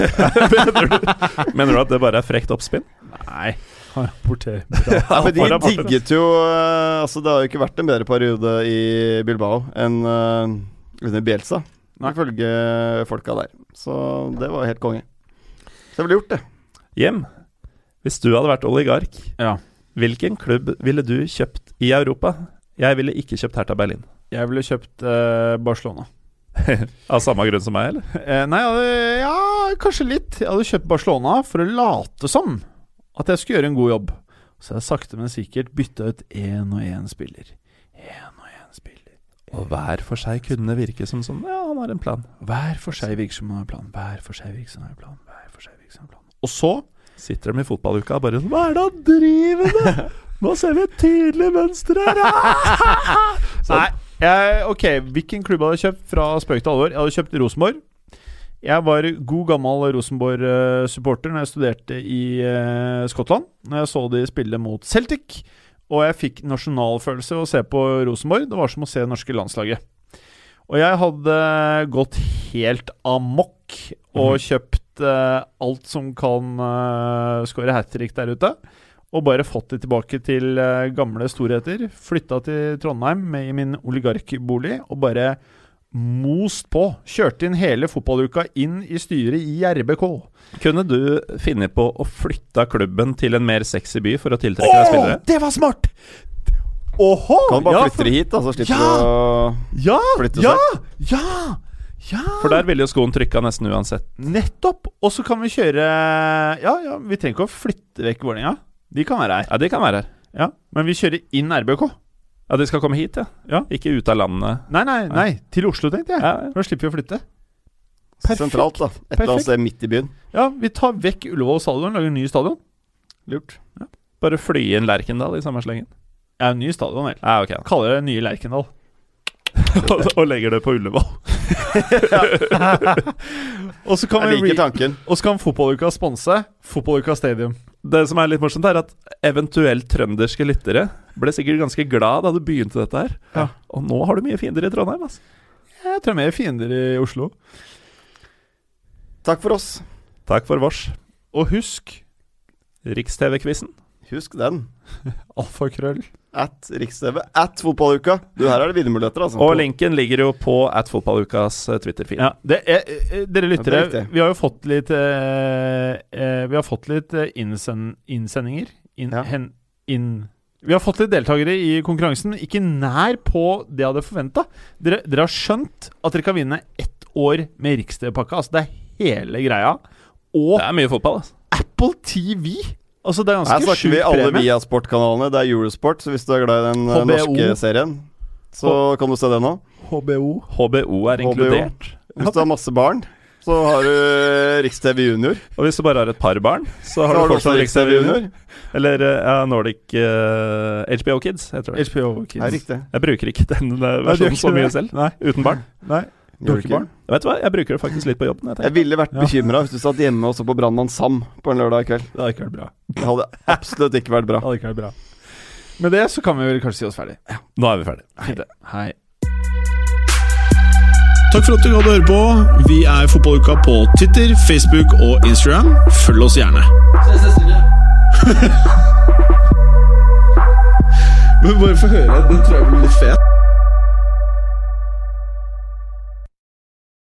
S3: Mener du at det bare er frekt oppspinn?
S2: Nei, han rapporterer bra.
S4: Ja, men de digget jo eh, Altså, det har jo ikke vært en bedre periode i Bilbao enn uh, under Bielsa, ifølge folka der. Så det var helt konge. Så jeg ville gjort det.
S3: Hjem. Hvis du hadde vært oligark,
S2: Ja.
S3: hvilken klubb ville du kjøpt i Europa? Jeg ville ikke kjøpt Hertha Berlin.
S2: Jeg ville kjøpt eh, Barcelona.
S3: Av samme grunn som meg, eller?
S2: Eh, nei, hadde, ja, kanskje litt. Jeg hadde kjøpt Barcelona for å late som at jeg skulle gjøre en god jobb. Så jeg sakte, men sikkert bytta ut én og én spiller. Én og én spiller.
S3: Og hver for seg kunne det virke som sånn Ja, han har en plan.
S2: Hver for seg virker som han har en plan. Hver for seg virker som han har en plan. Hver for seg virker som han har en plan. Og så
S3: Sitter de i fotballuka og bare sånn Hva er det han driver med? Nå ser vi et tydelig mønster her! Sånn.
S2: Nei, jeg, ok, hvilken klubb hadde jeg kjøpt fra spøk til alvor? Jeg hadde kjøpt Rosenborg. Jeg var god gammel Rosenborg-supporter når jeg studerte i uh, Skottland. Når jeg så de spille mot Celtic. Og jeg fikk nasjonalfølelse av å se på Rosenborg. Det var som å se det norske landslaget. Og jeg hadde gått helt amok og kjøpt uh, alt som kan uh, skåre hat trick der ute. Og bare fått det tilbake til uh, gamle storheter. Flytta til Trondheim med i min oligarkbolig og bare most på. Kjørte inn hele fotballuka inn i styret i RBK.
S3: Kunne du finne på å flytte klubben til en mer sexy by for å tiltrekke deg spillere?
S2: det var smart! Oho,
S4: Kan bare
S2: ja,
S4: flytte det hit, da, så slipper
S2: Ja!
S4: du å
S2: Ja!
S4: flytte
S2: Ja!
S4: seg.
S2: Ja! Ja!
S3: For der ville jo skoen trykka nesten uansett.
S2: Nettopp! Og så kan vi kjøre Ja, ja, vi trenger ikke å flytte vekk Vålerenga. De kan være her.
S3: Ja, de kan være her.
S2: Ja, Men vi kjører inn RBK.
S3: Ja, de skal komme hit, ja.
S2: Ja.
S3: Ikke ut av landet.
S2: Nei, nei, nei. Til Oslo, tenkte jeg.
S3: Ja, ja.
S2: Da slipper vi å flytte. Perfekt.
S4: Sentralt, da. Et eller annet sted midt i byen.
S2: Ja, vi tar vekk Ullevål stadion, lager en ny stadion.
S4: Lurt.
S3: Bare fly inn Lerkendal i samme slengen.
S2: Ja, en ny stadion, vel.
S3: Ja, okay.
S2: Kaller det nye Lerkendal.
S3: og, legger det på Ullevål.
S2: Og så kan,
S4: Jeg
S2: vi
S4: liker tanken.
S2: og så kan fotballuka sponse Fotballuka Stadium.
S3: Det som er litt morsomt, er at eventuelt trønderske lyttere ble sikkert ganske glad da du begynte dette her.
S2: Ja.
S3: Og nå har du mye fiender i Trondheim, altså.
S2: Jeg tror mer fiender i Oslo.
S4: Takk for oss.
S3: Takk for vårs.
S2: Og husk
S3: Riks-TV-quizen.
S4: Husk den.
S2: alfakrøll.
S4: At Riks-TV. At Fotballuka. Du, her er det vinnermuligheter, altså.
S3: Og linken ligger jo på at fotballukas eh, Twitter-feed.
S2: Ja, det er, eh, dere lyttere,
S4: Ja,
S2: vi har jo fått litt eh, eh, Vi har fått litt eh, innsend, innsendinger. In,
S4: Ja.
S2: hen, inn, vi har fått litt deltakere i konkurransen, ikke nær på det jeg hadde forventa. Dere, dere har skjønt at dere kan vinne ett år med Riks-TV-pakka. Altså, det er hele greia. Og
S3: Det er mye fotball, altså.
S2: Apple TV! Altså, det er
S4: Her snakker
S2: sjuk
S4: vi alle
S2: premie.
S4: via sportkanalene. Det er Eurosport, så hvis du er glad i den eh,
S2: HBO.
S4: norske serien, så kan du se det nå.
S2: HBO.
S3: HBO er
S4: HBO.
S3: inkludert.
S4: Hvis du har masse barn, så har du Riks-TV Junior.
S3: Og hvis du bare har et par barn, så har
S4: Så har
S3: du fortsatt
S4: Riks-TV Junior.
S3: Eller uh, ja, Nordic uh, HBO Kids, heter det.
S2: HBO Kids.
S4: Nei, riktig.
S3: Jeg bruker ikke den eh,
S2: Nei,
S3: versjonen
S2: ikke
S3: så mye
S2: det?
S3: selv.
S2: Nei.
S3: Uten barn.
S2: Nei.
S4: Du.
S3: Vet du hva, jeg bruker det faktisk litt på jobben. Jeg
S4: Jeg ville vært
S2: Ja.
S4: bekymra hvis du satt hjemme og så på Brannmann Sam på en lørdag i kveld.
S2: Det hadde ikke vært bra.
S4: Det hadde absolutt ikke vært bra.
S2: Det hadde ikke vært bra. Med det så kan vi vel kanskje si oss ferdig.
S3: Nå er vi ferdig.
S2: Hei. Hei.
S1: Takk for at du gadd å høre på. Vi er Fotballuka på Twitter, Facebook og Instagram. Følg oss gjerne. Men bare få høre. Den tror jeg blir litt fet.